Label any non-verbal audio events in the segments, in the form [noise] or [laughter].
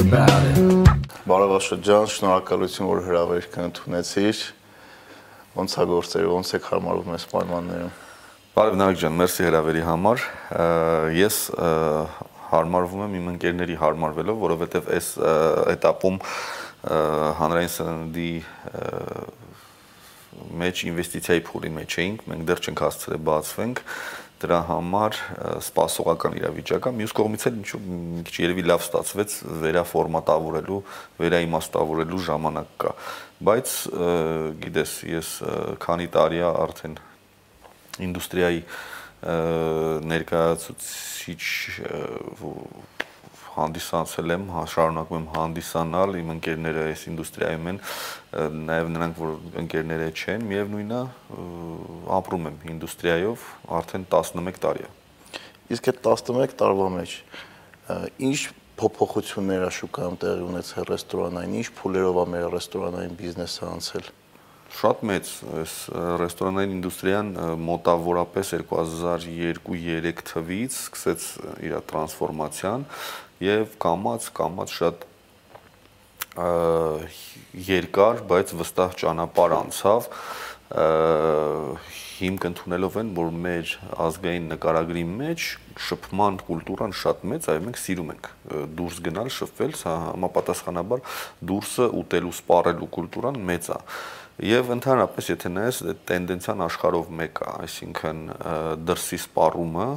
about it. Բարև Աշոտ ջան, շնորհակալություն, որ հրավերքը ընդունեցիր։ Ոնց է գործերը, ոնց է հարմարվում այս պայմաններում։ Բարև Նարեկ ջան, մերսի հրավերի համար։ Ես հարմարվում եմ իմ ընկերների հարմարվելով, որովհետև այս этаպում հանրային սննդի մեջ ինվեստիցիայի փուլի մեջ էինք, մենք դեռ չենք հասցրել բացվենք դրա համար սպասողական իրավիճակ է։ Մյուս կողմից էլ ինչու մի քիչ երևի լավ ստացվեց վերաֆորմատավորելու, վերաիմաստավորելու ժամանակ կա։ Բայց գիտես, ես քանի տարի է արդեն ինդուստրիայի ներկայացուցիչ հանդիսացել եմ, հա, շարունակում եմ հանդիսանալ, իմ ընկերները այս ինդուստրիայում են, նաև նրանք, որ ընկերները չեն, միևնույնն է, ապրում եմ ինդուստրիայով արդեն 11 տարի է։ Իսկ այդ 11 տարվա մեջ ինչ փոփոխություններ է շուկայում տեղի ունեցել ռեստորանային, ինչ փուլերով է մեր ռեստորանային բիզնեսը անցել շատ մեծ այս ռեստորանային ինդուստրիան մոտավորապես 2002-3 թվից սկսեց իր տրանսֆորմացիան եւ կամած կամած շատ երկար, բայց վստահ ճանապարհ անցավ հիմք ընդունելով են, որ մեր ազգային նկարագրի մեջ շփման կուլտուրան շատ մեծ, այո մենք սիրում ենք դուրս գնալ, շփվել, համապատասխանաբար դուրսը ուտելու, սպառելու կուլտուրան մեծ է։ Եվ ընդհանրապես եթե նայես տենդենցիան աշխարհով մեկ է, այսինքն դրսի սպառումը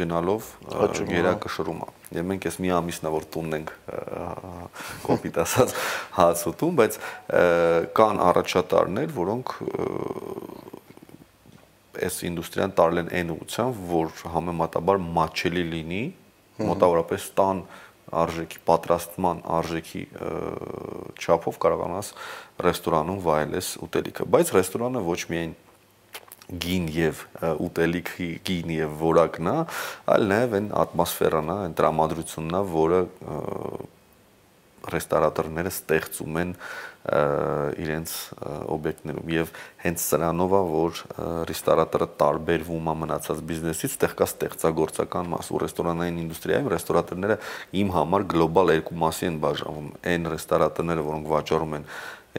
գնալով երակշռումը։ Եվ մենք էս մի ամիսնա որ տունն ենք կոպիտ ասած հաց ուտում, բայց կան առաջատարներ, որոնք այս ինդուստրիան տարել են այն ուղղությամբ, որ համեմատաբար մատչելի լինի, մոտավորապես տան արժեքի պատրաստման արժեքի չափով կարողանաս ռեստորանում վայելես ուտելիքը, բայց ռեստորանը ոչ միայն գին եւ ուտելիքի գին եւ որակն է, այլ նաեւ այն ատմոսֆերան է, այն տրամադրությունն է, որը ռեստորատորները ստեղծում են իրենց օբյեկտներում եւ հենց սրանով է որ ռեստորատորը տարբերվում է մնացած բիզնեսից, ստեղ կա ստեղծագործական մաս ու ռեստորանային ինդուստրիայում ռեստորատորները իմ համար գլոբալ երկու մասի են բաժանվում։ Այն ռեստորատորները, որոնք վաճառում են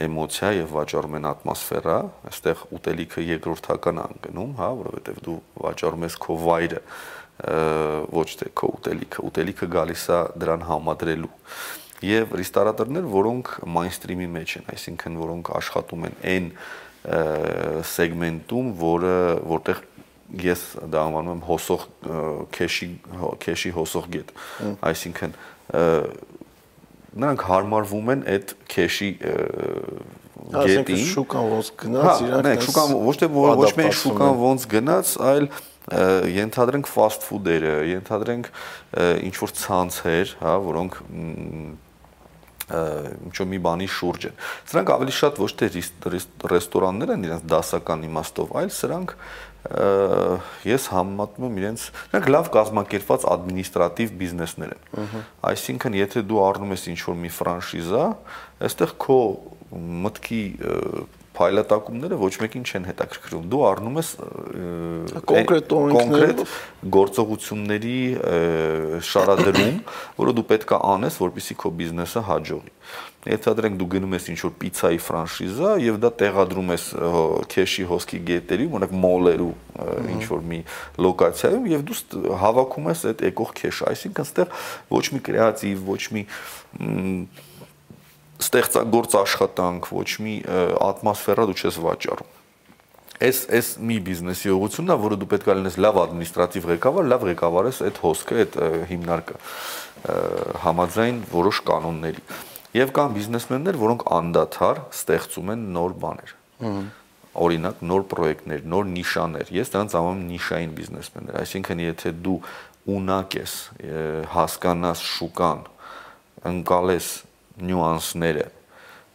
էմոցիա եւ վաճառում են ատմոսֆերա, այստեղ ուտելիքը երկրորդական անգնում, հա, որովհետեւ դու վաճառում ես քո վայրը, ոչ թե քո ուտելիքը, ուտելիքը գալիս է դրան համադրելու եւ ռեստորատորներ, որոնք mainstream-ի մեջ են, այսինքն որոնք աշխատում են այն սեգմենտում, որը որտեղ ես դա անվանում եմ հոսող քեշի քեշի հոսող գետ։ Այսինքն նրանք հարմարվում են այդ քեշի գետին։ Շուկան ոնց գնաց, հա, իրանք Նայեք, շուկան ոչ թե ոչ միայն շուկան ոնց գնաց, այլ ենթադրենք fast food-երը, ենթադրենք ինչ որ ցանցեր, հա, որոնք ինչ որ մի բանի շուրջ են։ Սրանք ավելի շատ ոչ թե ռեստորաններ են իրենց դասական իմաստով, այլ սրանք ես համեմատում եմ իրենց նրանք լավ կազմակերպված ադմինիստրատիվ բիզնեսներ են։ Այսինքն, եթե դու առնում ես ինչ-որ մի ֆրանշիզա, այստեղ քո մտքի փայլատակումները ոչ մեկին չեն հետաքրքրում։ Դու առնում ես կոնկրետ կոնկրետ գործողությունների շարադրում, որը դու պետքա անես, որպեսզի քո բիզնեսը հաջողի։ Ենթադրենք դու գնում ես ինչ-որ պիցայի ֆրանշիզա եւ դա տեղադրում ես քեշի հոսքի գետերում, օրինակ մոլերու ինչ-որ մի լոկացիայում եւ դու հավաքում ես այդ եկող քեշը, այսինքն ստեղ ոչ մի կրեատիվ, ոչ մի ստեղծագործ աշխատանք, ոչ մի ատմոսֆերա դու չես վաճառում։ Այս այս մի բիզնեսի ուղղությունն է, որը դու պետք է լինես լավ ադմինիստրատիվ ղեկավար, լավ ղեկավարես այդ հոսքը, այդ հիմնարկը համաձայն որոշ կանոնների։ Եվ կան բիզնեսմեններ, որոնք անդադար ստեղծում են նոր բաներ։ Օրինակ նոր պրոյեկտներ, նոր նիշաներ։ Ես դրանց անվանում նիշային բիզնեսմեններ, այսինքն եթե դու ունակ ես, հասկանաս շուկան, ընկալես նյուանսները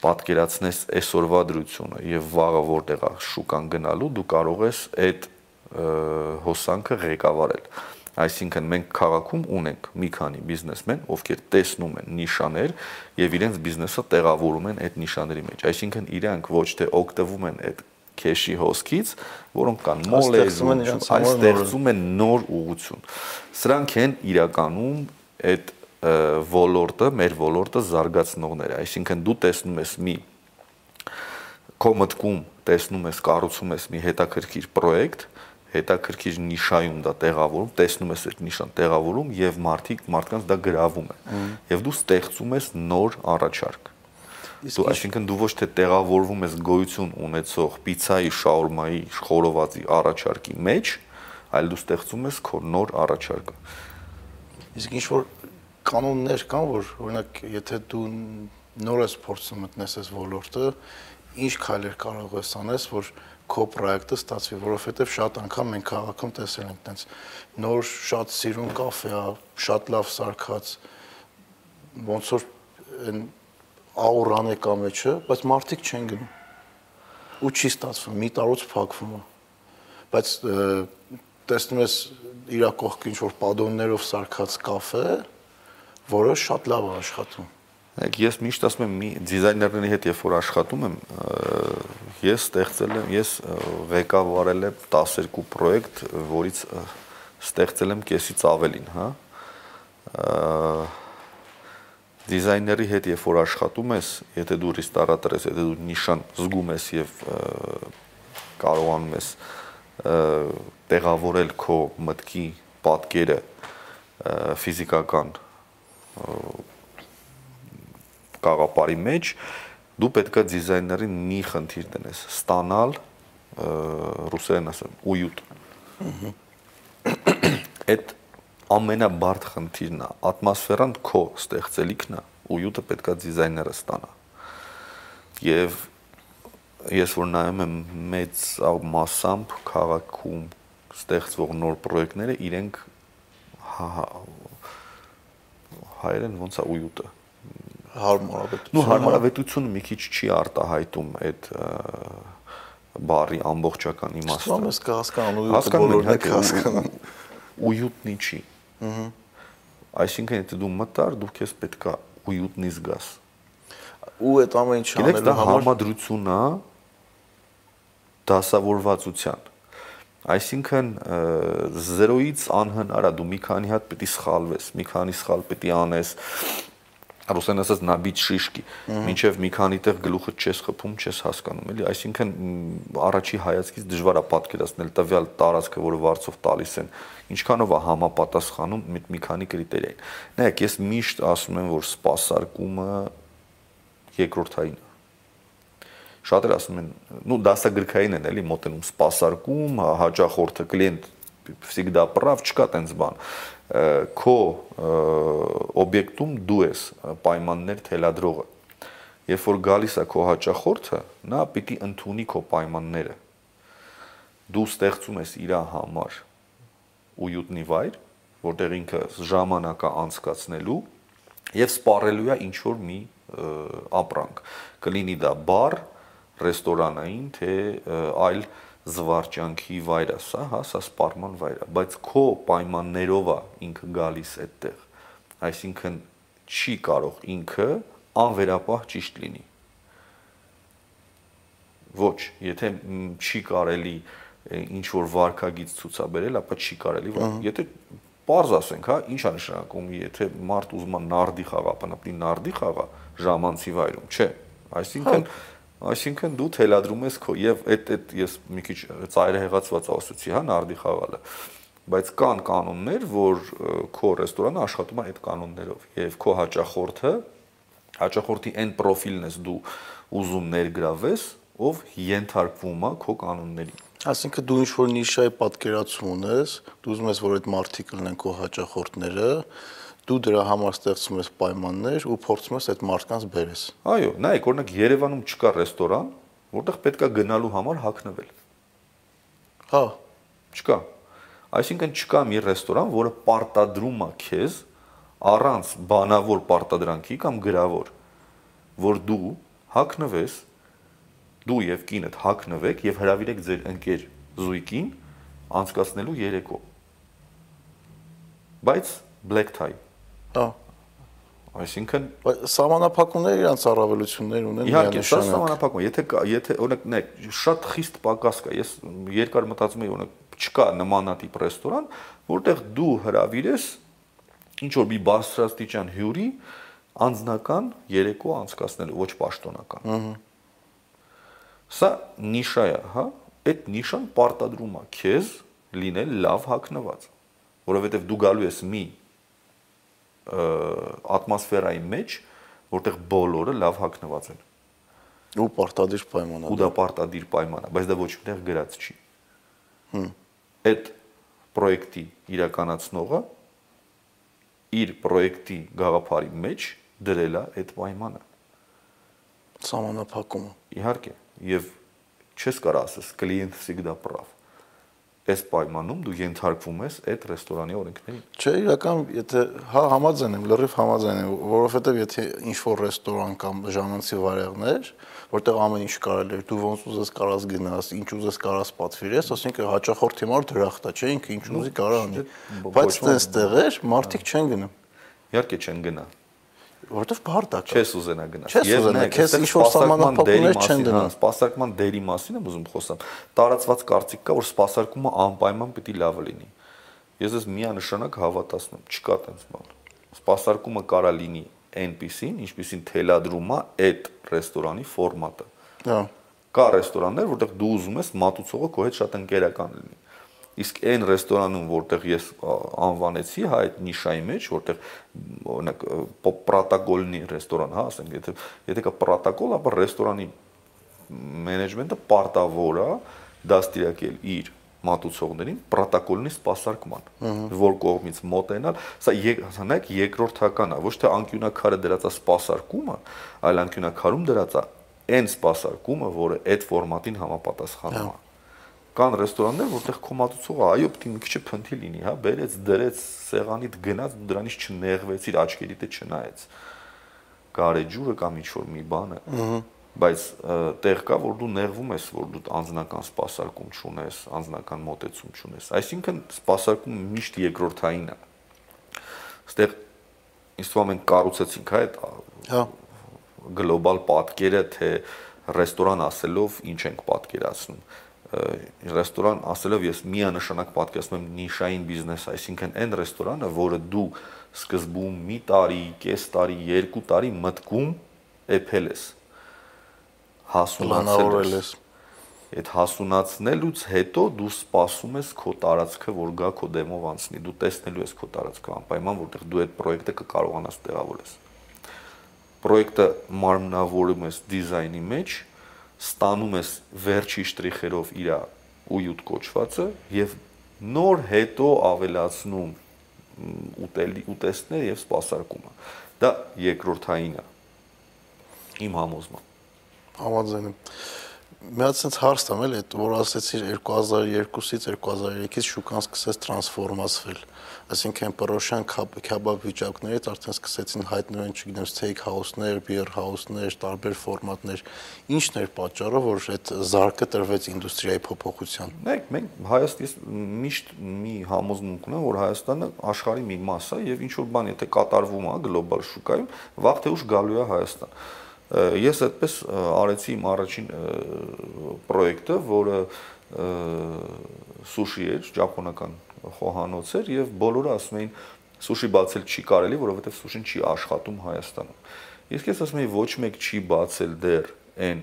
պատկերացնես այսօրվա դրությունը եւ վաղը որտեղ է շուկան գնալու, դու կարող ես այդ հոսանքը ղեկավարել։ Այսինքն մենք քաղաքում ունենք մի քանի բիզնեսմեն, ովքեր տեսնում են նիշաներ եւ իրենց բիզնեսը տեղավորում են այդ նիշաների մեջ։ Այսինքն իրանք ոչ թե օգտվում են այդ քեշի հոսքից, որոնք կան մոլեզում, այլ ստեղծում են նոր ուղություն։ Սրանք են իրականում այդ ոլորտը, մեր ոլորտը զարգացնողները, այսինքն դու տեսնում ես մի քո մտքում տեսնում ես, կառուցում ես մի հետաքրքիր պրոյեկտ, հետաքրքիր նիշայում դա տեղավորում, տեսնում ես այդ նիշան տեղավորում եւ մարդիկ մարդկանց դա գրավում է։ Եվ դու ստեղծում ես նոր առաջարկ։ Դու այսինքն դու ոչ թե տեղավորվում ես գոյություն ունեցող պիցայի, շաուրմայի, խորովածի առաջարկի մեջ, այլ դու ստեղծում ես քո նոր առաջարկը։ Իսկ ինչ որ կանոններ կան, որ օրինակ եթե դու նոր ես փորձում մտնես այս ոլորտը, ինչ քայլեր կարող ես անես, որ քո պրոյեկտը ստացվի, որովհետև շատ անգամ մենք քաղաքում տեսել ենք տենց նոր շատ սիրուն կաֆե է, շատ լավ սարքած, ոնց որ այն աուրան է կա մեջը, բայց մարդիկ չեն գնում։ Ու չի ստացվում, մի տարուց փակվում է։ Բայց տեսնում ես իր կողքը ինչ որ падոններով սարքած կաֆե է, որը շատ լավ է աշխատում։ Եք ես միշտ ասում եմ մի դիզայներների հետ երբ որ աշխատում եմ, ես ստեղծել եմ, ես ղեկավարել եմ 12 պրոյեկտ, որից ստեղծել եմ կեսից ավելին, հա։ Դիզայների հետ երբ որ աշխատում ես, եթե դու ռեստորատոր ես, եթե դու նիշան զգում ես եւ կարողանում ես տեղավորել քո մտքի պատկերը ֆիզիկական կաղապարի մեջ դու պետքա դիզայներին մի խնդիր դնես ստանալ ռուսերեն ասեմ ույուտ այդ ամենաբարդ խնդիրն է ատմոսֆերան քո ստեղծելիքն է ույուտը պետքա դիզայները ստանա եւ ես որ նայում եմ մեծ մասամբ քաղաքում ստեղծվող նոր պրոյեկտները իրենք հայերեն ոնց է ույուտը հարմարավետություն։ Նու հարմարավետությունը մի քիչ չի արտահայտում այդ բարի ամբողջական իմաստը։ Ո՞ւմ ես կհասկանում ու բոլորն են հասկանում։ Ույուտնի չի։ Ահա։ Այսինքն եթե դու մտար, դու քեզ պետքա ույուտնի զգաս։ Ու այդ ամեն ինչը անելու համար համադրություն է դասավորվածության։ Այսինքն 0-ից անհնար է դու մի քանի հատ պետք է սխալվես, մի քանի սխալ պետք է անես, ռուսեն ասած նաբիջ շիշկի մինչև մի քանի տեղ գլուխը չես խփում չես հասկանում էլի այսինքն առաջի հայացքից դժվար է պատկերացնել տվյալ տարածքը որը վարձով տալիս են ինչքանով է համապատասխանում մի, մի քանի կրիտերիային նայեք ես միշտ ասում եմ որ սպասարկումը երկրորդային է շատերը ասում են ну դասագրքային են էլի մոտենում սպասարկում հաճախորդը կլիենտ всегда прав չկա տենց բան քո օբյեկտում դու ես պայմաններ թելադրողը։ Երբ որ գալիս է քո հաճախորդը, նա պիտի ընդունի քո պայմանները։ Դու ստեղծում ես իր համար ույուտնի վայր, որտեղ ինքը ժամանակա անցկացնելու եւ սպառելու է ինչ որ մի ապրանք։ Կլինի դա բար, ռեստորանային, թե այլ զվարճանքի վայր է սա, հա, սա սպարման վայր է, բայց քո պայմաններով է ինքը գալիս այդտեղ։ Այսինքն չի կարող ինքը անվերապահ ճիշտ լինի։ Ոչ, եթե չի կարելի ինչ որ վարկագից ցուցաբերել, ապա չի կարելի, եթե Պարզ ասենք, հա, ինչ է նշանակում, եթե մարդ ուզում է նարդի խաղա, նա նարդի խաղա ժամանցի վայրում, չէ։ Այսինքն հա Այսինքն դու թելադրում ես քո եւ այդ այդ ես մի քիչ ծայրահեղացված ասացի, հա, նարդի խաղալը. Բայց կան կանոններ, որ քո ռեստորանը աշխատում է այդ կանոններով եւ քո հաճախորդը հաճախորդի այն պրոֆիլն ես դու ուզում ներգրավես, ով ենթարկվում է քո կանոններին։ Այսինքն դու ինչ որ նիշայի պատկերացում ունես, դու ուզում ես որ այդ մարտիկը լինեն քո հաճախորդները, դու դրա համար ստեղծում ես պայմաններ ու փորձում ես այդ մարդկանց բերես։ Այո, նայեք, օրինակ Երևանում չկա ռեստորան, որտեղ պետքա գնալու համար հակնվել։ Հա, չկա։ Այսինքն չկա մի ռեստորան, որը պարտադրում է քեզ առանց բանավոր պարտադրանքի կամ գրավոր, որ դու հակնվես, դու եւ կինդ հակնվեք եւ հրավիրեք ձեր ընկեր զույգին անցկացնելու երեկո։ Բայց black tie Հա։ Այսինքն սահմանափակումները իրանց առավելություններ ունեն իհարկե սա սահմանափակում եթե եթե օրինակ նայեք շատ խիստ պակաս կա ես երկար մտածում եի օրինակ չկա նմանատիպ ռեստորան որտեղ դու հրավիրես ինչ որ մի բարձրաստիճան հյուրի անձնական երեկո անցկացնելու, ոչ պաշտոնական։ Ահա։ Սա նիշա է, հա? Այդ նիշան պարտադրում է քեզ լինել լավ հակնված, որովհետև դու գալու ես մի ատմոսֆերայի մեջ, որտեղ բոլորը լավ հակնված են։ Ու պարտադիր պայման է։ Ու դա պարտադիր պայման է, բայց դա ոչ միտեղ գրած չի։ Հմ։ Այդ պրոյեկտի իրականացնողը իր պրոյեկտի գաղափարի մեջ դրել է այդ պայմանը։ Սահմանափակումը։ Իհարկե, եւ չես կարող ասես կլիենտ всегда прав այս պայմանում դու ենթարկվում ես այդ ռեստորանի օրենքներին։ Չէ, իրական, եթե հա համաձայն եմ, լրիվ համաձայն եմ, որովհետև եթե ինչ որ ռեստորան կամ ժամանցի վարեղներ, որտեղ ամեն ինչ կարելի է, դու ոնց ուզես կարաս գնաս, ինչ ուզես կարաս պատվիրես, ասենք հաճախորդի մար դրախտա, չէ, ինքը ինչ ուզի կարա անի։ Բայց այդպես տեղեր մարդիկ չեն գնում։ Իհարկե չեն գնա որովհետև բարդ է։ Չես ուզենա գնաս։ Եվ նա քեզ ինչ որ սահմանափակումներ չեն դնում։ Սպասարկման դերի մասին եմ ուզում խոսամ։ Տարածված կարծիք կա, որ սպասարկումը անպայման պիտի լավը լինի։ Ես ես միանշանակ հավատացնում, չկա տենց բան։ Սպասարկումը կարա լինի այնպեսին, ինչպեսին թելադրում է այդ ռեստորանի ֆորմատը։ Հա։ Կա ռեստորաններ, որտեղ դու ուզում ես մատուցողը քո հետ շատ ընկերական լինի Իսկ այն ռեստորանում, որտեղ ես անվանեցի, հա, այդ նիշայի մեջ, որտեղ օրինակ պրոտոկոլնի ռեստորան, հա, ասենք, եթե եթե կա պրոտոկոլ, ապա ռեստորանի մենեջմենտը պարտավոր է դաստիարակել իր մատուցողներին պրոտոկոլնի սպասարկման, որ կողմից մոտենալ, սա հասանակ երկրորդական է, ոչ թե անկյունակարը դրած է սպասարկումը, այլ անկյունակարում դրած է այն սպասարկումը, որը այդ ֆորմատին համապատասխանում է կան ռեստորաններ, որտեղ քո մատուցողը այո, պետք է մի քիչ փնթի լինի, հա, բերեց, դրեց սեղանիդ գնաց, դու դրանից չնեղվեցիր, աչքերիդ չնայեց։ Գարեջուրը կամ ինչ որ մի բանը։ Ահա բայց տեղ կա որ դու նեղվում ես որ դու անձնական սպասարկում չունես, անձնական մոտեցում չունես։ Այսինքն սպասարկումը միշտ երկրորդային է։ Այստեղ է մենք կառուցեցինք հա այդ հա գլոբալ պատկերը թե ռեստորան ասելով ինչ ենք պատկերացնում ռեստորան ասելով ես միանշանակ պատկերացնում եմ նիշային բիզնես, այսինքն այն ռեստորանը, որը դու սկզբում մի տարի, կես տարի, երկու տարի մտքում էփել ես հասունացել ես այդ հասունացնելուց հետո դու սպասում ես քո տարածքը, որ գա քո դեմով անցնի։ Դու տեսնելու ես քո տարածքը անպայման, որտեղ դու այդ պրոյեկտը կկարողանաս տեղավորես։ Պրոյեկտը մարմնավորում ես դիզայնի մեջ, ստանում ես վերջի շտրիխերով իր ույուտ կոչվածը եւ նոր հետո ավելացնում ուտելի ուտեստներ եւ սպասարկումը։ Դա երկրորդային է։ Իմ համոզմամբ։ Համաձայն եմ մի հատ sense հարց տամ էլ որ ասեցիր 2002-ից 2003-ից շուկան սկսեց տրանսֆորմացվել այսինքն պրոշան քաբաբ վիճակներից արդեն սկսեցին հայտնվել չգիտեմ steak house-ներ, beer house-ներ, տարբեր ֆորմատներ ինչն էր պատճառը որ այդ զարկը տրվեց ինդուստրիայի փոփոխության Մենք մենք Հայաստանից միշտ մի համոզմունք ունեմ որ Հայաստանը աշխարհի մի մաս է եւ ինչ որ բան եթե կատարվում է գլոբալ շուկայում վաղ թե ուշ գալու է Հայաստան Ես այդպես արեցի իմ առաջին պրոյեկտը, որը սուշի էր, ճապոնական խոհանոց էր եւ բոլորը ասում էին սուշի բացել չի կարելի, որովհետեւ սուշին չի աշխատում Հայաստանում։ Իսկ ես ասում եմ ոչ մեկ չի բացել դեռ այն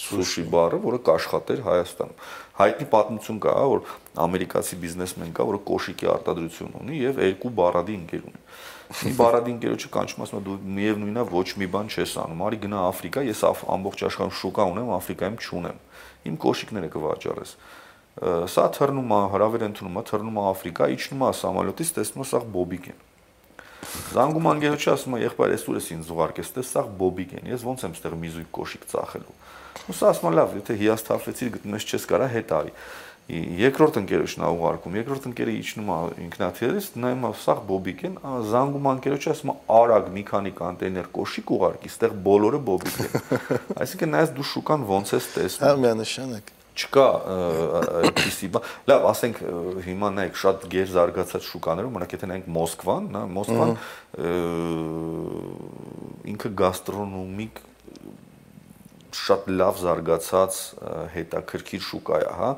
սուշի բարը, որը կաշխատեր Հայաստանում։ Հայտնի պատմություն կա, որ ամերիկացի բիզնեսմեն կա, որը կոշիկի արտադրություն ունի եւ երկու բարադի ընկեր ունի։ Մի բարադի ընկերոջը կանչում ասում է դու միևնույնն է ոչ մի բան չես անում։ Արի գնա Աֆրիկա, ես ամբողջ աշխարհում շուկա ունեմ, Աֆրիկայում չունեմ։ Իմ կոշիկները կվաճառես։ Սա թռնում է, հրավեր ընդունում է, թռնում է Աֆրիկա, իջնում է սամալյոտից, տեսնում է սա բոբիկ են։ Զանգում անգերոջը ասում է եղբայր, ես ուր ես ինձ ուղարկես, տես սա բոբիկ են։ Ես ո՞նց եմ ստեղ մի զույգ կոշիկ ծախելու։ Ու սա ասում է լավ, եթե հիասթափվեցիր գտնում ես չես կարա հետ արի երկրորդ ընկերոջն ա ուղարկում, երկրորդ ընկերը իջնում է ինքնաթիռից, նայում է սաղ բոբիկ են, զանգում անկերոջը ասում է արագ մի քանի կոնտեյներ կոշիկ ուղարկի, ստեղ բոլորը բոբիկ են։ [laughs] Այսինքն նայես դու շուկան ոնց ես տեսնում։ Հա, միանշանակ չկա այդպիսի բան։ Լավ, ասենք հիմա նայեք շատ գեր զարգացած շուկաներում, օրինակ եթե նայենք Մոսկվան, նա Մոսկվան ինքը գաստրոնոմիկ շատ լավ զարգացած հետաքրքիր շուկա է, հա,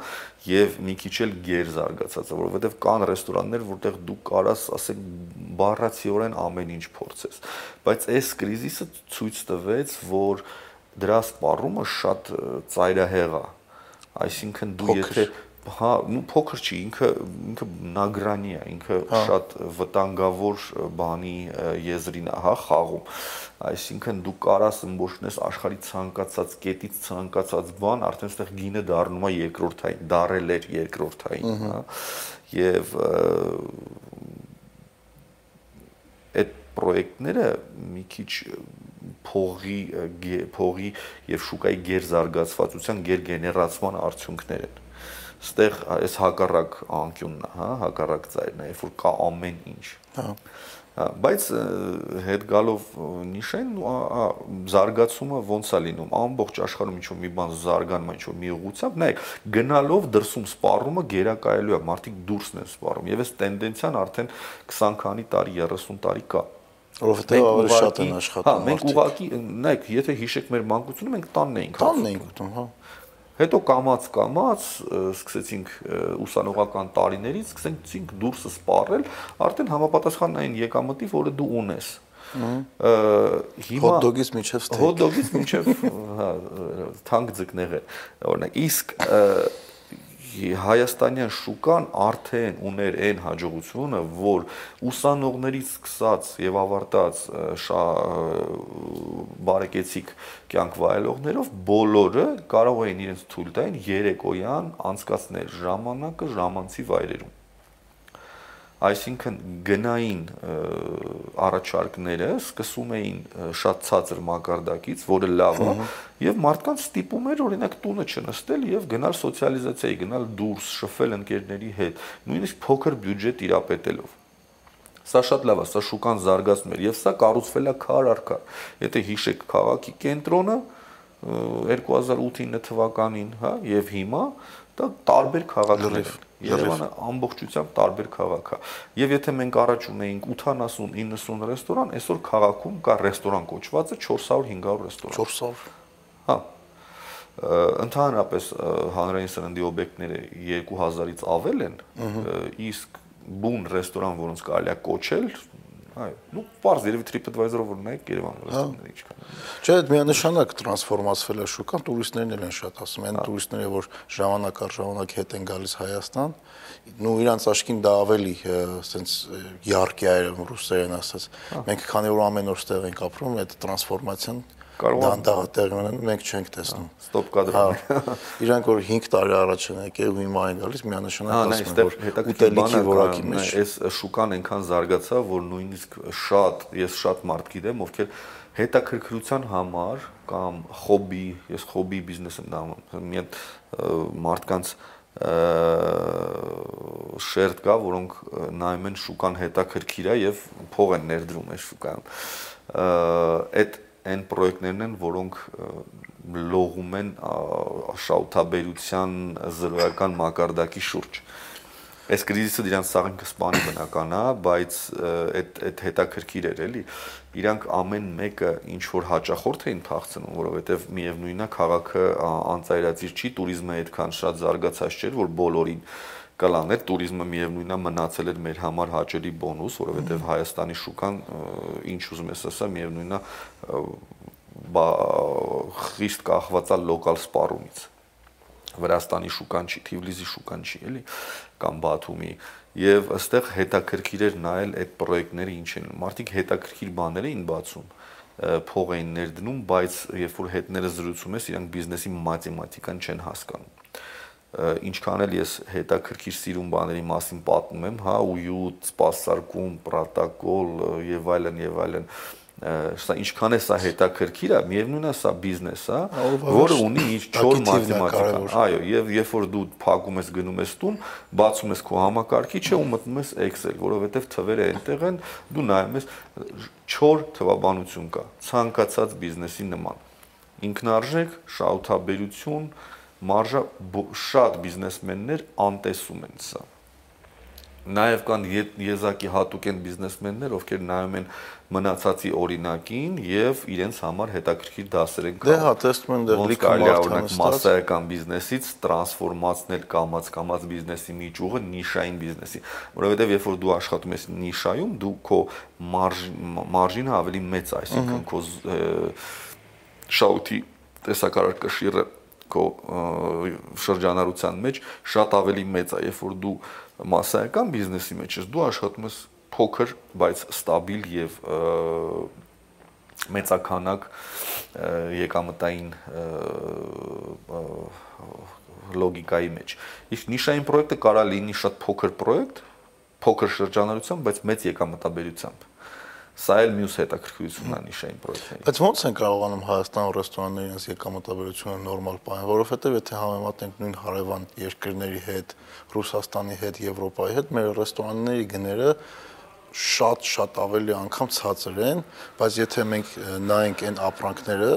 եւ մի քիչ էլ գեր զարգացած է, որովհետեւ կան ռեստորաններ, որտեղ դու կարաս, ասենք, բառացիորեն ամեն ինչ փորձես։ Բայց այս կրիզիսը ցույց տվեց, որ դրա սպառումը շատ ծայրահեղ է։ Այսինքն դու եթե հա, ну փոքր չի, ինքը ինքը նագրանի է, ինքը շատ վտանգավոր բանի եզրին է, հա, խաղում այսինքն դու կարաս ըմբոշխնես աշխարհի ցանկացած կետից ցանկացած բան, արդեն այստեղ գինը դառնում է երկրորդային, դարել էր երկրորդային, հա։ Եվ այդ պրոյեկտները մի քիչ փողի փողի եւ շուկայի գերզարգացվածության գերգեներացման արդյունքներ են ստեղ այս հակառակ անկյունն է, հա, հակառակ ծայրն է, երբ որ կա ամեն ինչ։ Հա բայց հետ գալով նիշեն զարգացումը ոնց է լինում ամբողջ աշխարհում ինչ որ մի բան զարգանում է ինչ որ մի ուղությամբ նայեք գնալով դրսում սպառումը գերակայելու է մարդիկ դուրսն են սպառում եւ այս տենդենցիան արդեն 20 քանի տարի 30 տարի կա որովհետեւ ավելի շատ են աշխատում հա մենք ուղակի նայեք եթե հիշեք մեր մանկությունը մենք տանն էինք տանն էինք ուտում հա Հետո կամած կամած սկսեցինք ուսանողական տարիներից սկսեցինք դուրսը սպառել, արդեն համապատասխան այն եկամտի, որը դու ունես։ Հիմա հոտ-դոգից միջև ստեյք։ Հոտ-դոգից միջև հա թանկ ձկներ է։ Օրինակ իսկ հայաստանյան շուկան արդեն ուներ այն հաջողությունը, որ ուսանողներից սկսած եւ ավարտած բարեկեցիկ կյանք վայելողներով բոլորը կարող էին իրենց թույլ տային երեկոյան անցկացնել ժամանակը ժամանցի վայրերում այսինքն գնային առաջարկները սկսում էին շատ ցածր մակարդակից, որը լավ է, եւ մարդկանց ստիպում էր օրինակ տունը չնստել եւ գնալ սոցիալիզացիայի, գնալ դուրս, շփվել ընկերների հետ, նույնիսկ փոքր բյուջետ իրապետելով։ Սա շատ լավ է, սա շուկան զարգացնում էր եւ սա կառուցվել է քար առ քար։ Եթե հիշեք քաղաքի կենտրոնը 2008-9 թվականին, հա, եւ հիմա դա տարբեր քաղաքներ են Երևանը ամբողջությամբ տարբեր քաղաք է։ Եվ եթե մենք առաջ ունեինք 80-90 ռեստորան, այսօր քաղաքում կա ռեստորան կոչվածը 400-500 ռեստորան։ 400։ Հա։ Ընդհանրապես հանրային սննդի օբյեկտները 2000-ից ավել են, իսկ բուն ռեստորան, որոնց կարելի է կոչել, Այո, դու բարձ երևի TripAdvisor-ով որ նայեք Երևանը ռեստորանները հա։ ինչքան։ Չէ, այդ միանշանակ տրանսֆորմացվել է շուկան, տուրիստներն էլ են շատ ասում, այն հա։ տուրիստները, որ ժամանակ առ ժամանակ հետ են գալիս Հայաստան, նու իրանց աշկին դա ավելի ասենց յարքիա է ռուսերեն ասած։ հա։ Մենք քանի որ ամեն օր ստեղ ենք ապրում, այդ տրանսֆորմացիան կարող է դանդաղ տեղի ունենալ, մենք չենք տեսնում։ Ստոպ կադրում։ Իրանք որ 5 տարի առաջ են եկել ու հիմա են գալիս, միանշանակ ասում են, որ ուտելիքի որակի մեջ այս շուկան այնքան զարգացավ, որ նույնիսկ շատ, ես շատ մարդ գիտեմ, ովքեր հետաքրքրության համար կամ հոբի, ես հոբի բիզնես եմ դառնում, մի հատ մարդկանց շերտ կա, որոնք նայում են շուկան հետաքրքիր է եւ փող են ներդրում այս շուկայում։ Այդ այն պրոյեկտներն են, որոնք լողում են շահութաբերության զրոյական մակարդակի շուրջ։ Այս կրիզիսը դրանց սաղինքը սպանի բնական է, բայց այդ այդ հետաքրքիր էր էլի։ Իրանք ամեն մեկը ինչ որ հաճախորդ էին փախցնում, որովհետև միևնույնն է քաղաքը անծայրածիր չի, туриզմը այդքան շատ զարգացած չէր, որ բոլորին կլաներ, туриզմը միևնույնն է մնացել էր մեր համար հաճելի բոնուս, որովհետև Հայաստանի շուկան ինչ ուզում ես ասա, միևնույնն է խիստ կախված է լոկալ սպառումից։ Վրաստանի շուկան չի, Թիվլիզի շուկան չի, էլի, կամ Բաթումի, եւ ըստեղ հետաքրքիր էր նայել այդ պրոյեկտները ինչ են։ Մարդիկ հետաքրքիր բաներ էին բացում փող էին ներդնում, բայց երբ որ հետները զրուցում ես, իրանք բիզնեսի մաթեմատիկան չեն հասկանում ինչքան էլ ես հետաքրքիր սիրուն բաների մասին պատմում եմ, հա, ույուտ, սպասարկում, պրոտոկոլ եւ այլն եւ այլն, սա ինչքան է սա հետաքրքիր է, միևնույնն է սա բիզնես է, որը ունի իր 4 մաթեմատիկա։ Այո, եւ երբ որ դու փակում ես գնում ես տուն, բացում ես քո համակարգիչը ու մտնում ես Excel, որովհետեւ թվերը այնտեղ են, դու նայում ես 4 թվաբանություն կա, ցանկացած բիզնեսի նման։ Ինքնարժեք, շահութաբերություն, մարժա շատ բիզնեսմեններ անտեսում են սա Նաև կան եզակի հատուկ են բիզնեսմեններ, ովքեր նայում են մնացածի օրինակին եւ իրենց համար հետաքրքիր դասեր են Դե հա, տեսնում են դեռ լիքը օրինակ massայական բիզնեսից տրանսֆորմացնել կամած կամած բիզնեսի միջուղը նիշային բիզնեսի, որովհետեւ երբ որ դու աշխատում ես նիշայում, դու քո մարժինը ավելի մեծ, այսինքն քո շաուտի տեսակարար կշիռը քո շրջանառության մեջ շատ ավելի մեծ է, երբ որ դու massայական բիզնեսի մեջ ես, դու աշխատում ես փոքր, բայց ստաբիլ եւ մեծականակ եկամտային լոգիկայի մեջ։ Իսկ նիշային պրոյեկտը կարա լինի շատ փոքր պրոյեկտ, փոքր շրջանառությամբ, բայց մեծ եկամտաբերությամբ Սա էլ մյուս հետաքրքրությունն է նիշային պրոյեկտների։ Բայց ո՞նց են կարողանում Հայաստան ռեստորանները իրենց եկամտաբերությունը նորմալ պահել, որովհետև եթե համեմատենք նույն հարևան երկրների հետ, Ռուսաստանի հետ, Եվրոպայի հետ, մեր ռեստորանների գները շատ-շատ ավելի անգամ ցածր են, բայց եթե մենք նայենք այն ապրանքները,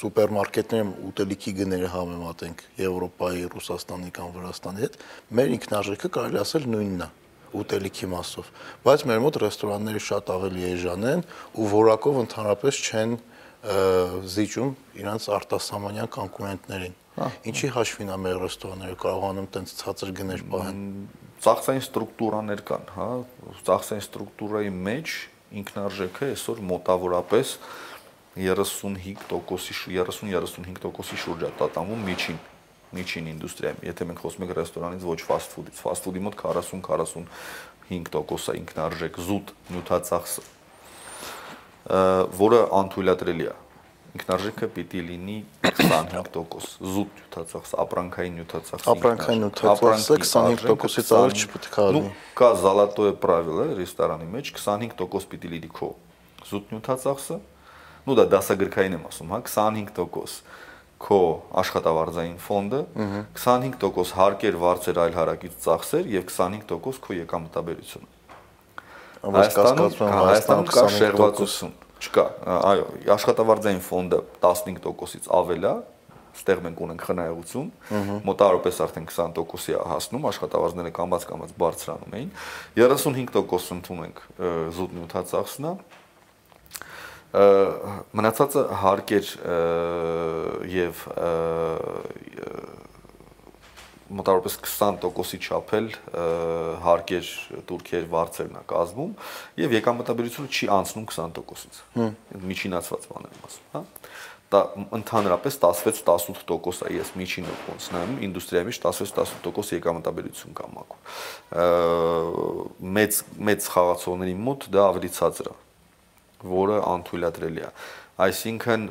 սուպերմարկետներում ուտելիքի գները համեմատենք Եվրոպայի, Ռուսաստանի կամ Վրաստանի հետ, մեր ինքնարժեքը կարելի ասել նույնն է ուտելիքի մասով, բայց մեր մոտ ռեստորանները շատ ավելի էժան են ու որակով ընդհանրապես չեն զիջում իրանց արտասահմանյան կոնկուրենտներին։ հա։ Ինչի հաշվին է մեր ռեստորանները կարողանում տենց ցածր գներ պահեն։ Ծախսային ստրուկտուրաներ կան, հա, ծախսային ստրուկտուրայի մեջ ինքնարժեքը այսօր մոտավորապես 35%-ի 30-35%-ի շուրջ է տատանվում միջին միջին ինդուստրիայում։ Եթե մենք խոսում ենք ռեստորանից ոչ fast food-ից, fast food-ի մոտ 40-45%-ը ինքնարժեք զուտ նյութածախսը, որը անթույլատրելի է ինքնարժեքը պիտի լինի 25% զուտ նյութածախս, ապրանքային նյութածախս։ Ապրանքային նյութածախսը 25%-ից ավել չպետք է լինի։ Ու կա զալատոյե պրավիլը ռեստորանի մեջ 25% պիտի լինի քո զուտ նյութածախսը։ Ну դա դասագրքային եմ ասում, հա 25% քո աշխատավարձային ֆոնդը, 25% հարկեր, վարձեր, այլ հարակից ծախսեր եւ 25% քո եկամտաբերությունը։ Հայաստանում Հայաստանում կա շեղվածություն, չկա։ Այո, աշխատավարձային ֆոնդը 15%-ից ավել է, ստեղ մենք ունենք խնայողություն, մոտավորապես արդեն 20%-ի է հասնում, աշխատավարձները կամած կամած բարձրանում էին։ 35% ընդունում ենք զուտ նյութածախսնա, մնացածը հարկեր եւ մոտավորապես 20%-ի չափել հարկեր турքեր վարձերն է կազմում եւ եկամտաբերությունը չի անցնում 20%-ից։ Այդ միջինացված բան եմ ասում, հա։ Դա ընդհանրապես 16-18% է, ես միջինը ոնց նայում, ինդուստրիայի մեջ 16-18% եկամտաբերություն կա մակու։ Մեծ մեծ խաղացողների մոտ դա ավելի ցածր է որը անթույլատրելի է այսինքն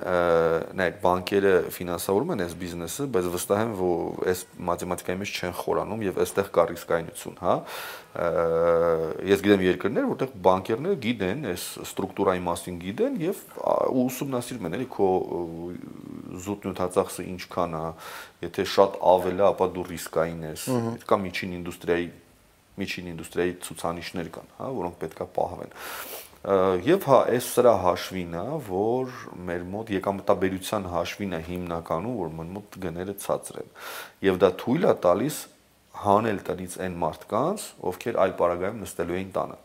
նայեք բանկերը ֆինանսավորում են այս բիզնեսը բայց վստահ եմ որ այս մաթեմատիկայի մեջ չեն խորանում եւ այստեղ կա ռիսկայնություն հա ես գիտեմ երկրներ որտեղ բանկերները գիտեն այս ստրուկտուրայի մասին գիտեն եւ ուսումնասիրում են էլի քո զուտ նյութածախսը ինչքան է եթե շատ ավել է ապա դու ռիսկային ես կա միջին ինդուստրիայի միջին ինդուստրիայի ցուցանիշներ կան հա որոնք պետքա պահվեն Եվ հա, այս սրա հաշվին է, որ մեր մոտ եկամտաբերության հաշվին է հիմնականում, որ մեր մոտ գները ցածր են։ Եվ դա թույլ է տալիս հանել տնից այն մարդկանց, ովքեր այլ պարագայում նստելու էին տանը։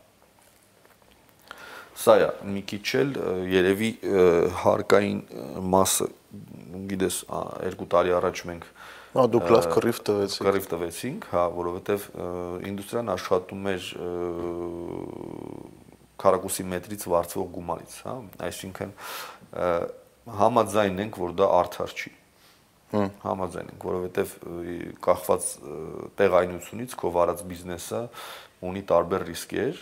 Սա է մի քիչ էլ երևի հարկային մասը, գիտես, երկու տարի առաջ մենք Հա դուք լավ կռիվ տվեցիք։ Կռիվ տվեցինք, հա, որովհետև ինդուստրիան աշխատում էր քառակուսի մետրից վարձվող գումարից, հա, այսինքն համաձայն ենք, որ դա արդար չի համաձայն ենք, որովհետև կախված տեղայնությունից քո վարած բիզնեսը ունի տարբեր ռիսկեր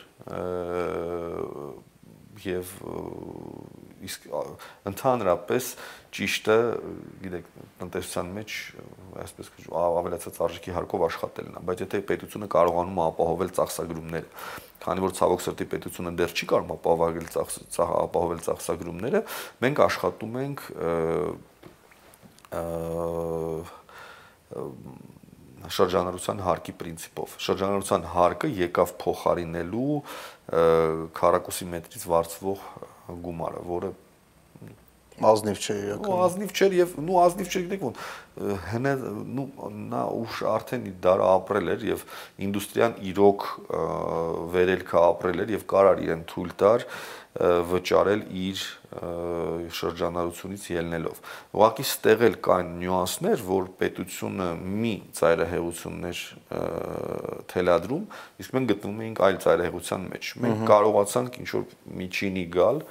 եւ իսկ ընդհանրապես ճիշտը, գիտեք, տնտեսության մեջ այսպես ավելացած արժեքի հարկով աշխատելն է, բայց եթե պետությունը կարողանում է ապահովել ծախսագրումները, քանի որ ցավոք սրտի պետությունը դեռ չի կարող ապահովել ծախս ապահովել ծախսագրումները, մենք աշխատում ենք շրջանառության հարկի principով։ Շրջանառության հարկը եկավ փոխարինելու քառակուսի մետրից վարձվող գումարը, որը ազնիվ չէ ու իրական։ ազնիվ չէր եւ նու ազնիվ չէր գիտեք ոնց հնա նու նա ուշ արդեն դարը ապրել էր եւ ինդուստրիան իրոք վերելքը ապրել էր եւ կարար իրեն թույլ տար ը, վճարել իր շրջանառությունից ելնելով։ Ուղղակի ստեղ էլ կան նյուանսներ, որ պետությունը մի ծայրահեղություններ թելադրում, իսկ մենք գտնվում էինք այլ ծայրահեղության մեջ։ Մենք կարողացանք ինչ որ միջինի գալ,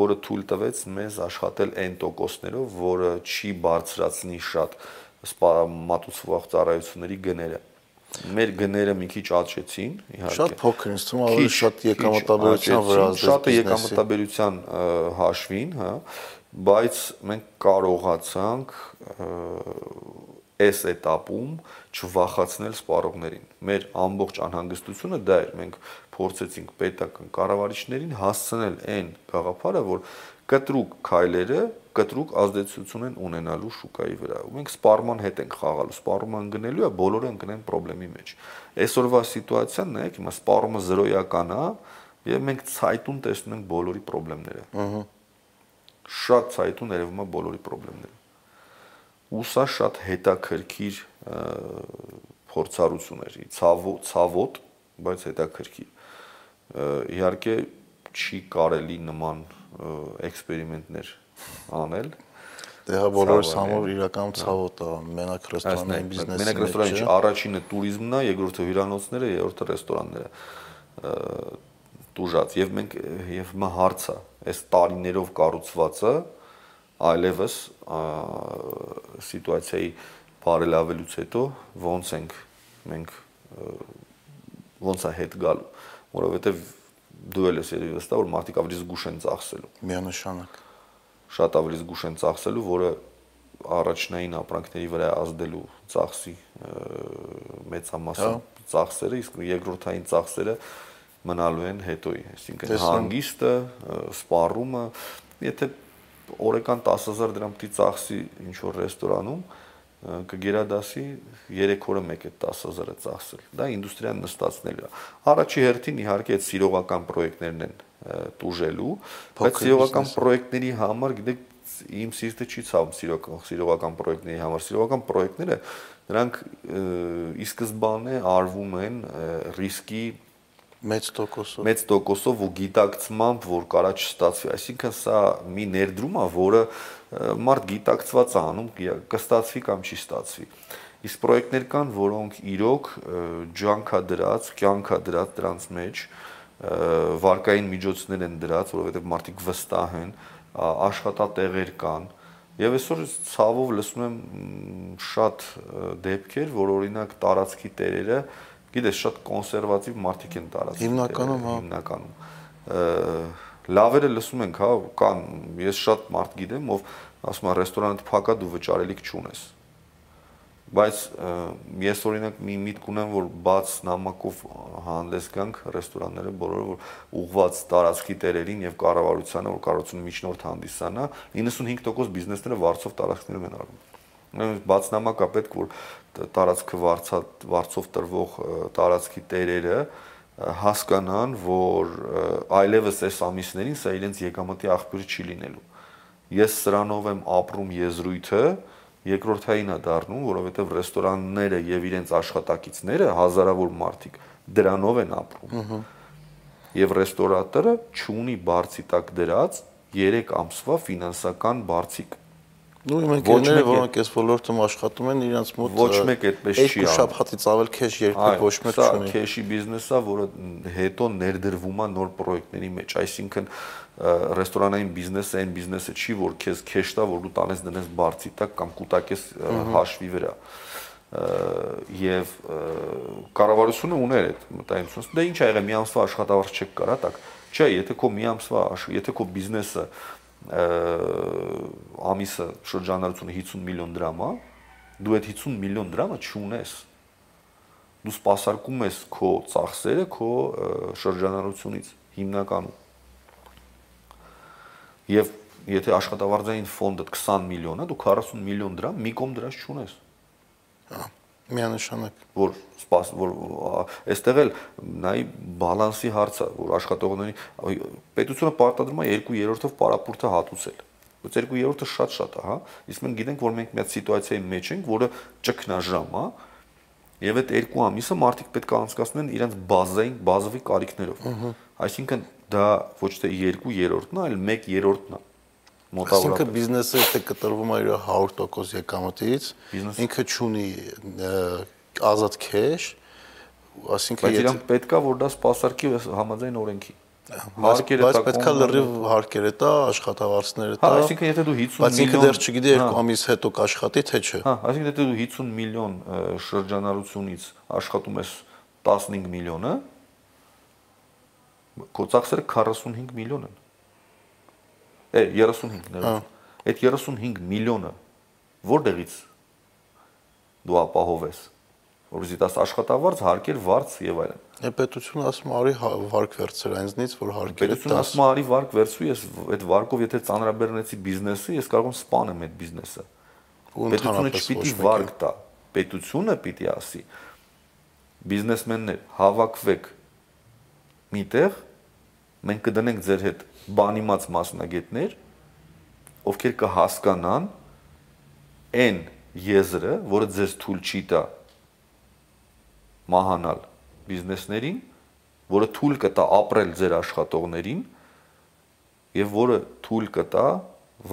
որը թույլ տվեց մեզ աշխատել այն տոկոսներով, որը չի բարձրացնի շատ սպա մատուցվող ծառայությունների գները մեր գները մի քիչ աճեցին, իհարկե։ Շատ փոքր ինձ թվում ավելի շատ եկամտաբերության վրա ազդեցություն։ Շատը եկամտաբերության հաշվին, հա, բայց մենք կարողացանք այս этаպում չվախացնել սպառողներին։ Մեր ամբողջ անհանգստությունը դա էր։ Մենք փորձեցինք պետական կառավարիչներին հասցնել այն գաղափարը, որ կտրուկ քայլերը կտրուկ ազդեցություն են ունենալու շուկայի վրա։ ու Մենք սպառման հետ ենք խաղալու, սպառումը ընկնելու է, բոլորը ընկնեն խնդրի մեջ։ Այսօրվա սիտուացիան նայեք, հիմա սպառումը զրոյական է, եւ մենք ցայտուն տեսնում ենք բոլորի խնդիրները։ Ահա։ Շատ ցայտուն երևում է բոլորի խնդիրները ու սա շատ հետաքրքիր փորձառություն էր, ցավոտ, ցավոտ, բայց հետաքրքիր։ Իհարկե չի կարելի նման էքսպերիմենտներ անել։ Դե հա բոլորս համար հա։ իրական հա։ ցավոտ է, մենակ ռեստորանային բիզնեսը։ Մենակ ռեստորանը չէ, առաջինը տուրիզմն է, երկրորդը հյուրանոցները, երրորդը ռեստորանները դուժած եւ մենք եւ մա հարցը այս տարիներով կառուցվածը այլևս սիտուացիայի բարելավելուց հետո ո՞նց ենք մենք ո՞նց է հետ գալու որովհետեւ դու ես երևի վստահ որ մարդիկ ավելի զգուշ են ծախսելու Միանշանակ։ շատ ավելի զգուշ են ծախսելու, որը առաջնային ապրանքների վրա ազդելու ծախսի ը, մեծամասն ծախսերը, իսկ երկրորդային ծախսերը մնալու են հետոյի, այսինքն հանգիստը, սպառումը, եթե օրական 10000 դրամ պիտի ծախսի ինչ որ ռեստորանում, կգերադասի 3 օրը մեկ է 10000-ը ծախսել։ Դա ինդուստրիան նստածնելու է։ Առաջի հերթին իհարկե այդ սիրողական պրոյեկտներն են տուժելու, բայց սիրողական պրոյեկտների համար գիտեք իմ սիրտը չի ցավում սիրողական սիրողական պրոյեկտների համար սիրողական պրոյեկտները նրանք ի սկզբանե արվում են ռիսկի Մեծ տոկոսով։ մեծ տոկոսով ու գիտակցմամբ, որ կարա չստացվի։ Այսինքն սա մի ներդրում է, որը մարդ գիտակցված է անում, կստացվի կամ չի ստացվի։ Իսկ պրոյեկտներ կան, որոնք իրոք ջանքա դրած, կյանքա դրած դրանց մեջ, վարկային միջոցներ են դրած, որովհետև մարդիկ վստահ են, աշխատատեղեր կան, Եվ այսօր ցավով լսում եմ շատ դեպքեր, որ օրինակ տարածքի տերերը, գիտես, շատ կոնսերվատիվ մարդիկ են տարածքի Հիմնականում, հա։ հիմնականում լավերը լսում ենք, հա, կան, ես շատ մարդ գիտեմ, ով ասում է ռեստորանը փակա դու վճարելիք չունես բայց ես օրինակ մի միտք ունեմ որ բաց նամակով հանդես գանք ռեստորանները բոլորը որ ուղված տարածքի տերերին եւ կառավարությանը որ կառուցում միջնորդ հանդիսանա 95% բիզնեսները վարձով տարածքներում են արվում Ուրեմն բաց նամակա պետք որ տարածքը վարձա վարձով տրվող տարածքի տերերը հասկանան որ այլևս այս ամիսներին սա իրենց եկամտի աղբյուր չի լինելու ես սրանով եմ ապրում եզրույթը երկրորդային է դառնում, որովհետև ռեստորանները եւ իրենց աշխատակիցները հազարավոր մարդիկ դրանով են ապրում։ Եվ ռեստորատորը չունի բարձի տակ դրած 3 ամսվա ֆինանսական բարձիկ։ Նու իմ ընկերները, որոնք այս ոլորտում աշխատում են, իրենց մոտ Ոչ մեկ այդպես չի անում։ շաբաթից ավել քեշ երբեք ոչ մեկ սա չունի։ քեշի բիզնես է, որը հետո ներդրվում է նոր պրոյեկտների մեջ, այսինքն ռեստորանային բիզնեսը այն բիզնեսը չի, որ քեզ քեշ տա, որ դու տանես դնես բարձի տակ կամ կուտակես հաշվի վրա ը, կառավարությունը ուներ այդ մտայնությունը։ Դե ինչ ա եղել, մի ամսվա աշխատավարձ չեք կարա տակ։ Չէ, եթե քո մի ամսվա, եթե քո բիզնեսը ամիսը շրջանառությունը 50 միլիոն դրամ է, դու այդ 50 միլիոն դրամը չունես։ Դու սпасարկում ես քո ծախսերը քո շրջանառությունից հիմնականում։ Եվ եթե աշխատավարձային ֆոնդը 20 միլիոն է, դու 40 միլիոն դրամ մի կողմ դրած չունես։ Հա միանշանակ որ սպաս որ այստեղ էլ նայի բալանսի հարցը որ աշխատողների պետությունը պարտադրում է 2/3-ով պարապուրտը հատուցել բայց 2/3-ը շատ-շատ է հա իսկ մենք գիտենք որ մենք մի հատ սիտուացիայի մեջ ենք որը ճգնաժամ է եւ այդ 2 ամիսը մարդիկ պետք է անցկացնեն իրենց բազային բազովի կարիքներով այսինքն դա ոչ թե 2/3-ն է այլ 1/3-ն է մոտավորապես։ Այսինքն բիզնեսը եթե կտրվում է իր 100% եկամտից, ինքը չունի ազատ քեշ, այսինքն եթե իրանք պետքա որ դա սպասարկի համաձայն օրենքի հարկերը տա պետքա լրիվ հարկերը տա աշխատավարձները տա հա այսինքն եթե դու 50 միլիոն բայց ինքը դեռ չգիտի երկու հա։ ամիս հետո կաշխատի թե չէ հա այսինքն եթե դու 50 միլիոն շրջանառությունից աշխատում ես 15 միլիոնը քո ծախսերը 45 միլիոն են է 35 ներողություն այդ 35 միլիոնը որտեղից դու ապահովես որովհետեւ դաս աշխատավարձ, հարկեր, վարձ եւ այլն։ Է պետությունը ասում արի հա, վարկ վերցր այնձնից, որ հարկերը պետությունը ասում արի վարկ վերցու, ես այդ վարկով եթե ծանրաբեռնեցի բիզնեսը, ես կարող եմ սպանեմ այդ բիզնեսը։ Պետությունը չպիտի վարկ տա։ Պետությունը պիտի ասի բիզնեսմեններ հավաքվեք միտեղ մենք կդնենք ձեր հետ բանիմաց մասնագետներ ովքեր կհասկանան այն եզրը, որը ձեզ թույլ չի տա մահանալ բիզնեսներին, որը թույլ կտա ապրել ձեր աշխատողներին եւ որը թույլ կտա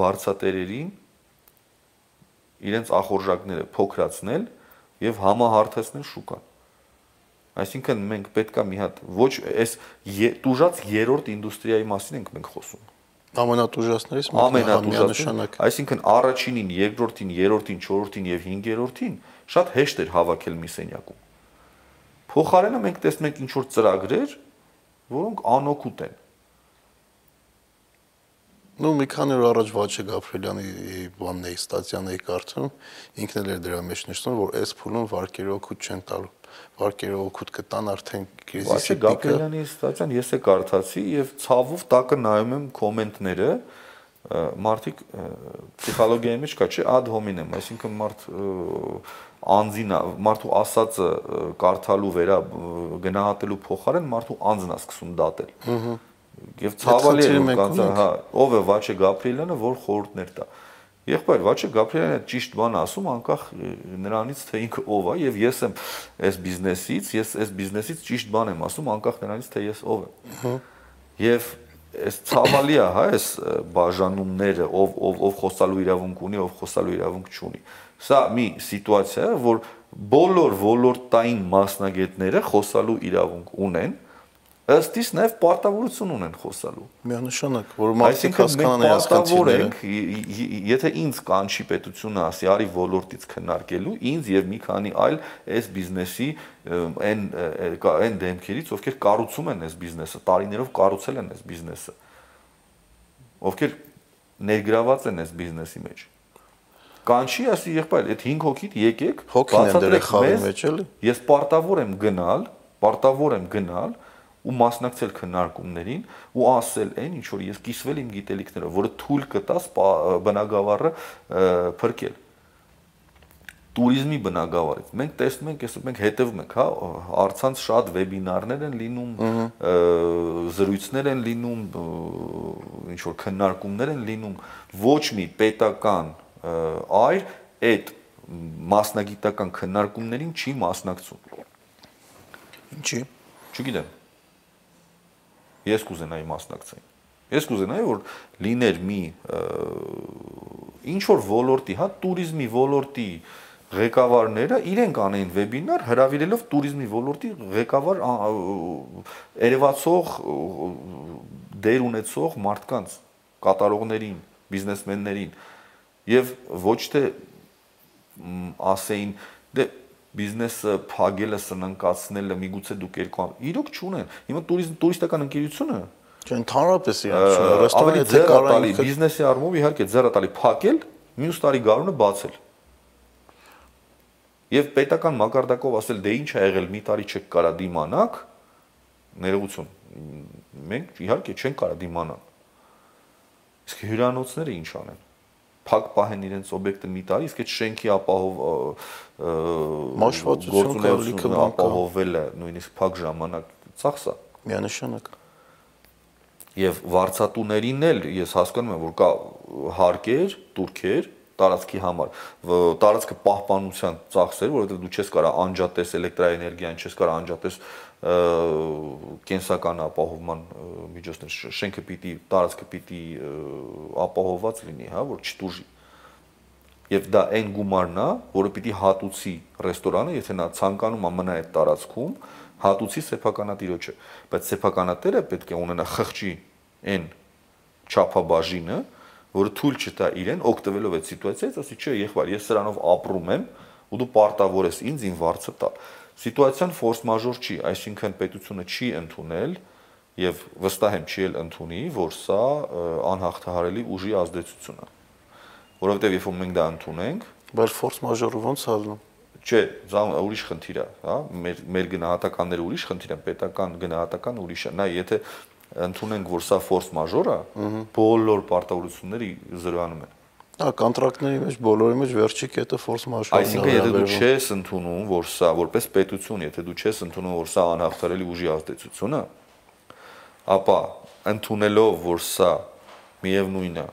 վարձատերերին իրենց ախորժակները փոքրացնել եւ համահարթեցնել շուկան։ Այսինքն մենք պետքա մի հատ ոչ այս տուժած երրորդ ինդուստրիայի մասին ենք մենք խոսում։ Ամենատուժածներից ամենատուժածնշանակ։ Այսինքն առաջինին, երկրորդին, երրորդին, չորրորդին եւ հինգերորդին շատ հեշտ էր հավաքել մի սենյակում Փոխարենը մենք տեսնում ենք ինչ որ ծրագրեր, որոնք անօգուտ են։ Ну մի քանի օր առաջ Վաչե Գաբրելյանի բանն էի ստատյանն էի կարդում, ինքն էլ էր դրա մեջ նշում, որ այս փուլում վարկերը օգուտ չեն տալու։ Վարկերը օգուտ կտան արդեն քրիզիսի Վաչե Գաբրելյանի ստատյան ես է կարդացի եւ ցավով տակը նայում եմ կոմենտները, մարդիկ պսիխոլոգիայի մեջ կա, չէ, ad hominem, այսինքն մարդ անձին մարդու ասածը կարդալու վերա գնահատելու փոխարեն մարդու անձն է սկսում դատել։ Ահա Եվ ցավալի է հա, ով է Վաչե Գաբրիելյանը, որ խորհուրդներ տա։ Եղբայր Վաչե Գաբրիելյանը ճիշտ բան ասում, անկախ նրանից թե ինքը ով է, եւ ես եմ այս բիզնեսից, ես այս բիզնեսից ճիշտ բան եմ ասում, անկախ նրանից թե ես ով եմ։ Եվ այս ցավալի է, հա, այս բաժանումները, ով ով ով խոսալու իրավունք ունի, ով խոսալու իրավունք չունի։ Սա մի սիտուացիա է, որ բոլոր ոլորտային մասնագետները խոսալու իրավունք ունեն, ըստ իս նաև պարտավորություն ունեն խոսալու։ Միանշանակ, որ մարդիկ հասկանան այս խնդիրները։ Եթե ինձ կանչի պետությունը ասի, արի ոլորտից քննարկելու, ինձ եւ մի քանի այլ այս բիզնեսի այն այն դեմքերից, ովքեր կառուցում են այս բիզնեսը, տարիներով կառուցել են այս բիզնեսը, ովքեր ներգրաված են այս բիզնեսի մեջ կանչի ասի եղբայր այդ 5 հոգիդ եկեք բացատրեք մեզ ես պարտավոր եմ գնալ պարտավոր եմ գնալ ու մասնակցել քննարկումներին ու ասել այն ինչ որ ես կիսվել իմ գիտելիքներով, որը թույլ կտա բնակավարը փրկել տուրիզմի բնակավարից։ Մենք տեսնում ենք, այսօր մենք հետևում ենք, հա, արցանց շատ վեբինարներ են լինում, զրույցներ են լինում, ինչ որ քննարկումներ են լինում, ոչ մի պետական այր այդ մասնագիտական քննարկումներին չի մասնակցում։ Ինչի՞։ Չգիտեմ ես կուզենայի մասնակցեի։ Ես կուզենայի որ լիներ մի ինչ որ ոլորտի, հա, туриզմի ոլորտի ղեկավարները իրենք անեն վեբինար հրավիրելով туриզմի ոլորտի ղեկավար Երևացող դեր ունեցող մարդկանց, կատարողներին, բիզնեսմեններին եւ ոչ թե ասեին դե բիզնեսը փակելը, սննկացնելը միգուցե դուք երկու ամ։ Իրոք չունեն։ Հիմա տուրիզմ տուրիստական ընկերությունը չէ, ընդհանրապես իրացում, ռեստորանը ձեր կարային բիզնեսի առումով իհարկե ձեռը տալի փակել, մյուս տարի գարունը բացել։ Եվ պետական մակարդակով ասել, դե ինչ ա եղել, մի տարի չեք կարա դիմանաք, ներողություն։ Մենք իհարկե չենք կարա դիմանալ։ Իսկ հյուրանոցները ինչ անեն։ Փակ պահեն իրենց օբյեկտը մի տարի, իսկ այդ շենքի ապահով մաշվածություն կարելիքը ապահովելը նույնիսկ փակ ժամանակ ծախսա։ Միանշանակ։ Եվ վարչատուներին էլ ես հասկանում եմ, որ կա հարկեր, турքեր տարածքի համար տարածքը պահպանության ծախսեր, որովհետև դու չես կարող անջատես էլեկտրակայանի, չես կարող անջատես կենսական ապահովման միջոցներ։ Շենքը պիտի, տարածքը պիտի ապահովված լինի, հա, որ չտուժի։ Ա եւ դա այն գումարն է, որը պիտի հատուցի ռեստորանը, եթե նա ցանկանում է մնա այդ տարածքում, հատուցի սեփականատիրոջը, բայց սեփականատերը պետք է ունենա խղճի այն չափաբաժինը, որը թույլ չտա իրեն օգտվելով այդ սիտուացիայից, ասի չէ, եղբայր, ես սրանով ապրում եմ ու դու պարտավոր ես ինձ ին վարձը տալ։ Սիտուացիան ֆորս մաժոր չի, այսինքն պետությունը չի ընդունել եւ վստահ եմ չի էլ ընդունի, որ սա անհաղթահարելի ուժի ազդեցություն է։ Որովհետեւ երբ որ մենք դա ընդունենք, բայց ֆորս մաժորը ոնց է լինում չէ, ուրիշ խնդիր է, հա, մեր մեր գնահատականները ուրիշ խնդիր են, պետական գնահատական ուրիշ է։ Նա եթե ընդունենք, որ սա ֆորս մաժոր է, բոլոր պարտավորությունները զրոյանում են։ Հա, կոնտրակտների մեջ բոլորի մեջ վերջի կետը ֆորս մաժորն է։ Այսինքն, եթե դու չես ընդունում, որ սա որպես պետություն, եթե դու չես ընդունում, որ սա անհաղթարելի ուժի ազդեցություն է, ապա ընդունելով, որ սա միևնույնն է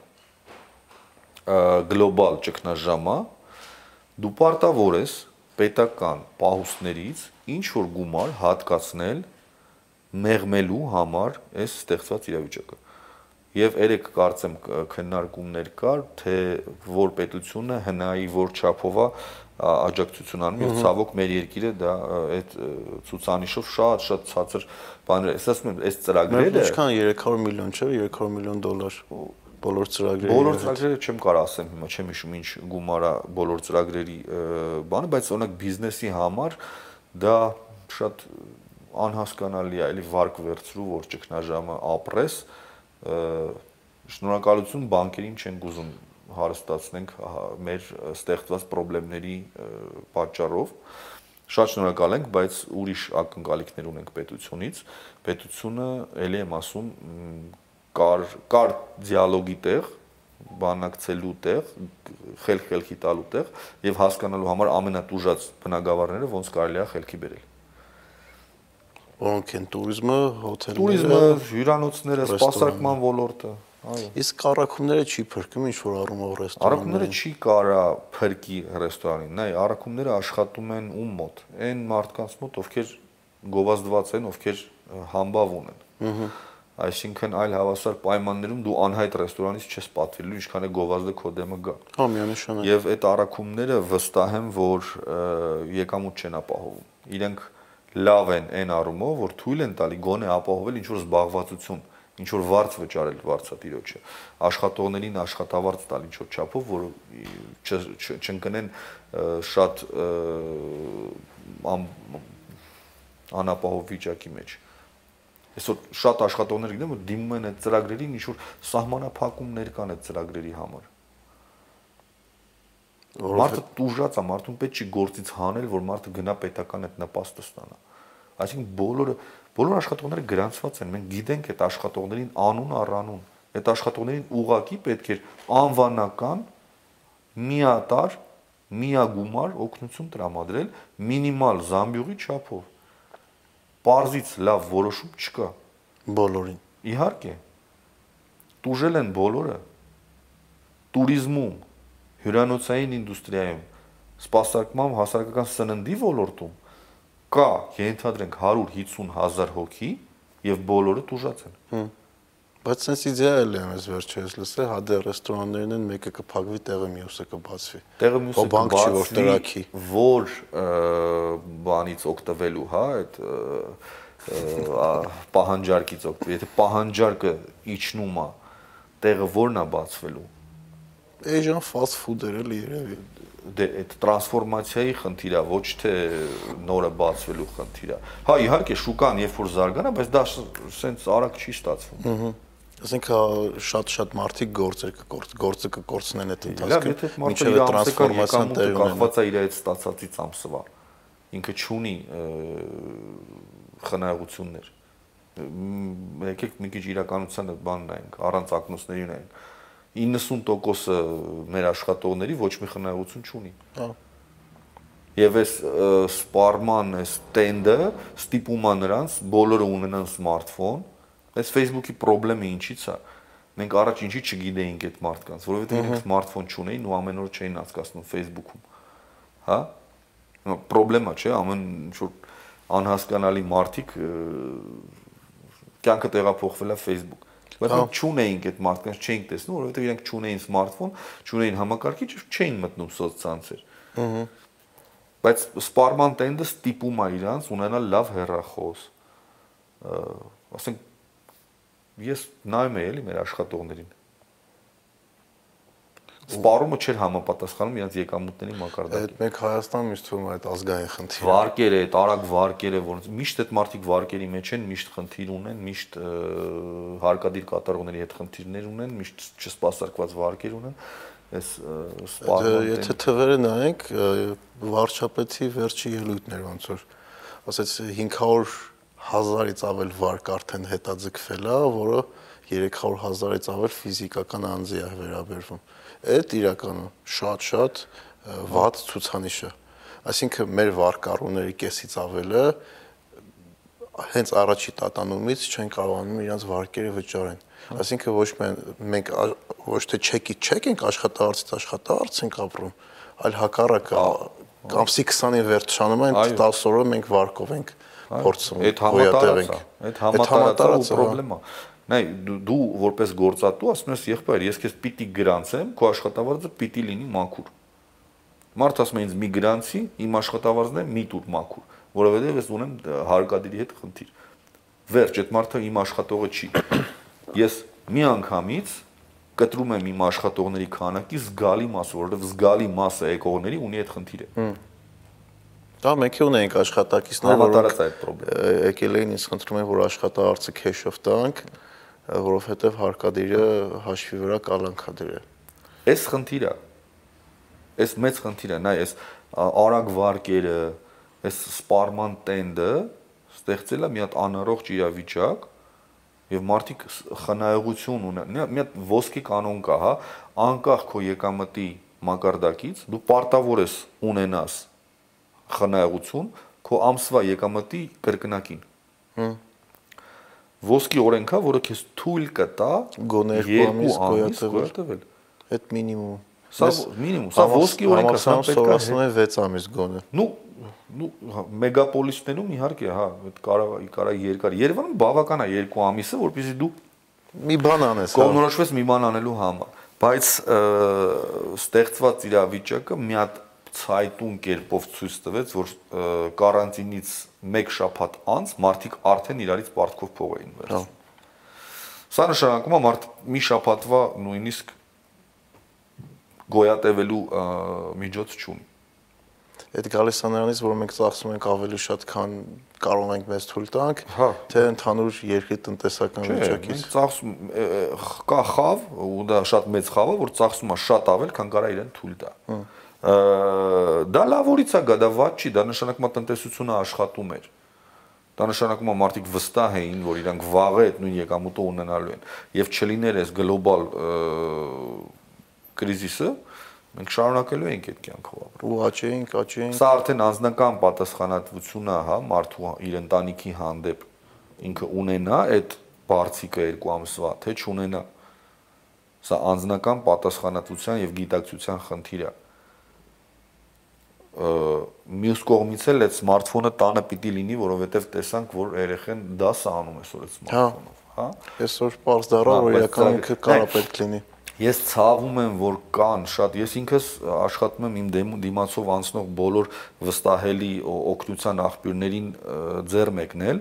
գլոբալ ճգնաժամ է, դու պարտավոր ես պետական պահուստներից ինչ որ գումար հատկացնել մեղմելու համար այս ստեղծված իրավիճակը։ Եվ երեք կարծեմ քննարկումներ կար, թե որ պետությունը հնայի որ չափով աջակցություն անում եւ ցավոք մեր երկիրը դա այդ ցուցանիշով շատ շատ ցածր բաներ։ Ես ասում եմ, այս ծրագրերը ինչքան 300 միլիոն չէ, 300 միլիոն դոլար բոլոր ծրագրերը։ Բոլոր ծրագրերը չեմ կարող ասեմ հիմա, չեմ հիշում ինչ գումարա բոլոր ծրագրերի բանը, բայց օրինակ բիզնեսի համար դա շատ անհասկանալի է, էլի վարկ վերցրու, որ ճգնաժամը ապրես, շնորհակալություն բանկերին չեն գուզում հարստացնենք մեր ստեղծված խնդիրների պատճառով շատ շնորհակալ ենք, բայց ուրիշ ակնկալիքներ ունենք պետությունից։ Պետությունը, ելի եմ ասում, կար կար դիալոգի տեղ, բանակցելու տեղ, խելք-խելքի տալու տեղ եւ հասկանալու համար ամենատուժած բնակավարները ոնց կարելի է խելքի բերել։ Որոնք են туриզմը, հոթելները, туриզմը, հյուրանոցները, սպասարկման ոլորտը, այո։ Իսկ առաքումները չի փրկում ինչ որ առումով ռեստորանները։ Առաքումները չի կարա փրկի ռեստորանին։ Նայ, առաքումները աշխատում են ում մոտ։ Այն մարդկանց մոտ, ովքեր գովազդված են, ովքեր համբավ ունեն։ Ահա այսինքն այլ հավասար պայմաններում դու անհայտ ռեստորանից չես պատվիրելու ինչքան է գովազդը քո դեմը գա։ Հա, միանշանակ։ Եվ այդ առաքումները վստահ եմ, որ եկամուտ չեն ապահովում։ Իրենք լավ են այն առումով, որ թույլ են տալի գոնե ապահովել ինչ որ զբաղվածություն, ինչ որ վարձ վճարել վարձատիրոջը, աշխատողներին աշխատավարձ տալ ինչ որ չափով, որ չընկնեն շատ անապահով վիճակի մեջ։ Այսօր շատ աշխատողներ գիտեմ, որ դիմում են այդ ծրագրերին ինչ որ սահմանափակումներ կան այդ ծրագրերի համար։ Մարդը տուժած է, մարդուն պետք չի գործից հանել, որ մարդը գնա պետական այդ նպաստը ստանա։ Այսինքն բոլորը բոլոր աշխատողները գրանցված են։ Մենք գիտենք այդ աշխատողներին անուն առանուն։ Այդ աշխատողներին ուղակի պետք էր անվանական միատար միագումար օգնություն տրամադրել մինիմալ զամբյուղի չափով։ Պարզից լավ որոշում չկա բոլորին։ Իհարկե։ Տուժել են բոլորը։ Տուրիզմում, հյուրանոցային ինդուստրիայում, սպասարկման հասարակական սննդի ոլորտում կա, ենթադրենք 150 հազար հոգի եւ բոլորը տուժած են։ Հմ Բայց sense իդեալ է մեզ վերջերս լսել, հա դե ռեստորաններն են, մեկը կփակվի, տեղը մյուսը կբացվի։ Տեղը մյուսը կբացվի, որ տրակի, որ բանից օգտվելու, հա, այդ պահանջարկից օգտվի։ Եթե պահանջարկը իջնում է, տեղը ո՞րն է բացվելու Asian fast food-եր էլի երևի դե այդ տրանսֆորմացիայի խնդիր է, ոչ թե նորը բացվելու խնդիր է։ Հա, իհարկե շուկան երբ որ զարգանա, բայց դա սենց արագ չի ստացվում։ Ահա Ասենք շատ-շատ մարդիկ գործեր կգործ գործը կկորցնեն այդ ընթացքում։ Մինչև տրանսֆորմացիան տեղի ունենա։ Կախված է իր այդ ստացածից ամսվա։ Ինքը ճունի խնայողություններ։ Եկեք մի քիչ իրականությանը բանն նայենք, առանց ակնոցների նայենք 90%-ը մեր աշխատողների ոչ մի խնայողություն չունի։ Հա։ Եվ այս սպարման այս տենդը ստիպում է նրանց բոլորը ունենան սմարթֆոն։ Այս Facebook-ի խնդրեմը ինչի՞ց է։ մենք առաջ ինչի չգիտեինք այդ մարդկանց, որովհետեւ իրենք սմարթֆոն չունեին ու ամեն օր չէին հասկացնում Facebook-ում։ Հա? Պրոբլեմա չէ, ամեն ինչ-որ անհասկանալի մարդիկ կյանքը տեղափոխվել է Facebook բայց մենք չունեինք այդ մարդկանց չէինք տեսնում, որովհետև իրենք չունեին սմարթֆոն, չունեին համակարգիչ, չէին մտնում սոցցանցեր։ Ահա բայց սպարման տենդը ստիպում է իրանց ունենալ լավ հեռախոս ասենք ես նայում եմ էլի մեր աշխատողներին սպառումը չէր համապատասխանում իրենց եկամուտների մակարդակին։ Այդ մենք Հայաստանում ինձ թվում է այդ ազգային խնդիր։ Վարկերը, այդ արագ վարկերը, որոնց միշտ այդ մարդիկ վարկերի մեջ են, միշտ խնդիր ունեն, միշտ հարկադիր կատարողների հետ խնդիրներ ունեն, միշտ չսպասարկված վարկեր ունեն այս սպառումը եթե թվերը նայենք վարչապետի վերջի ելույթներ ոնց որ ասած 500 հազարից ավել վարկ արդեն հետաձգվել է, որը 300 հազարից ավել ֆիզիկական անձի է վերաբերվում։ Այդ իրականում շատ-շատ վատ ցուցանիշ է։ Այսինքն մեր վարկառուների կեսից ավելը հենց առաջի տատանումից չեն կարողանում իրենց վարկերը վճարեն։ Այսինքն ոչ մենք ոչ թե չեկի չեք ենք աշխատարարցից աշխատարարց ենք ապրում, այլ հակառակը կամսի 20-ին վերջանում են 10 օրը մենք վարկով ենք փորձում գոյատևենք։ Այդ համատարած պրոբլեմա։ Նայ դու որպես գործատու ասում ես եղբայր, ես քեզ պիտի գրանցեմ, քո աշխատավարձը պիտի լինի մաքուր։ Մարդ ասում է ինձ մի գրանցի, իմ աշխատավարձն է մի տուր մաքուր, որովհետև ես ունեմ հարկադիրի հետ խնդիր։ Վերջ, այդ մարդը իմ աշխատողը չի։ Ես մի անգամից կտրում եմ իմ աշխատողների քանակի զգալի մասը, որովհետև զգալի մասը եկողների ունի այդ խնդիրը։ Դա մենք ունենք աշխատակիցներ, որոնք այդ խնդրում եկել էին ինձ խնդրում են, որ աշխատավարձը քեշով տանք, որովհետև հարկադիրը հաշվի վրա կալանքա դրել։ Այս խնդիրը այս մեծ խնդիրը, նայ, այս արագ վարկերը, այս սպարման տենդը ստեղծել է մի հատ անառողջ իրավիճակ եւ մարդիկ խնայողություն ունեն։ Մի հատ ոսկի կանոն կա, հա, անկախ քո եկամտի մակարդակից դու պարտավոր ես ունենաս խնայողություն քո ամսվա եկամտի կրկնակին։ Հմ ոսկի օրենքա, որը քեզ թույլ կտա գոնե երկու ամիս գոյատևել։ Այդ մինիմում։ Սա մինիմում, սա ոսկի օրենքա, սա պետք է ասում են 6 ամիս գոնե։ Ну, ну մեգապոլիսներում իհարկե, հա, այդ կարող կարա երկար։ Երևանում բավական է 2 ամիսը, որպեսզի դու մի բան անես։ հա։ Կողմնորոշվես մի բան անելու համար։ Բայց ստեղծված իրավիճակը մի հատ ցայտուն կերպով ցույց տվեց, որ կարանտինից 1 շաբաթ անց մարդիկ արդեն իրարից պարտքով փող էին վերցնում։ Սա նշանակում է մարդ մի շաբաթվա նույնիսկ գոյատևելու միջոց չունի։ Այդ գալիս է նրանից, որ մենք ծախսում ենք ավելի շատ, քան կարող ենք մեզ թույլ տանք, հա։ թե ընդհանուր երկրի տնտեսական վիճակից։ Մենք ծախսում կա խավ, ու դա շատ մեծ խավ է, որ ծախսում է շատ ավել, քան կարա իրեն թույլ տա։ Հա դա լավորից է գա, դա ված չի, դա նշանակում է տնտեսությունը աշխատում էր։ Դա նշանակում է մարդիկ վստահ էին, որ իրանք վաղը այդ նույն եկամուտը ունենալու են։ Եվ չլիներ այս գլոբալ կրիզիսը, մենք շարունակելու ենք այդ կյանքով ապրել։ Ու աճեինք, աճեինք։ Սա արդեն անձնական պատասխանատվություն է, հա, մարդու իր ընտանիքի հանդեպ ինքը ունենա այդ բարձիկը երկու ամսվա, թե չունենա։ Սա անձնական պատասխանատվության եւ գիտակցության խնդիր է մյուս կողմից էլ այդ սմարթֆոնը տանը պիտի լինի, որովհետև տեսանք, որ երեխեն դասը անում է սոր այդ սմարթֆոնով, հա։ Այսօր པարզ դառա, որ իրական ինքը կարա պետք լինի։ Ես ցավում եմ, որ կան շատ, ես ինքս աշխատում եմ իմ դիմացով անցնող բոլոր վստահելի օգնության աղբյուրներին ձեռ մեկնել,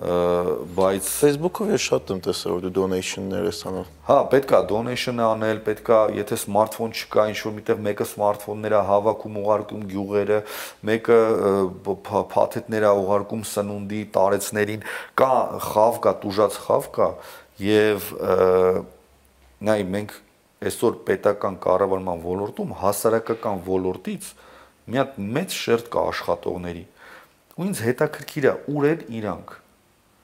բայց Facebook-ով ես շատ եմ տեսել որ դու donation-ներ ես անում։ Հա, պետքա donation-ը անել, պետքա, եթե սմարթֆոն չկա, ինչ որ միտեղ մեկը սմարթֆոնները հավաքում, ուղարկում գյուղերը, մեկը փաթեթներ է ուղարկում սնունդի տարեցներին, կա խավ կա, տուժած խավ կա եւ նայ մենք այսօր պետական կառավարման ոլորտում հասարակական ոլորտից մի հատ մեծ շերտ կա աշխատողների ու ինձ հետաքրքիր է ուր են իրանք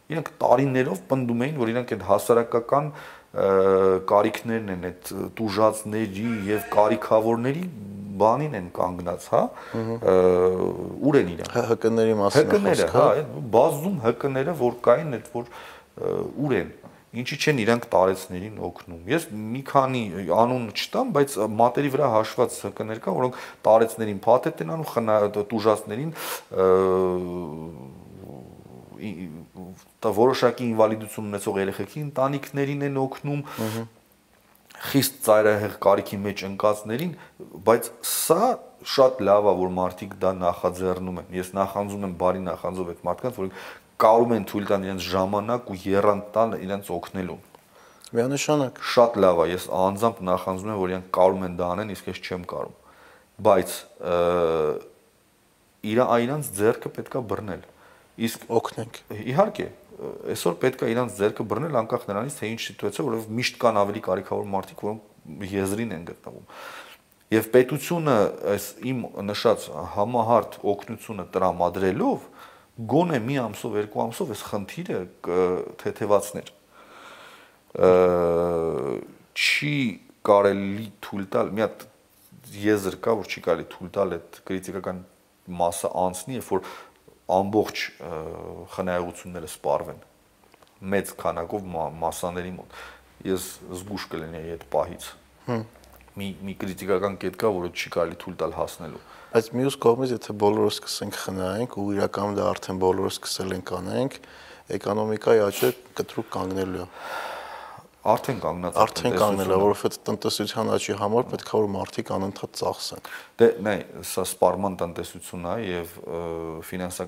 Իրանք տարիներով պնդում էին, որ իրանք այդ հասարակական կարիքներն են, այդ տուժածների եւ կարիքավորների բանին են կանգնած, հա։ Ուր են իրանք։ ՀԿ-ների մասին ՀԿ-ները, հա, բազում ՀԿ-ները, որ կային, այդ որ ուր են։ ինչի չեն իրանք տարեցներին օգնում։ Ես մի քանի անուն չտամ, բայց մատերի վրա հաշված կներ կան, որոնք տարեցներին փաթեթ են անում, տուժածներին դա որոշակի ինվալիդություն ունեցող երեխեքի ընտանիքներին են օգնում խիստ ծայրահեղ կարիքի մեջ ընկածներին, բայց սա շատ լավ է որ մարդիկ դա նախաձեռնում են։ Ես նախանձում եմ բարի նախանձով այդ մարդկանց, որ կարում են թույլ տան իրենց ժամանակ ու երանտ տալ իրենց օգնելու։ Միանշանակ շատ լավ է, ես անձամբ նախանձում եմ, որ իրենք կարում են դա անեն, իսկ ես չեմ կարում։ Բայց իր այրանց ձեռքը պետքա բռնել։ Իսկ օգնենք։ Իհարկե, այսօր պետքա իրանց ձեռքը բռնել անկախ նրանից թե ինչ սիտուացիա, որովհետև միշտ կան ավելի կարիքավոր մարդիկ, որոնք եզրին են գտնվում։ Եվ պետությունը այս իմ նշած համահարթ օգնությունը տրամադրելով գոնե մի ամսով, երկու ամսով այս խնդիրը թեթևացներ չի կարելի թույլ տալ մի հատ եզր կա որ չի կարելի թույլ տալ այդ քրիտիկական մասը անցնի երբ որ ամբողջ խնայողությունները սպառվեն մեծ քանակով մասաների մոտ ես զգուշ կլինեի այդ պահից մի մի քրիտիկական կետ կա որը չի կարելի թույլ տալ հասնելու բայց մյուս կողմից եթե բոլորը սկսենք խնայենք ու իրականում դա արդեն բոլորը սկսել են կանենք էկոնոմիկայի աճը կտրուկ կանգնելու է արդեն կանգնած արդեն կանգնել է, որովհետեւ տնտեսության աճի համար պետք է որ մարդիկ անընդհատ ծախսեն։ Դե նայ, սա սպարման տնտեսությունն է եւ ֆինանսա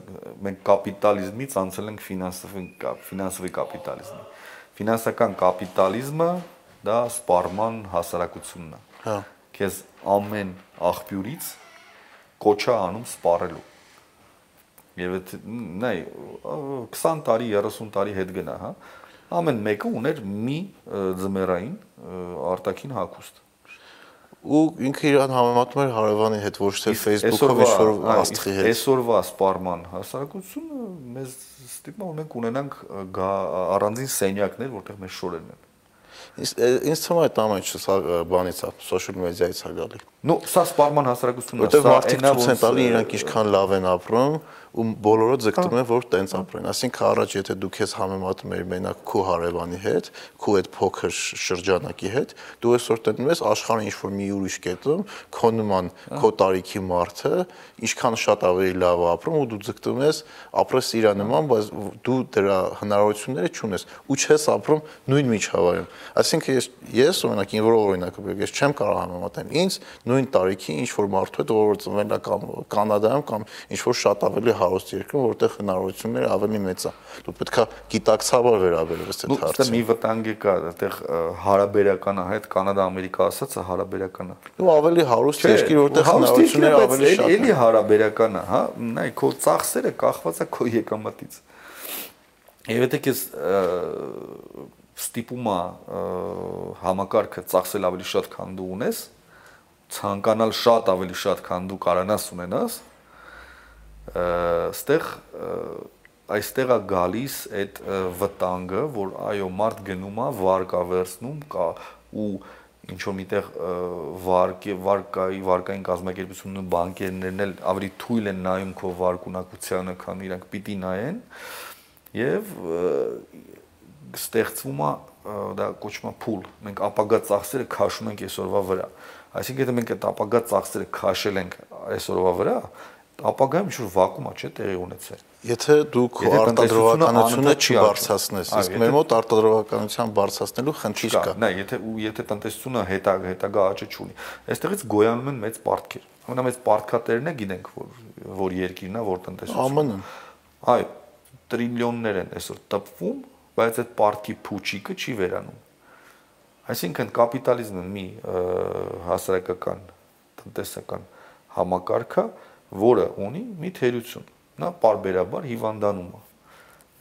մենք կապիտալիզմից անցել ենք ֆինանսովի կապիտալիզմի։ Ֆինանսական կապիտալիզմը դա սպարման հասարակությունն է։ Հա։ Քեզ ամեն աղբյուրից կոչա անում սպառելու։ Եվ այդ նայ 20 տարի, 30 տարի հետ գնա, հա ամեն մեկը ուներ մի ձմեռային արտաքին հագուստ ու ինքը իրան համեմատում էր հարևանի հետ ոչ թե Facebook-ով ինչ որ աստղի հետ այսօրվա սպարման հասարակությունը մեզ ստիպում մենք ունենանք առանձին սենյակներ որտեղ մեր շորերն են ինձ թվում է այդ ամենը բանից է social media-ից է գալի նո սա սպարման հասարակությունն է որտեղ մարդիկ ցույց են տալի իրանք ինչքան լավ են ապրում ու բոլորը ձգտում են որ տենց ապրեն ասինքն առաջ եթե դու քեզ համեմատում ես մենակ քո հարևանի հետ քո այդ փոքր շրջանակի հետ դու այսօր տենում ես աշխարհը ինչ որ մի ուրիշ կետում քո նման քո տարիքի մարդը ինչքան շատ ավելի լավ ապրում ու դու ձգտում ես ապրես իր նման բայց դու դրա հնարավորությունները չունես ու չես ապրում նույն միջավայրում այսինքն ես ես օրինակ ինչ որ օրինակ ես չեմ կարող համեմատեմ ինձ նույն տարիքի ինչ որ մարդու հետ որ ծնվել է կամ կանադայում կամ ինչ որ շատ ավելի հարուստ երկրում, որտեղ հնարավորությունները ավելի մեծ է։ Դու պետքա գիտակցաբար վերաբերես այդ հարցին։ Դու մի վտանգ կա, այդտեղ հարաբերականը հետ Կանադա-Ամերիկա ասածը հարաբերականը։ Դու ավելի հարուստ երկիր, որտեղ հնարավորությունները ավելի շատ են։ Էլի հարաբերականը, հա, նայ քո ծախսերը կախված է քո եկամտից։ Եվ եթե քեզ ստիպում է համակարգը ծախսել ավելի շատ, քան դու ունես, ցանկանալ շատ ավելի շատ, քան դու կարանաս ունենաս, ստեղ այստեղ է գալիս այդ վտանգը, որ այո, մարդ գնում է, վարկա վերցնում կա ու ինչ որ միտեղ վարկի վարկայի վարկային կազմակերպությունն ու բանկերներն էլ ավելի թույլ են նայում քո վարկունակությանը, քան իրանք պիտի նայեն եւ ստեղծվում է դա կոչվում է փուլ։ Մենք ապագա ծախսերը քաշում ենք այսօրվա վրա։ Այսինքն եթե մենք այդ ապագա ծախսերը քաշել ենք այսօրվա վրա, ապագայում ինչ-որ վակուում է, չէ, տեղի ունեցել։ Եթե դու քո արտադրողականությունը չբարձրացնես, իսկ մեր մոտ արտադրողականության բարձրացնելու խնդիր կա։ Նա, եթե ու եթե տնտեսությունը հետա հետագա աճը չունի, այստեղից գոյանում են մեծ պարտքեր։ Ամենամեծ պարտքատերն է գիտենք, որ որ երկիրն է, որ տնտեսությունը։ ԱՄՆ-ն։ Այո, տրիլիոններ են այսօր տպվում, բայց այդ պարտքի փուչիկը չի վերանում։ Այսինքն կապիտալիզմը մի հասարակական տնտեսական համակարգ է, որը ունի մի թերություն։ Նա parberabar հիվանդանում է։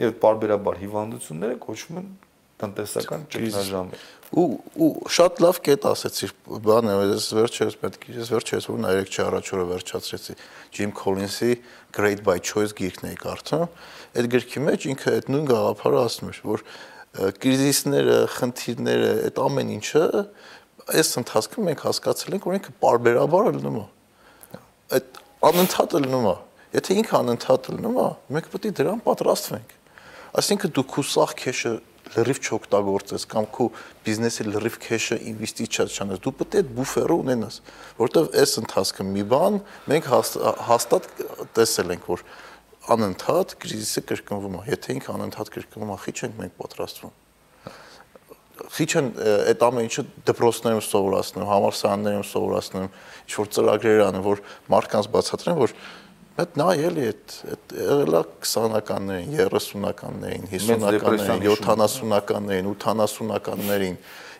Եվ parberabar հիվանդությունները կոչվում են տնտեսական ճգնաժամեր։ Ու ու շատ լավ կետ ասեցիր, բանը ես վերջերս պետք է ես վերջերս որ նայեք չի առաջ օրը վերջացրեցի Jim Collins-ի Great by Choice գիրքն էի կարդում։ Այդ գրքի մեջ ինքը այդ նույն գաղափարը ասում էր, որ կրիզիսները, խնդիրները, այդ ամեն ինչը այս ընթացքում մենք հասկացել ենք, որ ինքը parberabar լինում է։ Այդ անընդհատ լինում է։ Եթե ինքը անընդհատ լինում է, մենք պետք է դրան պատրաստվենք։ Այսինքն դու քու սախ քեշը լրիվ չօգտագործես կամ քո բիզնեսի լրիվ քեշը ինվեստիցիա չանես, դու պետք է բուֆերը ունենաս, որովհետև այս ընթացքը մի բան մենք հաստատ տեսել ենք, որ անընդհատ կրիզիսը կրկնվում է։ Եթե ինքը անընդհատ կրկնվում է, խիչ ենք մենք պատրաստվում քիչ են այդ ամեն ինչը դպրոցներում սովորացնում, համալսարաններում սովորացնում, ինչ որ ծրագրեր անում, որ մարդկանց բացատրեն, որ Այդ նա էլի այդ այդ եղելա 20-ականներին, 30-ականներին, 50-ականներին, 70-ականներին, 80-ականներին,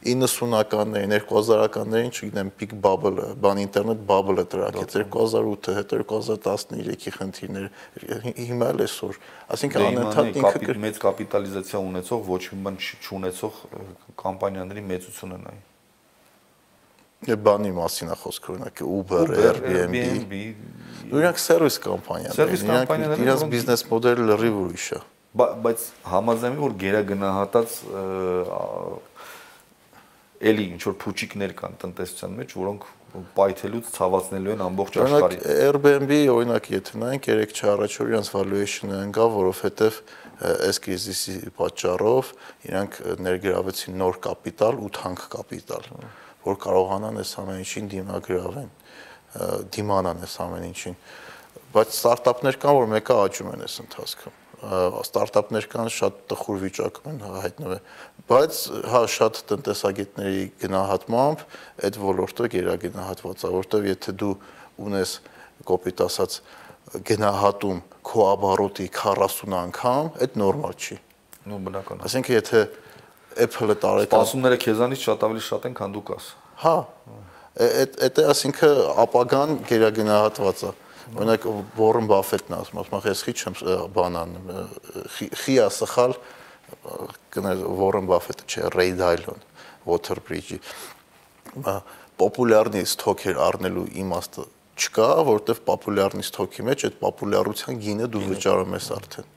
90-ականներին, 2000-ականներին, չգիտեմ, peak bubble-ը, բան ինտերնետ bubble-ը տրակեց 2008-ը, հետո 2013-ի խնդիրներ, հիմա էլ այսօր։ Այսինքն անընդհատ ինքը մեծ կապիտալիզացիա ունեցող, ոչ մի բան չունեցող կամպանիաների մեծությունը նայ բանի մասին է խոսքը օրինակ Uber, Airbnb, իրանք սերվիս կամպանիաներ են, իրանք իրաց բիզնես մոդելը լրիվ ուրիշ է։ Բայց համաձայնեմ որ գերագնահատած էլի ինչ որ փուչիկներ կան տնտեսության մեջ, որոնք պայթելուց ցավացնելու են ամբողջ աշխարհին։ Airbnb օրինակ եթե նայենք 3 առաջ որ իրանց valuation-ը ընկա, որովհետև այս կրիզիսի պատճառով իրանք ներգրավեցին նոր կապիտալ ու թանկ կապիտալ, որ կարողանան այս ամեն ինչին դիմագրավեն, դիմանան այս ամեն ինչին։ Բայց ստարտափներ կան, որ մեկը աճում են այս ընթացքում ստարտափներ կան շատ տխուր վիճակում են հայտնվել բայց հա շատ տնտեսագետների գնահատմամբ այդ ոլորտը գերագնահատված է որտեվ եթե դու ունես կոպիտ ասած գնահատում քո ապարոտի 40 անգամ այդ նորմալ չի նո բնական ասենք եթե Apple-ը տարեկան սպասումները քեզանից շատ ավելի շատ են քան դու կաս հա այդ այդ ասինքն ապագան գերագնահատված է Օրինակ Warren Buffett-ն ասում, ասում է, ես խի չեմ բանան, խի է սխալ կներ Warren Buffett-ը չէ, Ray Dalio-ն Waterbridge-ի պոպուլյարնի ստոքեր առնելու իմաստը չկա, որովհետև պոպուլյարնի ստոքի մեջ այդ պոպուլյարության գինը դու վճարում ես արդեն։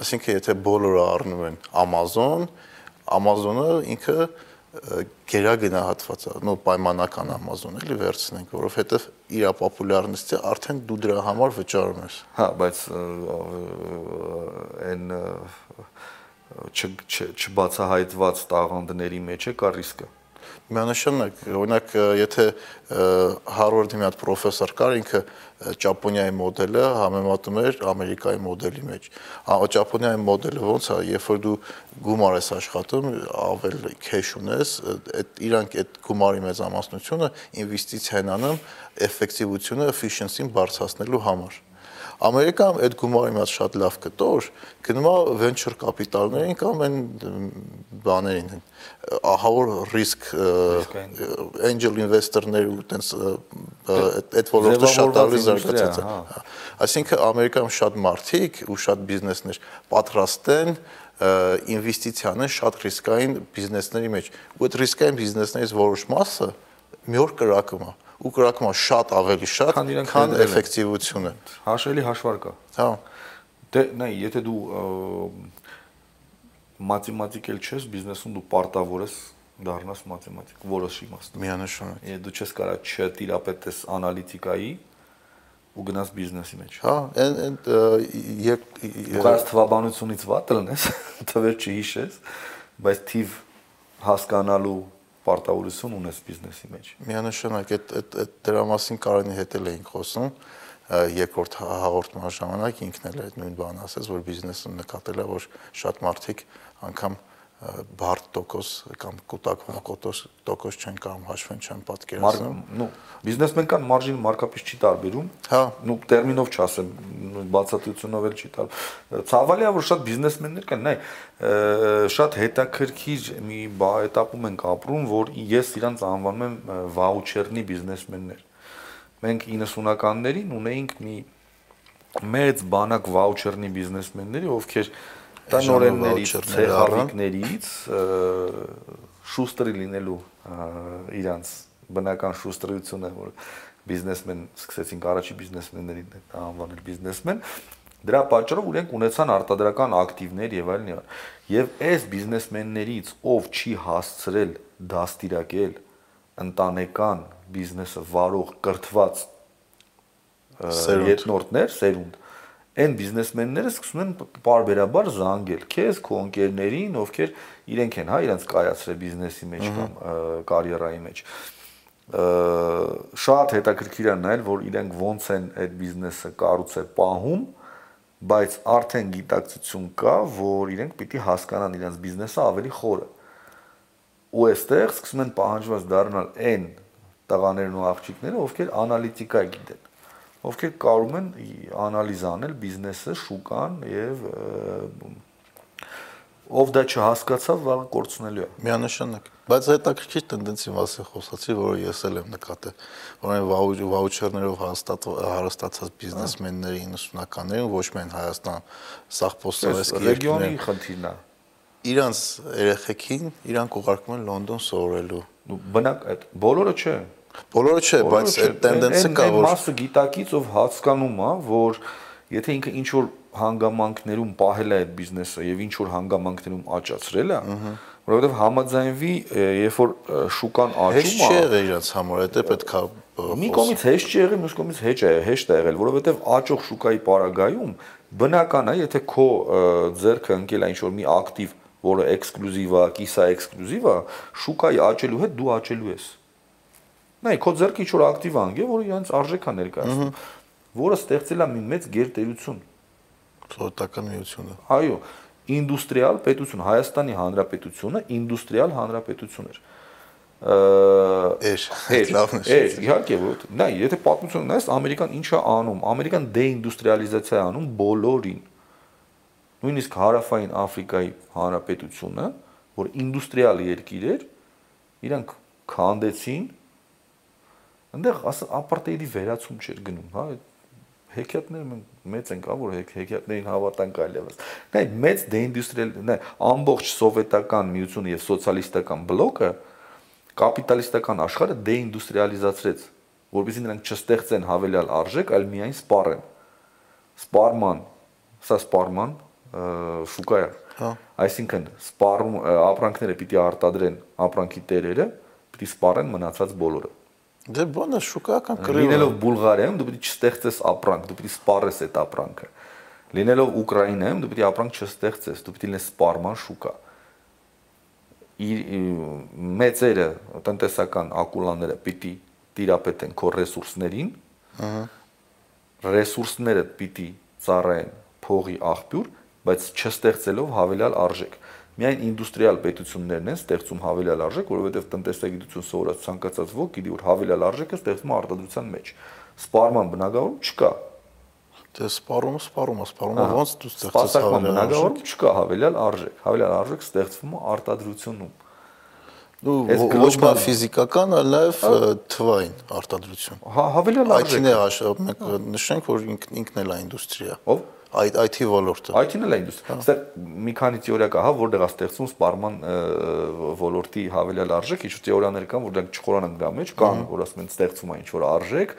Այսինքն եթե բոլորը առնում են Amazon, Amazon-ը ինքը գերագնահատված է, նո պայմանական Amazon էլի վերցնենք, որովհետև իր պոպուլյարնիստը արդեն դու դրա համար վճարում ես։ Հա, բայց այն չբացահայտված տաղանդների մեջ է կա ռիսկը Միանշանակ, օրինակ, եթե Harvard-ի մի հատ պրոֆեսոր կար, ինքը Ճապոնիայի մոդելը համեմատում էր Ամերիկայի մոդելի մեջ։ Ճապոնիայի մոդելը ոնց է, երբ որ դու գումար ես աշխատում, ավել քեշ ունես, այդ իրանք այդ գումարի մեծամասնությունը ինվեստիցիան անում էֆեկտիվությունը, efficiency-ն բարձրացնելու համար Ամերիկայում այդ գումարի մած շատ լավ կտոր, գնում է venture capital-ներին կամ այն բաներին, ահավոր ռիսկ angel investor-ներ ու տենց այդ ոլորտը շատ ավելի զարգացած է։ հա։ Այսինքն Ամերիկայում շատ մարդիկ ու շատ բիզնեսներ պատրաստ են ինվեստիցիանը շատ ռիսկային բիզնեսների մեջ։ Ու այդ ռիսկային բիզնեսներից որոշ մասը մի օր կրակում է ու կրակումը շատ ավելի շատ քան էֆեկտիվությունը։ Հաշելի հաշվարկա։ Հա։ Դե նայ, եթե դու մաթեմատիկ էլ չես, բիզնեսում դու պարտավոր ես դառնաս մաթեմատիկ, որոշ իմաստով։ Միանշանակ։ Եթե դու չես կարա չտիրապետես անալիտիկայի ու գնաս բիզնեսի մեջ։ Հա, այն այն երբ դու կարաս թվաբանությունից վատ լնես, [laughs] թվեր չհիշես, բայց թիվ հասկանալու պարտավորություն ունես բիզնեսի մեջ։ Միանշանակ այդ այդ դրա մասին Կարենի հետ էլ էինք խոսում երկրորդ հաղորդման ժամանակ ինքն էլ այդ նույն բանը ասեց, որ բիզնեսը նկատել է, որ շատ մարդիկ անգամ բարդ տոկոս կամ կուտակվում կոտոս տոկոս չեն կամ հաշվեն չեն պատկերացնում։ Նու բիզնեսմեն կան մարժին մարկապես չի տարբերում։ Հա, նու տերմինով չասեմ, բացատրությունով էլ չի տար։ Ցավալի է որ շատ բիզնեսմեններ կան, նայ, շատ հետաքրքիր մի этаպում ենք ապրում, որ ես իրանց անվանում եմ վաուչերնի բիզնեսմեններ։ Մենք 90-ականներին ունեինք մի մեծ բանակ վաուչերնի բիզնեսմենների, ովքեր տնորեններից, ցեղավիկներից շուստրի լինելու իրանց բնական շուստրությունը, որ բիզնեսմեն սկսեցին առաջի բիզնեսմեններին անվանել բիզնեսմեն, դրա պատճառով իրենք ունեցան արտադրական ակտիվներ եւ այլն եւ եւ այս բիզնեսմեններից ով չի հասցրել դաստիարակել ընտանեկան բիզնեսը վարող կրթված երիտնորդներ, սերունդ Այն բիզնեսմենները սկսում են բարբերաբար զանգել. Քեզ, քո ընկերներին, ովքեր իրենք են, հա, իրենց կայացրել բիզնեսի մեջ կամ կարիերայի մեջ շատ հետաքրքիր է նայել, որ իրենք ոնց են այդ բիզնեսը կառուցել պահում, բայց արդեն գիտակցություն կա, որ իրենք պիտի հասկանան իրենց բիզնեսը ավելի խորը։ Ու այստեղ սկսում են պահանջված դառնալ այն տղաներն ու աղջիկները, ովքեր անալիտիկա գիտեն, ովքեր կարում են անալիզ անել բիզնեսը, շուկան եւ ով դա չհասկացավ, վաղը կորցնելու է։ Միանշանակ։ Բայց հետաքրքիր տենդենսի մասին խոսացի, որը ես էլ եմ նկատել, որ վաուչերներով հարստացած բիզնեսմենների 90-ականներին ոչ միայն Հայաստան, սաղ պոստսովետսկի ռեգիոնի խնդիրն է։ Իրանց երեխեքին իրանք ուղարկում են Լոնդոն սովորելու։ Բնակ այդ բոլորը չէ։ Բոլորը չէ, բայց այդ տենդենսը կա, որ մասը գիտակից ով հասկանում է, որ եթե ինքը ինչ որ հանգամանքներում պահել է այդ բիզնեսը եւ ինչ որ հանգամանքներում աճացրել է, որովհետեւ համաձայնվի, երբ որ շուկան աճում է, հեշտ չէ իրաց համար, դա պետքա մի կողմից հեշտ չի եղել, մյուս կողմից հեշտ է, հեշտ է եղել, որովհետեւ աճող շուկայի պարագայում բնական է, եթե քո ձեռքը ընկել է ինչ որ մի ակտիվ, որը էքսկլյուզիվ է, կիսա էքսկլյուզիվ է, շուկայի աճելու հետ դու աճելու ես։ Նայ, քո ձեռքը ինչ որ ակտիվ է անգե, որը իրենց արժեքա ներկայացնում, որը ստեղծել է մի մեծ գերտերություն Սովետական միությունը։ Այո, ինդուստրիալ պետություն, Հայաստանի Հանրապետությունը ինդուստրիալ հանրապետություն էր էր լավն է էր իհարկե որ նա եթե պատմություն նայես ամերիկան ինչ է անում ամերիկան դեինդուստրիալիզացիա է անում բոլորին նույնիսկ հարավային աֆրիկայի հանրապետությունը որ ինդուստրիալ երկիր էր իրանք քանդեցին այնտեղ ապարտեիդի վերացում չէր գնում հա հեքիաթները մենք մեծ ենք, ա որ հեքիաթներին հավատանք այլևս։ Նայ մեծ դեինդուստրիալ, նայ ամբողջ սովետական միությունը եւ սոցիալիստական բլոկը կապիտալիստական աշխարհը դեինդուստրիալիզացրեց, որովհետեւ նրանք չստեղծեն հավելյալ արժեք, այլ միայն սպառեն։ Սպարման, սա սպարման շուկա է։ Հա։ Այսինքն սպառում ապրանքները պիտի արտադրեն ապրանքի տերերը, պիտի սպառեն մնացած բոլորը։ Դե բանը շուկայական կռիվ։ Լինելով Բուլղարիայում դու պիտի չստեղծես ապրանք, դու պիտի սպառես այդ ապրանքը։ Լինելով Ուկրաինայում դու պիտի ապրանք չստեղծես, դու պիտի լինես սպառման շուկա։ Իր մեծերը տնտեսական ակուլաները պիտի տիրապետեն քո ռեսուրսներին։ Ահա։ Ռեսուրսները պիտի ծառայեն փողի աղբյուր, բայց չստեղծելով հավելյալ արժեք միայն ինդուստրիալ պետություններն են ստեղծում հավելյալ արժեք, որովհետև տնտեսագիտություն սովորած ցանկացած ոք գիտի, որ հավելյալ արժեքը ստեղծվում է արտադրության մեջ։ Սպառման բնագավառում չկա։ Դե սպառումը սպառումը, սպառումը ոնց դու ստեղծես հավելյալ բնագավառում չկա հավելյալ արժեք։ Հավելյալ արժեք ստեղծվում է արտադրությունում։ Դու ոչ միայն ֆիզիկական, այլ նաև թվային արտադրություն։ Հա, հավելյալ արժեք։ IT-ն է, մենք նշենք, որ ինքն էլ է ինդուստրիա։ Ով այդ IT ոլորտը։ IT-ն էլ է ինդուստրիա։ Այստեղ մի քանի թեորիա կա, հա, որտեղ է ստեղծում սպառման ոլորտի հավելյալ արժեք, ինչ թեորիաներ կան, որ դրանք չխորանան դրա մեջ, կան, որ ասում են ստեղծում է ինչ որ արժեք,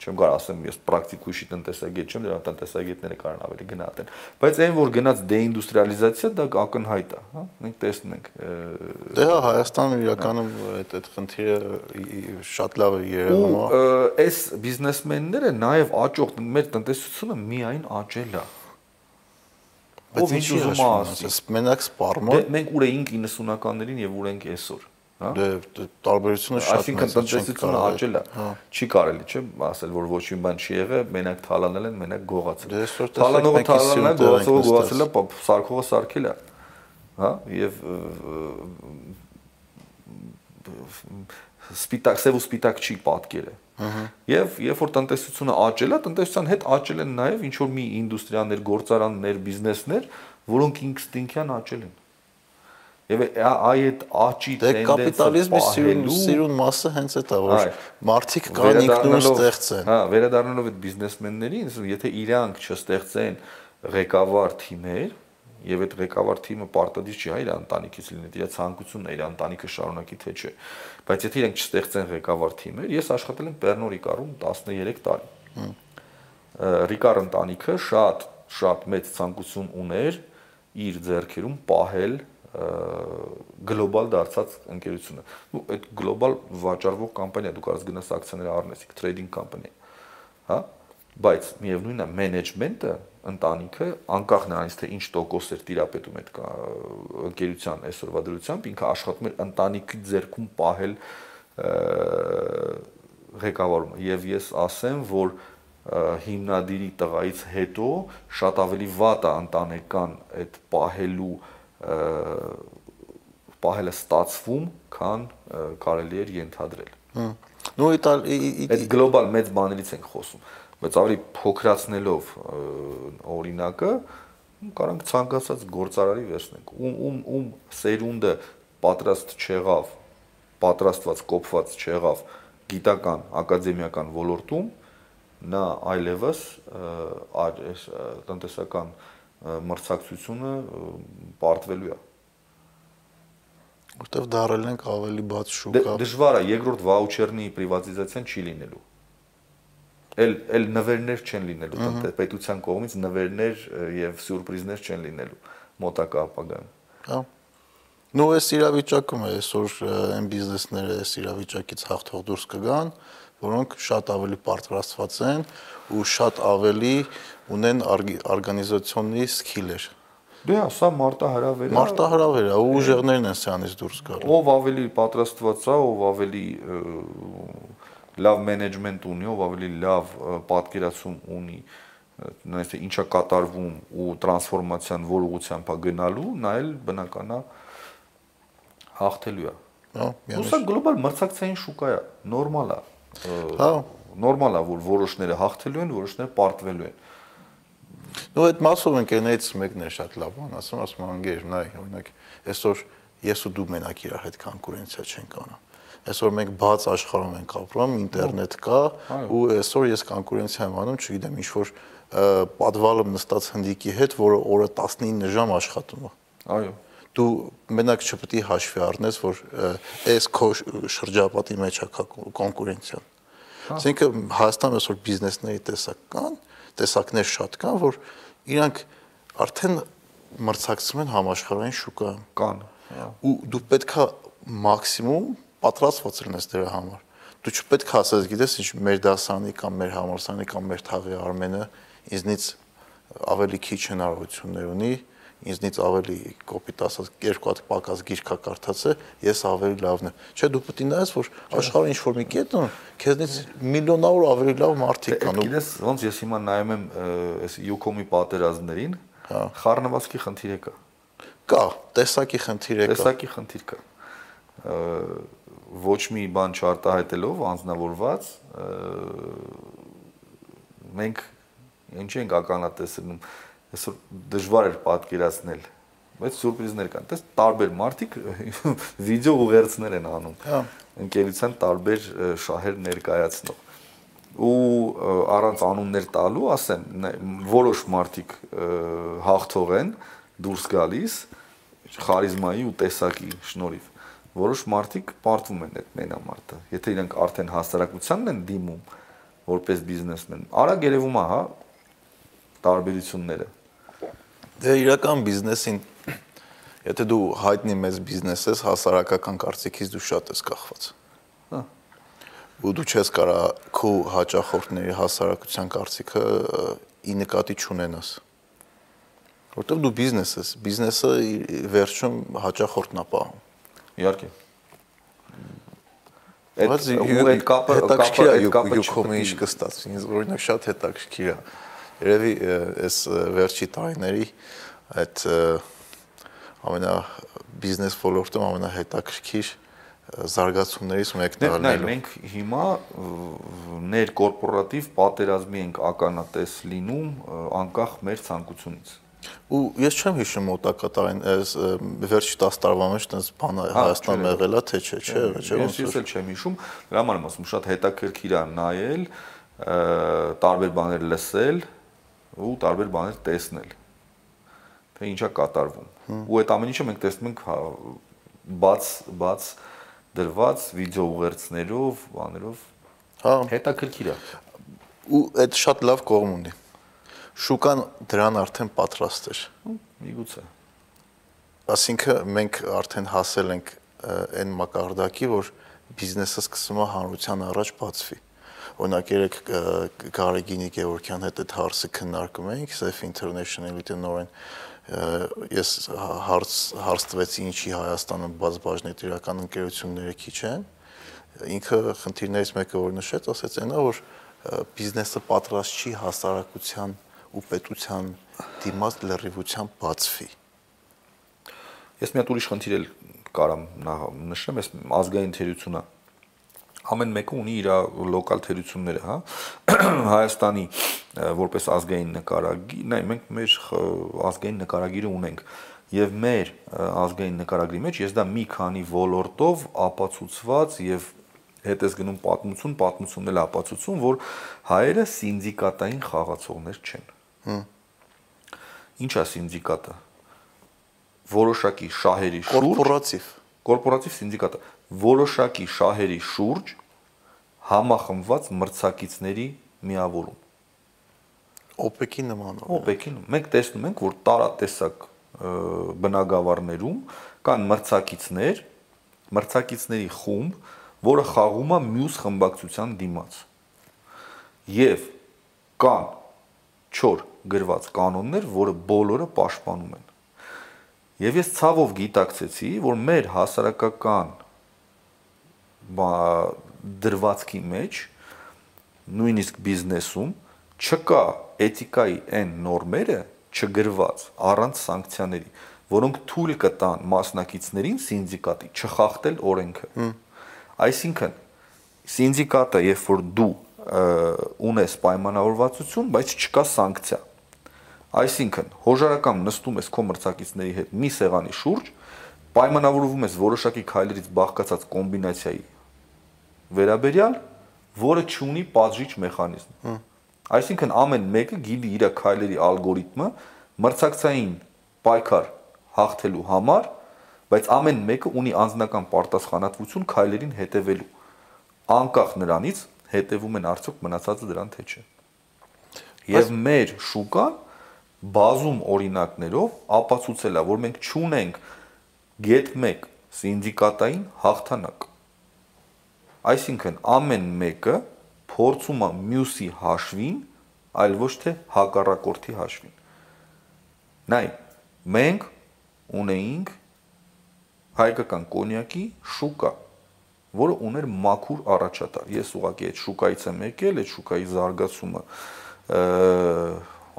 չեմ կարող ասեմ ես պրակտիկ ուրիշի տնտեսագետ չեմ, դրա տնտեսագետները կարող ավելի գնահատեն։ Բայց այն որ գնաց դեինդուստրիալիզացիա դա ակնհայտ է, հա։ Մենք տեսնում ենք։ Դե հա Հայաստանը իրականում այդ այդ խնդիրը շատ լավ է երևում, հա։ Այս բիզնեսմենները նաև աճող մեր տնտեսությունը միայն աճել է Բայց ինչ ուզում ասես, մենակ սպառմա։ Դե մենք ուր էինք 90-ականներին եւ ուր ենք այսօր։ Դե, դե տարբերությունը շատ մեծ է։ Այսինքն տնտեսությունը աճել է։ հա։ Չի կարելի, չէ՞, ասել, որ ոչ մի բան չի եղել, մենակ թալանել են, մենակ գողացել։ Դե թալանողը թալանել է, գողացողը գողացել է, սարքողը սարքել է։ Հա, եւ սպիտակ, սև ու սպիտակ չի պատկերը։ Եվ երբ որ տնտեսությունը աճել է, տնտեսության հետ աճել են նաև ինչ որ մի ինդուստրիաներ, գործարաններ, բիզնեսներ, որոնք ինստինկտյան աճել են։ Եվ այ այդ աճի դե կապիտալիզմի սիրուն սիրուն մասը հենց այդ է որ մարդիկ կան ինքնուրույն ստեղծեն։ Հա, վերադառնալով այդ բիզնեսմեններին, եթե իրանք չստեղծեն ղեկավար թիմեր, եւ այդ ղեկավար թիմը պարտադիր չի հա իր ընտանիքից լինի, իր ցանկությունն է իր ընտանիքը շարունակի թե չէ։ Բայց եթե իրենք չստեղծեն ղեկավար թիմեր, ես աշխատել եմ Պեռնո Ռիկարում 13 տարի։ Ռիկար ընտանիքը շատ շատ մեծ ցանկություն ուներ իր ձեռքերում պահել գլոբալ դարձած ընկերությունը։ Ու այդ գլոբալ վաճառվող կամպանիա դու կարաս գնաս ակցիաներ առնես, տրեյդինգ կամպանիա։ Հա? բայց միևնույնն է մենեջմենտը ընտանիքը անկախ նրանից թե ինչ տոկոս էր տիրապետում այդ ընկերության այսօրվա դրությամբ ինքը աշխատում էր ընտանիքի ձեռքում պահել ղեկավարումը եւ ես ասեմ որ հիմնադիրի տղայից հետո շատ ավելի վատ է ընտանեկան այդ պահելու պահելը ստացվում, քան կարելի էր ենթադրել։ Ну իտալ այդ գլոբալ մեծ բաներից ենք խոսում, բայց ավելի փոքրացնելով օրինակը կարանք ցանկացած գործարարի վերցնենք, ում ում ում սերունդը պատրաստ չեղավ, պատրաստված կոփված չեղավ գիտական, ակադեմիական ոլորտում, նա այլևս այս տնտեսական մրցակցությունը պարտվելու է որտեվ դարել ենք ավելի բաց դե, շուկա դժվար է երկրորդ վաուչերնի պրիվատիզացիան չի լինելու էլ էլ նվերներ չեն լինելու պետության կողմից նվերներ եւ սյուրպրիզներ չեն լինելու մոտակա ապագայում հա նո այս իրավիճակում է այսօր այն բիզնեսները այս իրավիճակից հաղթող դուրս կգան որոնք շատ ավելի պատրաստված են ու շատ ավելի ունեն օրգանիզացիոնի սկիլեր։ Դե, սա մարտահրավեր է։ Մարտահրավեր է, ու ուժեղներն են սրանից դուրս գալու։ Ով ավելի պատրաստված է, ով ավելի լավ մենեջմենտ ունի, ով ավելի լավ պատկերացում ունի, նայես թե ինչա կատարվում ու տրանսֆորմացիան որ ուղղությամբ է գնալու, նա էլ բնական է հաղթելու է։ Հա, սա գլոբալ մրցակցային շուկա է, նորմալ է։ Հա, նորմալ է, որ որոշները հաղթելու են, որոշները պարտվելու են։ Ну այդ մասով ընկերներից մեկն է շատ լավ բան, ասում ասում անգեր, նայ, օրինակ, այսօր ես ու դու մենակ իրար հետ կոնկուրենցիա չենք անում։ Այսօր մենք բաց աշխարհում ենք ապրում, ինտերնետ կա, ու այսօր ես կոնկուրենցիա եմ անում, չգիտեմ, ինչ որ պատվալը նստած հնդիկի հետ, որը օրը 19 ժամ աշխատում է։ Այո դու մենակ չպետք է հաշվի առնես, որ այս քո շրջապատի մեջ է կոնկուրենցիան։ Այսինքն Հայաստանում այսօր բիզնեսների տեսակ կան, տեսակներ շատ կան, որ իրանք արդեն մրցակցում են համաշխարհային շուկայում։ Կան։ Ու դու պետքա մաքսիմում պատրաստված լինես դրա համար։ Դու չպետք է ասես, գիտես, ինչ մեր դասանի կամ մեր համալսարանի կամ մեր թաղի Արմենը ինձնից ավելի քիչ հնարավորություններ ունի, ինձնից ավելի կոպիտ ասած երկու հատ պակաս գիրքա կարդացը, ես ավելի լավն եմ։ Չէ, դու պետք է նայես, որ աշխարհը ինչ որ մի կետ ունի, քեզնից միլիոնավոր ավելի լավ մարդիկ կան։ Գիտես, ոնց ես հիմա նայում եմ այս Յուկոմի պատերազմներին, հա խառնվածքի խնդիր է կա։ Կա, տեսակի խնդիր է կա։ Տեսակի խնդիր կա ոչ մի բան չարտահայտելով անznավորված մենք ինչ ենք ականատեսնում այսօր դժվար էր պատկերացնել բայց սուրպրիզներ կան։ Դες տարբեր մարդիկ [laughs] վիդեո ուղերձներ են անում։ Հա։ Ընկերության տարբեր շահեր ներկայացնող ու առանց անուններ տալու, ասեմ, որոշ մարդիկ հաղթող են դուրս գալիս խարիզմայի ու տեսակի շնորհիվ որոշ մարդիկ պարտվում են այդ մենամարտը։ Եթե իրենք արդեն հասարակությանն են դիմում որպես բիզնեսմեն, արագ երևում է, հա, տարբերությունները։ Դե իրական բիզնեսին եթե դու հայտնի մեծ բիզնես ես, հասարակական կարծիքից դու շատ ես կախված։ Հա։ Ու դու չես կարա քո հաճախորդների հասարակության կարծիքը ի նկատի չունենաս։ Որտեղ դու բիզնես ես, բիզնեսը վերջում հաճախորդն է պահում։ Իհարկե։ Այդ ու այդ կապը կապը այդ կապը յուկոմի ինչ կստացվի։ Ինձ օրինակ շատ հետաքրքիր է։ Երևի այս վերջի տարիների այդ ամենա բիզնես ոլորտում ամենահետաքրքիր զարգացումներից մեկն է լինելու։ Մենք հիմա ներկորպորատիվ պատերազմի ենք ականատես լինում անկախ մեր ցանկությունից ու ես չեմ հիշում մոտակա տարին այս վերջի 10 տարվա մեջ տես բան հա, Հայաստան եղել է թե չէ չէ չէ ոնց ես էլ չեմ հիշում դրա համար եմ ասում շատ հետաքրքիր է նայել տարբեր բաներ լսել ու տարբեր բաներ տեսնել թե ինչա կատարվում ու այդ ամեն ինչը մենք տեսնում ենք հա, բաց բաց դրված վիդեո ուղերձներով, բաներով։ Հա, հետաքրքիր է։ Ու այդ շատ լավ կողմ ունի։ Շուկան դրան արդեն պատրաստ էր։ Միգուցե։ Այսինքն մենք արդեն հասել ենք այն մակարդակի, որ բիզնեսը սկսում է հանրության առաջ բացվի օրինակ երեք Գարեգինի Գևորքյան հետ այդ հարցը քննարկում էինք Safe International-ի տնօրեն ես հարց հարց տվեցի ինչի Հայաստանը բաց բաժնետիրական ընկերությունները քիչ են ինքը խնդիրներից մեկը որ նշեց ասեց այնա որ բիզնեսը պատրաստ չի հասարակության ու պետության դիմաց լրիվությամբ բացվի ես մի հատ ուրիշ խնդիր էլ կարամ նշեմ ես ազգային թերությունը ամեն մեկը ունի իր լոկալ թերությունները, հա։ [clears throat] Հայաստանի որպես ազգային նկարագիր, նայ մենք մեր ազգային նկարագիրը ունենք եւ մեր ազգային նկարագրի մեջ ես դա մի քանի ոլորտով ապացուցված եւ հետ էս գնում պատմություն, պատմությունն էլ ապացուցում, որ հայերը սինդիկատային խաղացողներ չեն։ Հմ։ Ինչ է սինդիկատը։ Որոշակի շահերի շուրջ կորպորատիվ կորպորատիվ սինդիկատը որոշակի շահերի շուրջ համախմբված մրցակիցների միավորում։ OPEC-ի նման։ OPEC-ին մենք տեսնում ենք, որ տարատեսակ բնագավառներում կան մրցակիցներ, մրցակիցների խումբ, որը խաղում է մյուս խմբակցության դիմաց։ Եվ կան 4 գրված կանոններ, որը բոլորը պաշտպանում են։ Եվ ես ցավով գիտակցեցի, որ մեր հասարակական դրվածքի մեջ նույնիսկ բիզնեսում չկա էթիկայի այն նորմերը չգրված առանց սանկցիաների, որոնք թույլ կտան մասնակիցներին սինդիկատի չխախտել օրենքը։ Այսինքն սինդիկատը, երբ որ դու ունես պայմանավորվածություն, բայց չկա սանկցիա, Այսինքն, հոժարակամ նստում ես քո մրցակիցների հետ մի սեղանի շուրջ, պայմանավորվում ես որոշակի քայլերից բաղկացած կոմբինացիայի վերաբերյալ, որը չունի պատժիչ մեխանիզմ։ Այսինքն ամեն մեկը գիտի իր քայլերի ալգորիթմը մրցակցային պայքար հաղթելու համար, բայց ամեն մեկը ունի անձնական պարտասխանատվություն քայլերին հետևելու։ Անկախ նրանից հետևում են արդյոք մնացածը դրան թե չէ։ Եվ մեր շուկան բազում օրինակներով ապացուցել է, որ մենք չունենք get 1 սինդիկատային հաղթանակ։ Այսինքն ամեն մեկը փորձում է մյուսի հաշվին, այլ ոչ թե հակառակորդի հաշվին։ Նայ, մենք ունեինք հայկական կոնյակի շուկա, որը ուներ մաքուր առաջատար։ Ես ուղղակի այդ շուկայից եմ եկել, այդ շուկայի զարգացումը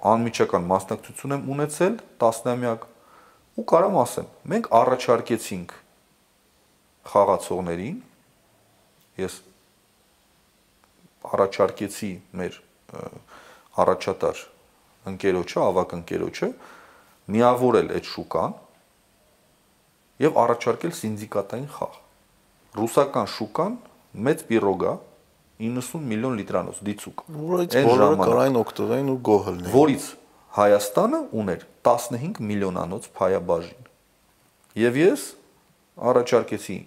անմիջական մասնակցություն եմ ունեցել տասնամյակ ու կարամ ասեմ, մենք առաջարկեցինք խաղացողներին ես առաջարկեցի մեր առաջատար ընկերոջը, ավակ ընկերոջը միավորել այդ շուկան եւ առաջարկել սինդիկատային խաղ։ Ռուսական շուկան մեծ պիրոգա 90 միլիոն լիտրանոց դիցուկ։ Որից բոլորը կարային օգտվեն ու գոհ լինեն։ Որից Հայաստանը ուներ 15 միլիոնանոց փայաբաժին։ Եվ ես առաջարկեցի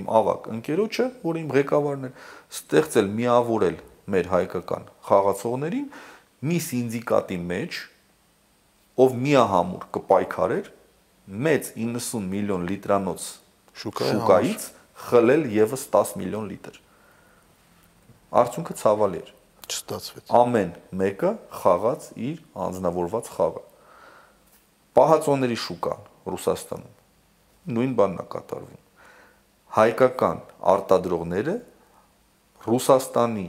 իմ ավակ ընկերոջը, որ իմ ղեկավարն է, ստեղծել միավորել մեր հայկական խաղացողներին մի սինդիկատի մեջ, ով միահամուր կպայքարեր մեծ 90 միլիոն լիտրանոց շուկայից խլել եւս 10 միլիոն լիտր արդյունքը ցավալի էր չստացվեց ամեն մեկը խաղաց իր անznավորված խաղը պահածոների շուկան Ռուսաստանում նույն բանն է կատարվում հայկական արտադրողները Ռուսաստանի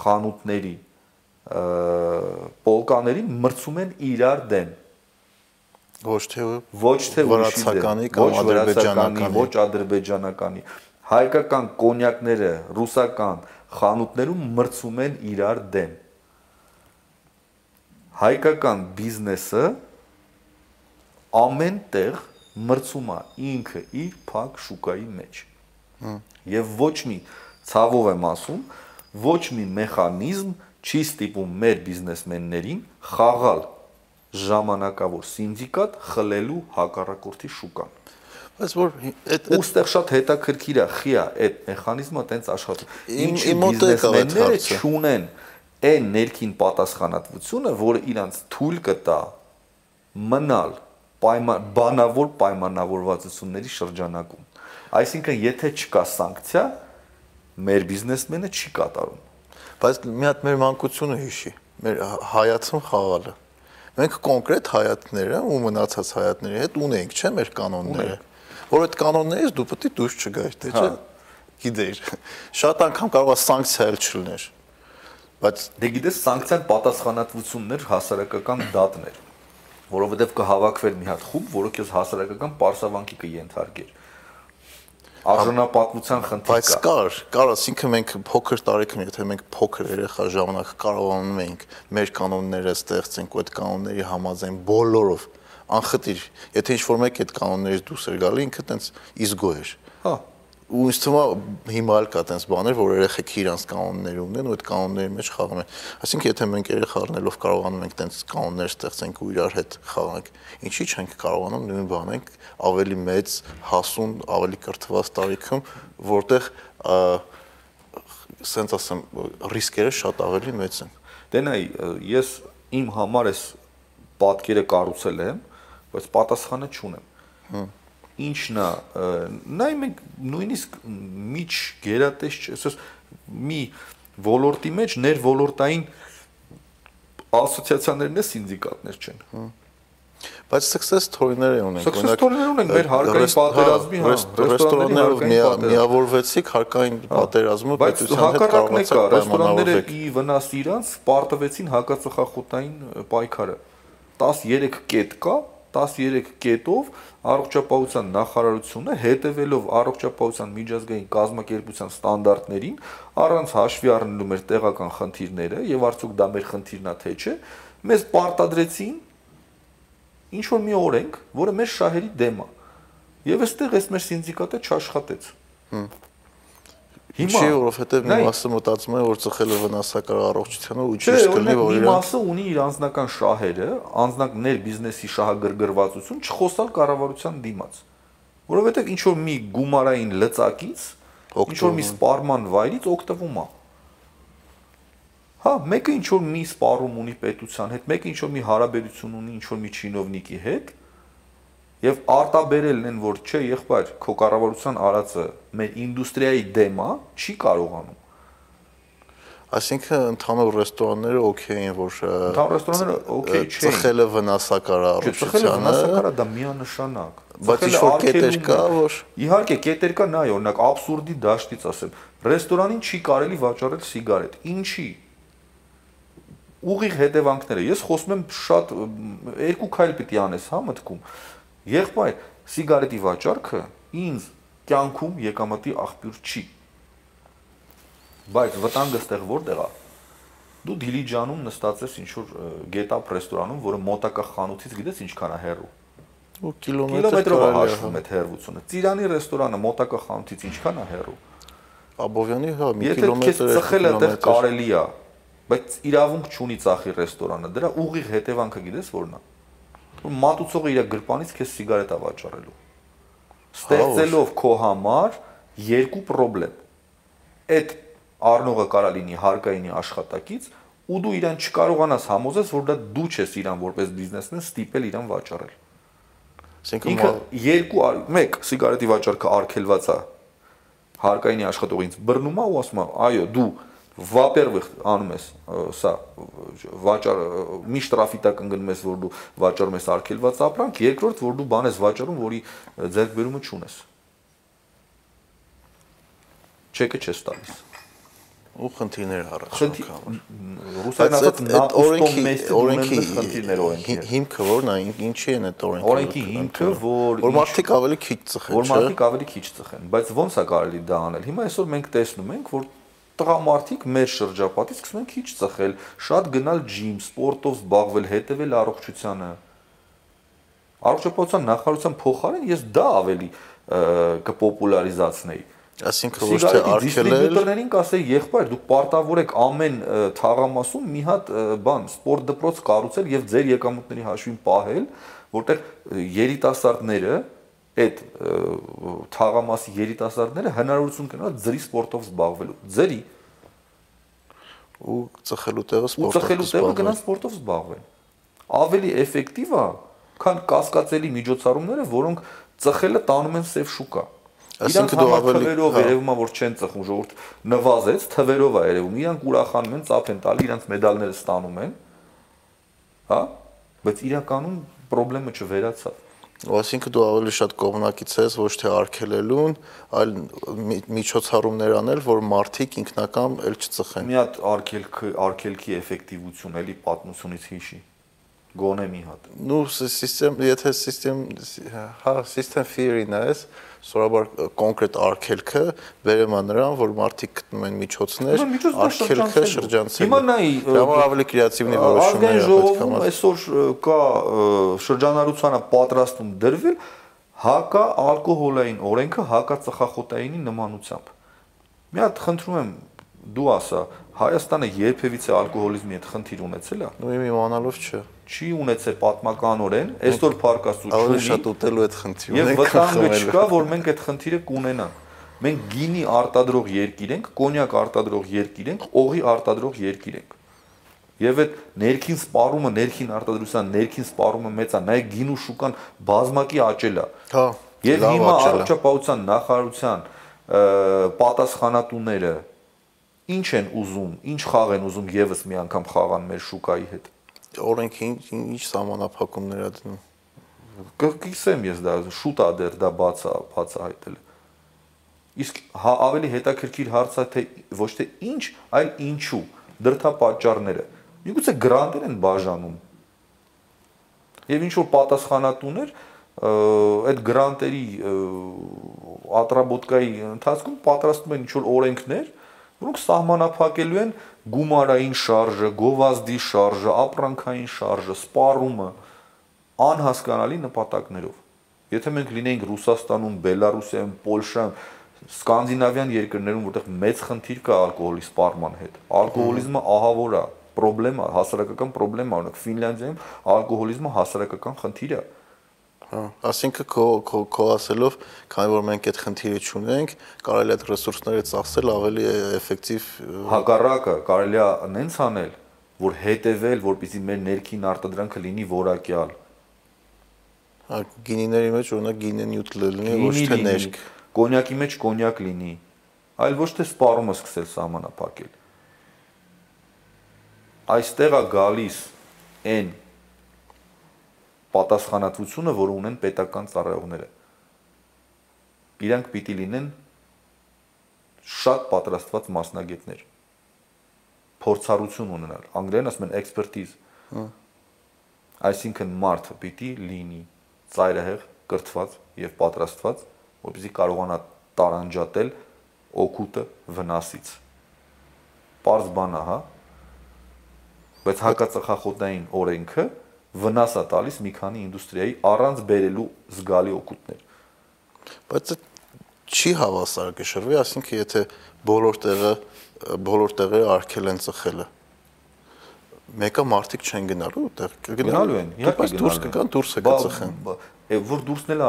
խանութների պոլկաներին մրցում են իրար դեմ ոչ թե ոչ թե վրացականի կամ ադրբեջանականի ոչ ադրբեջանականի հայկական կոնյակները ռուսական խանութներում մրցում են իրար դեմ։ Հայկական բիզնեսը ամեն տեղ մրցում է ինքը իր փակ շուկայի մեջ։ Եվ ոչ մի ցավով եմ ասում, ոչ մի մեխանիզմ չի ստիպում մեր բիզնեսմեններին խաղալ ժամանակավոր սինդիկատ խլելու հակառակորդի շուկան Բայց որ այդ ուստեղ շատ հետաքրքիր է, խի է այդ մեխանիզմը տենց աշխատում։ Ինչի բիզնեսմենները չունեն այն ներքին պատասխանատվությունը, որը իրանց թույլ կտա մնալ պայման բանավոր պայմանավորվածությունների շրջանակում։ Այսինքն, եթե չկա սանկցիա, մեր բիզնեսմենը չի կատարում։ Բայց մի հատ մեր մանկությունը հիշի, մեր հայացում խաղալը։ Մենք կոնկրետ հայատները ու մնացած հայատների հետ ունենք, չէ՞ մեր կանոնները։ Որ այդ կանոններից դու պետք է դուրս չգայր, թե չէ։ Գիտեիր։ [laughs] Շատ անգամ կարող է սանկցիա էլ չլներ։ Բայց դե գիտես սանկցիան պատասխանատվություններ հասարակական դատներ, որովհետև կհավաքվեր մի հատ խումբ, որը քեզ հասարակական պարսավանքի կենթարկեր արժանապատվության խնդիր կա։ Բայց կար, կար, ասինքն մենք փոքր տարիքում, եթե մենք փոքր երեխա ժամանակ կարողանում էինք մեր կանոնները ստեղծենք ու այդ կանոնների համաձայն բոլորով անխտիր, եթե ինչ-որ մեկ այդ կանոններից դուրս էր գալի, ինքը տենց իզգո էր։ Հա, ու ինձ թվում է հիմա էլ կա տենց բաներ, որ երեխեք իրանց կանոններ ունեն ու այդ կանոնների մեջ խաղում են։ Այսինքն եթե մենք երեխա առնելով կարողանում ենք տենց կանոններ ստեղծենք ու իրար հետ խաղանք, ինչի՞ չենք կարողանում նույն բանենք ավելի մեծ, հասուն, ավելի կրթված տարիքում, որտեղ սենց ասեմ, ռիսկերը շատ ավելի մեծ են։ Դե նայ, ես իմ համար էս պատկերը կառուցել եմ, բայց պատասխանը չունեմ։ Հմ ինչն է նայ մենք նույնիսկ միջ գերատես ասես մի ոլորտի մեջ ներ ոլորտային ասոցիացիաներն է սինդիկատներ չեն բայց success story-ներ ունենք success story-ներ ունենք մեր հարկային պատերազմի հա ռեստորաններով միավորվեցիք հարկային պատերազմը պետության հետ կարողացաք ռեստորանները ի վնաս իրանց պարտվեցին հակածխախոտային պայքարը 13 կետ կա 13 կետով առողջապահության նախարարությունը հետևելով առողջապահության միջազգային կազմակերպության ստանդարտներին առանց հաշվի առնելու մեր տեղական խնդիրները եւ արդյոք դա մեր խնդիրն է թե չէ մեզ պարտադրեցին ինչ որ մի օրենք, որը մեր շահերի դեմ է։ Եվ այստեղ էս մեր սինդիկատը չաշխատեց։ Հմ Հիմա չի, որովհետև մի մասը մտածում է, որ ծխելը վնասակար առողջությանը ու չի կլինի, որ իր մասը ունի իր անձնական շահերը, անձնական բիզնեսի շահագրգռվածություն չխոսալ կառավարության դիմաց։ Որովհետև ինչ որ մի գումարային լծակից, ինչ որ մի սպարման վայրից օգտվում է։ Հա, մեկը ինչ որ մի սպառում ունի պետության հետ, մեկը ինչ որ մի հարաբերություն ունի ինչ որ մի չինովնիկի հետ, Եվ արտաբերելն են, որ չէ, եղբայր, քո կառավարության արածը մեր ինդուստրիայի դեմ է, չի կարողանում։ Այսինքն ընդհանուր ռեստորանները օքեյ են, որ ընդհանուր ռեստորանները օքեյ չէ։ Ծխելը վնասակար է առողջությանը։ Ծխելը վնասակար է, դա միանշանակ։ Բայց ինչ-որ կետեր կա, որ Իհարկե, կետեր կա, նայ, օրինակ абսուրդի դաշտից ասեմ, ռեստորանին չի կարելի վաճառել սիգարետ։ Ինչի՞ ուղիղ հետևանքները։ Ես խոսում եմ շատ երկու քայլ պիտի անես, հա, մտքում Եղբայր, սիգարետի վաճառքը ինձ կյանքում եկամտի աղբյուր չի։ Բայց վտանգը ստեղ որտեղ է։ Դու Դիլիջանում նստած ես ինչ որ գետապ ռեստորանում, որը մոտակա խանութից գիտես ինչքան է հեռու։ Ու կիլոմետրով է հաշվում այդ հեռվությունը։ Ծիրանի ռեստորանը մոտակա խանութից ինչքան է հեռու։ Աբովյանի հա մի կիլոմետր։ Եթե քեզ ծխելը այդտեղ կարելի է, բայց իրավունք չունի ծախի ռեստորանը։ Դրա ուղիղ հետևանքը գիտես որն է մատուցողը իր գրպանից քեզ սիգարետ է վաճառելու։ Ստեղծելով քո համար երկու խնդրեմ։ Այդ առնողը կարա լինի հարկայինի աշխատակից ու դու իրան չկարողանաս համոզես, որ դա դու չես իրան որպես բիզնեսմեն ստիպել իրան վաճառել։ Այսինքն ինքը երկու մեկ սիգարետի վաճառքը արգելված է հարկայինի աշխատողից բռնում է ու ասում է, այո, դու во-первых, անում ես սա վաճառ մի շտրաֆի տակ ընկնում ես, որ դու վաճառում ես արկելված ապրանք, երկրորդ, որ դու բան ես վաճառում, որի ձեռքբերումը չունես։ Չեկը չես տալիս ու խնդիրներ առաջ ռուսերեն ասած օրենքի օրենքի խնդիրներ օրենքի հիմքը որն է ինչի են այդ օրենքը օրենքի հիմքը որ որ մարդիկ ավելի քիչ ծխեն որ մարդիկ ավելի քիչ ծխեն բայց ո՞նց է կարելի դա անել հիմա այսօր մենք տեսնում ենք որ տղամարդիկ մեր շրջապատից սկսում են քիչ ծխել, շատ գնալ ջիմ, սպորտով զբաղվել, հետևել առողջությանը։ Առողջապահության նախարարության փոխարեն ես դա ավելի կպոպուլարիզացնեի։ Այսինքն ոչ թե արկելել դիստրիբյուտորներին կասեի եղբայր դուք պարտավոր եք ամեն թաղամասում մի հատ բան սպորտ դպրոց կառուցել եւ ձեր եկամուտների հաշվին պահել, որտեղ երիտասարդները այդ թաղամասի երիտասարդները հնարավորություն կունենան ձրի սպորտով զբաղվելու։ Ձրի ու ծխելու տեղը սպորտով։ Ու ծխելու տեղը գնան սպորտով զբաղվեն։ Ավելի էֆեկտիվ է, քան կասկածելի միջոցառումները, որոնք ծխելը տանում են սև շուկա։ Այսինքն դու ավելի թվերով երևում է որ չեն ծխում ժողովուրդ նվազեց, թվերով է երևում։ Իրանք ուրախանում են, ծափ են տալի, իրանք մեդալները ստանում են։ Հա? Բայց իրականում խնդրեմը չվերացավ։ Այսինքն դու ավելի շատ կողմնակից ես ոչ թե արգելելուն, այլ միջոցառումներ անել, որ մարդիկ ինքնական էլ չծխեն։ Մի հատ արգելքի արգելքի էֆեկտիվություն էլի պատմությունից հիշի գոնե մի հատ։ Ну, սիստեմ, եթե սիստեմ, հա, system theory-ն է, սորաբար կոնկրետ արգելքը վերեմ է նրան, որ մարդիկ գտնում են միջոցներ արգելքը շրջանցելու։ Հիմա նայի, դա ավելի կրեատիվնի որոշումներ պետք է։ Այսօր կա շրջանառությանը պատրաստում դրվել հակա ալկոհոլային օրենքը հակա ծխախոտայինի նմանությամբ։ Մի հատ խնդրում եմ դու ասա, Հայաստանը երբևիցե ալկոհոլիզմի հետ խնդիր ունեցել է։ Ну իմ իմանալով չէ։ Չի ունեցել պատմականորեն, այսօր փարկաստու չունի։ Ավելի շատ ուտելու այդ խնդիր ունենք։ Եվ վտանգը չկա, որ մենք այդ խնդիրը կունենանք։ Մենք գինի արտադրող երկիր ենք, կոնյակ արտադրող երկիր ենք, օղի արտադրող երկիր ենք։ Եվ այդ ներքին սպառումը, ներքին արտադրության ներքին սպառումը մեծ է, նայեք գինու շուկան բազմակի աճել է։ Հա։ Եվ հիմա առողջապահության նախարարության պատասխանատուները ինչ են ուզում, ինչ խաղ են ուզում եւս մի անգամ խաղան մեր շուկայի հետ։ Օրենքը ինչ ինչ սահմանափակումներ ա դնում։ Կգիսեմ ես դա շուտ ա դեռ դա բացա բացահայտել։ Իսկ հա ավելի հետաքրքիր հարցը թե ոչ թե ինչ, այլ ինչու դրթա պատճառները։ Միգուցե գրանտեր են բաժանում։ Եվ ինչ որ պատասխանատուներ այդ գրանտերի ատրաբոտկայի ընթացքում պատրաստում են ինչ որ օրենքներ, որոնք սահմանափակելու են գումարային շարժը, գովազդի շարժը, ապրանքային շարժը, սպառումը անհասկանալի նպատակներով։ Եթե մենք լինեինք Ռուսաստանում, Բելարուսիայում, Պոլշայում, սկանդինավյան երկրներում, որտեղ մեծ խնդիր կա ալկոհոլի սպառման հետ, ալկոհոլիզմը ահավոր է, խնդրեմ է, հասարակական խնդրեմ է, օրինակ Ֆինլանդիայում ալկոհոլիզմը հասարակական խնդիր է։ Հա, ասինքն քո քո քո ասելով, քանի որ մենք այդ խնդիրը չունենք, կարելի է այդ ռեսուրսները ծախսել ավելի էֆեկտիվ հակառակը, կարելի է նենց անել, որ հետևել, որպեսզի մեր ներքին արտադրանքը լինի որակյալ։ Հա, գինիների մեջ օրինակ գինը նյութ լինի, ոչ թե ներք։ Կոնյակի մեջ կոնյակ լինի, այլ ոչ թե սպառումը սկսել սահմանափակել։ Այստեղ է գալիս այն պատասխանատվությունը, որը ունեն պետական ծառայողները։ Իրանք պիտի լինեն շատ պատրաստված մասնագետներ փորձառություն ունենալ անգլերեն ասում են expertise այսինքն մարդը պիտի լինի ծայրահեղ կրթված եւ պատրաստված որպեսզի կարողանա տարանջատել օկուտը վնասից པարզ բան է հա բայց հակածխախոտային օրենքը վնաս է տալիս մի քանի ինդուստրիայի առանց բերելու զգալի օգուտներ։ Բայց չի հավասար կշռվի, ասինքն եթե բոլոր տեղը բոլոր տեղերը արկել են ծխելը մեկը մարդիկ չեն գնալու տեղ կգնալու են իհարկե դուրս կգան դուրս է կծխեն որ դուրսն էլ է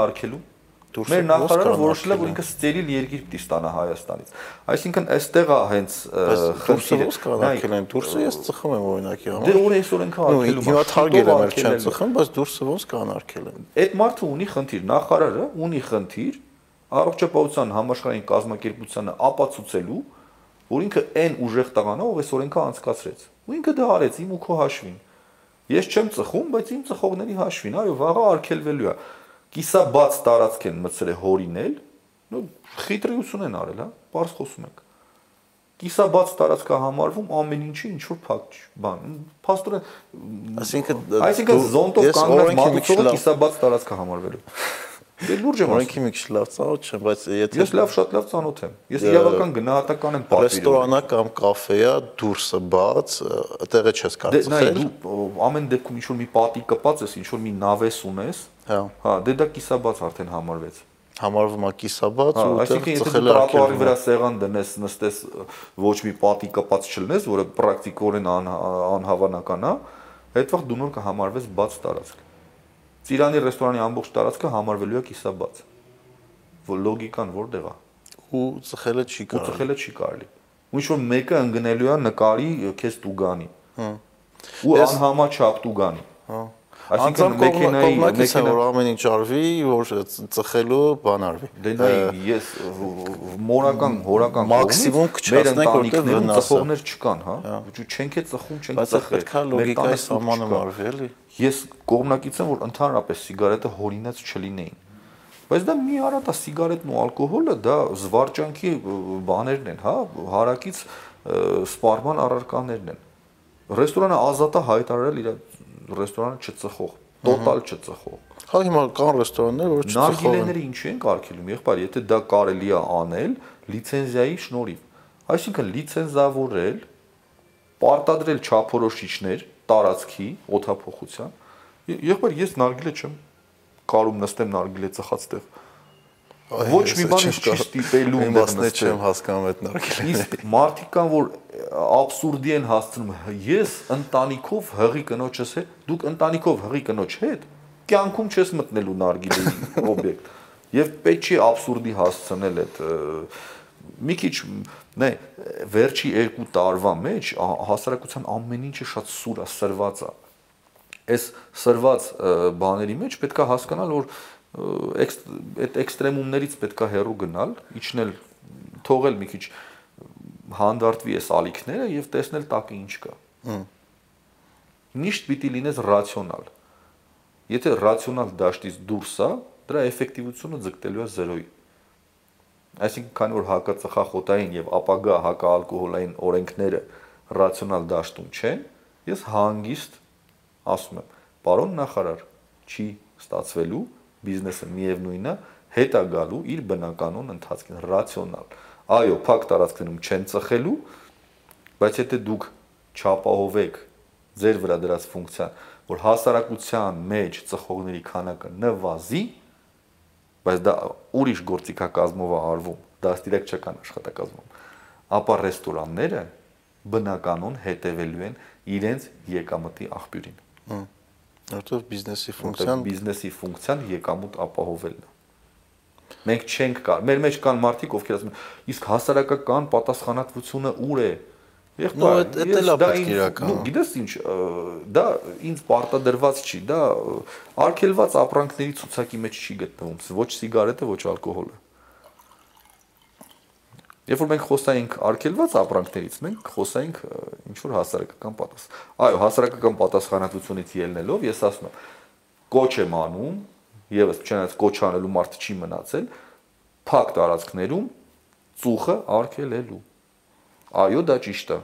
արկելու Մեր նախարարը որոշել է, որ ինքը ստերիլ երկիր պիտի ստանա Հայաստանից։ Այսինքն այստեղ է հենց խնդիրը։ կանաքել են, դուրսը ես ծխում եմ օրինակի համար։ Դե ուր այսօր ենք արկելու։ Հիմա թարգել եմ, չեմ ծխում, բայց դուրսը ոնց կանարկել են։ Այդ մարդը ունի խնդիր, նախարարը ունի խնդիր առողջապահության համաշխարհային կազմակերպությանը ապացուցելու, որ ինքը այն ուժեղ տղան է, ով այս օրենքը անցկացրեց։ Ու ինքը դա արեց իմ ու քո հաշվին։ Ես չեմ ծխում, բայց իմ ծխողների հաշվին, այո, վաղը արկելվելու է կիսաբաց տարածք են մցրել հորինել, նո խիտրիություն են արել, հա, բարձ խոսում եք։ Կիսաբաց տարածքա համարվում ամեն ինչի ինչ որ փակ բան։ Փաստորեն, այսինքն այսինքն զոնտով կանգնած մատուցողը կիսաբաց տարածքա համարվելու։ [laughs] Դե լուրջ եմ ասում։ մի քիչ լավ ծանոթ չեմ, բայց եթե Ես լավ շատ լավ ծանոթ եմ։ Ես իրավական գնահատական եմ պատվիրում։ Ռեստորանա կամ կաֆեա դուրսը բաց, այդտեղը չես կարող ծխել։ Դե նայ դու ամեն դեպքում ինչ որ մի պատի կպած ես, ինչ որ մի նավես ունես, Հա։ Հա, դե դա կիսաբաց արդեն համարվեց համարվում է կիսաբաց հա, ու այդտեղ ծխել է տրատուարի վրա սեղան դնես, նստես ոչ մի պատի կպած չլնես, որը պրակտիկորեն անհավանական է, այդ վաղ դու նոր կհամարվես բաց տարածք։ Ծիրանի ռեստորանի ամբողջ տարածքը համարվելու է կիսաբաց։ Որ լոգիկան որտեղ է։ Ու ծխելը չի կարելի։ Ու ծխելը չի կարելի։ Ու ինչ որ մեկը ընկնելու է նկարի քեզ տուգանի։ Հա։ Ու անհամաչափ տուգանի։ Հա Այսինքն մեքենայի մեքենա որ ամեն ինչ արվի, որ ծխելու բան արվի։ Դե նայ ես մորական հորական Մաքսիմում քչացնենք, որտեղ վնաս է։ ծխողներ չկան, հա։ Ու չենք է ծխում, չենք Բայց ծխել։ պետք է լոգիկայի չկա։ մարվի, էլի։ Ես կողմնակից եմ, որ ընդհանրապես սիգարետը հորինած չլինեին։ Բայց դա մի արա դա սիգարետն ու ալկոհոլը դա զվարճանքի բաներն են, հա, հարակից ը, սպարման առարկաներն են։ Ռեստորանը ազատ է հայտարարել իր ռեստորանը չծխող, տոտալ չծխող։ Հա հիմա կան ռեստորաններ, որ չծխող են։ Նարգիլեները ինչու են կարգելում, եղբայր, եթե դա կարելի է անել լիցենզիայի շնորհիվ։ Այսինքն լիցենզավորել, պարտադրել չափորոշիչներ տարածքի օթափողության։ Եղբայր, ես նարգիլե չեմ կարում նստեմ նարգիլե ծխած տեղ։ Ոչ մի բան չի ստիպելու մասն չեմ հասկանում այդ նարգիլը։ Իսկ մարդիկ կան, որ աբսուրդի են հասցնում։ Ես ընտանիքով հղի կնոջս հետ, դուք ընտանիքով հղի կնոջ հետ կյանքում չես մտնելու նարգիլեի օբյեկտ։ Եվ պետք չի աբսուրդի հասցնել այդ մի քիչ նե վերջի երկու տարվա մեջ հասարակության ամեն ինչը շատ սուր է, սրված է այս սրված բաների մեջ պետքա հասկանալ, որ այդ էքստրեմումներից պետքա հեռու գնալ, իջնել, թողել մի քիչ հանդարտվի այս ալիքները եւ տեսնել տակը ինչ կա։ Միշտ պիտի լինես ռացիոնալ։ Եթե ռացիոնալ դաշտից դուրս է, դրա էֆեկտիվությունը ձգտելու է 0-ի։ Այսինքն, քանի որ հակածխախոտային եւ ապագա հակաալկոհոլային օրենքները ռացիոնալ դաշտում չեն, ես հանգիստ ասում եմ, պարոն նախարար, չի ստացվելու, բիզնեսը միևնույնն է, հետ է գալու իր բնականon ընթացքին ռացիոնալ։ Այո, փակ տարածքներում չեն ծխելու, բայց եթե դուք չապահովեք ձեր վրա դրած ֆունկցիան, որ հասարակության մեջ ծխողների քանակը նվազի, բայց դա ուրիշ գործիքակազմով է արվում, դաստիարակչական աշխատակազմով, ապա ռեստորանները բնականon հետևելու են իրենց եկամտի աղբյուրին։ Որտեղ բիզնեսի ֆունկցիան բիզնեսի ֆունկցիան եկամուտ ապահովելն է։ Մենք չենք կար, մեր մեջ կան մարդիկ, ովքեր ասում են, իսկ հասարակական պատասխանատվությունը ուր է։ Եղբայր, ես էլ է դա իրականում։ նու, Գիտես ինչ, դա ինձ պարտադրված չի, դա արգելված ապրանքների ցուցակի մեջ չի գտնվում, ոչ սիգարետը, ոչ ալկոհոլը։ Երբ որ մենք խոսայինք արգելված ապրանքներից, մենք խոսայինք ինչ որ հասարակական պատասխան։ Այո, հասարակական պատասխանատվությունից ելնելով ես ասում եմ, կոչ եմ անում, եւս չնայած կոչ անելու մարդ չի մնացել, փակ տարածքներում ծուխը արգելելու։ Այո, դա ճիշտ է։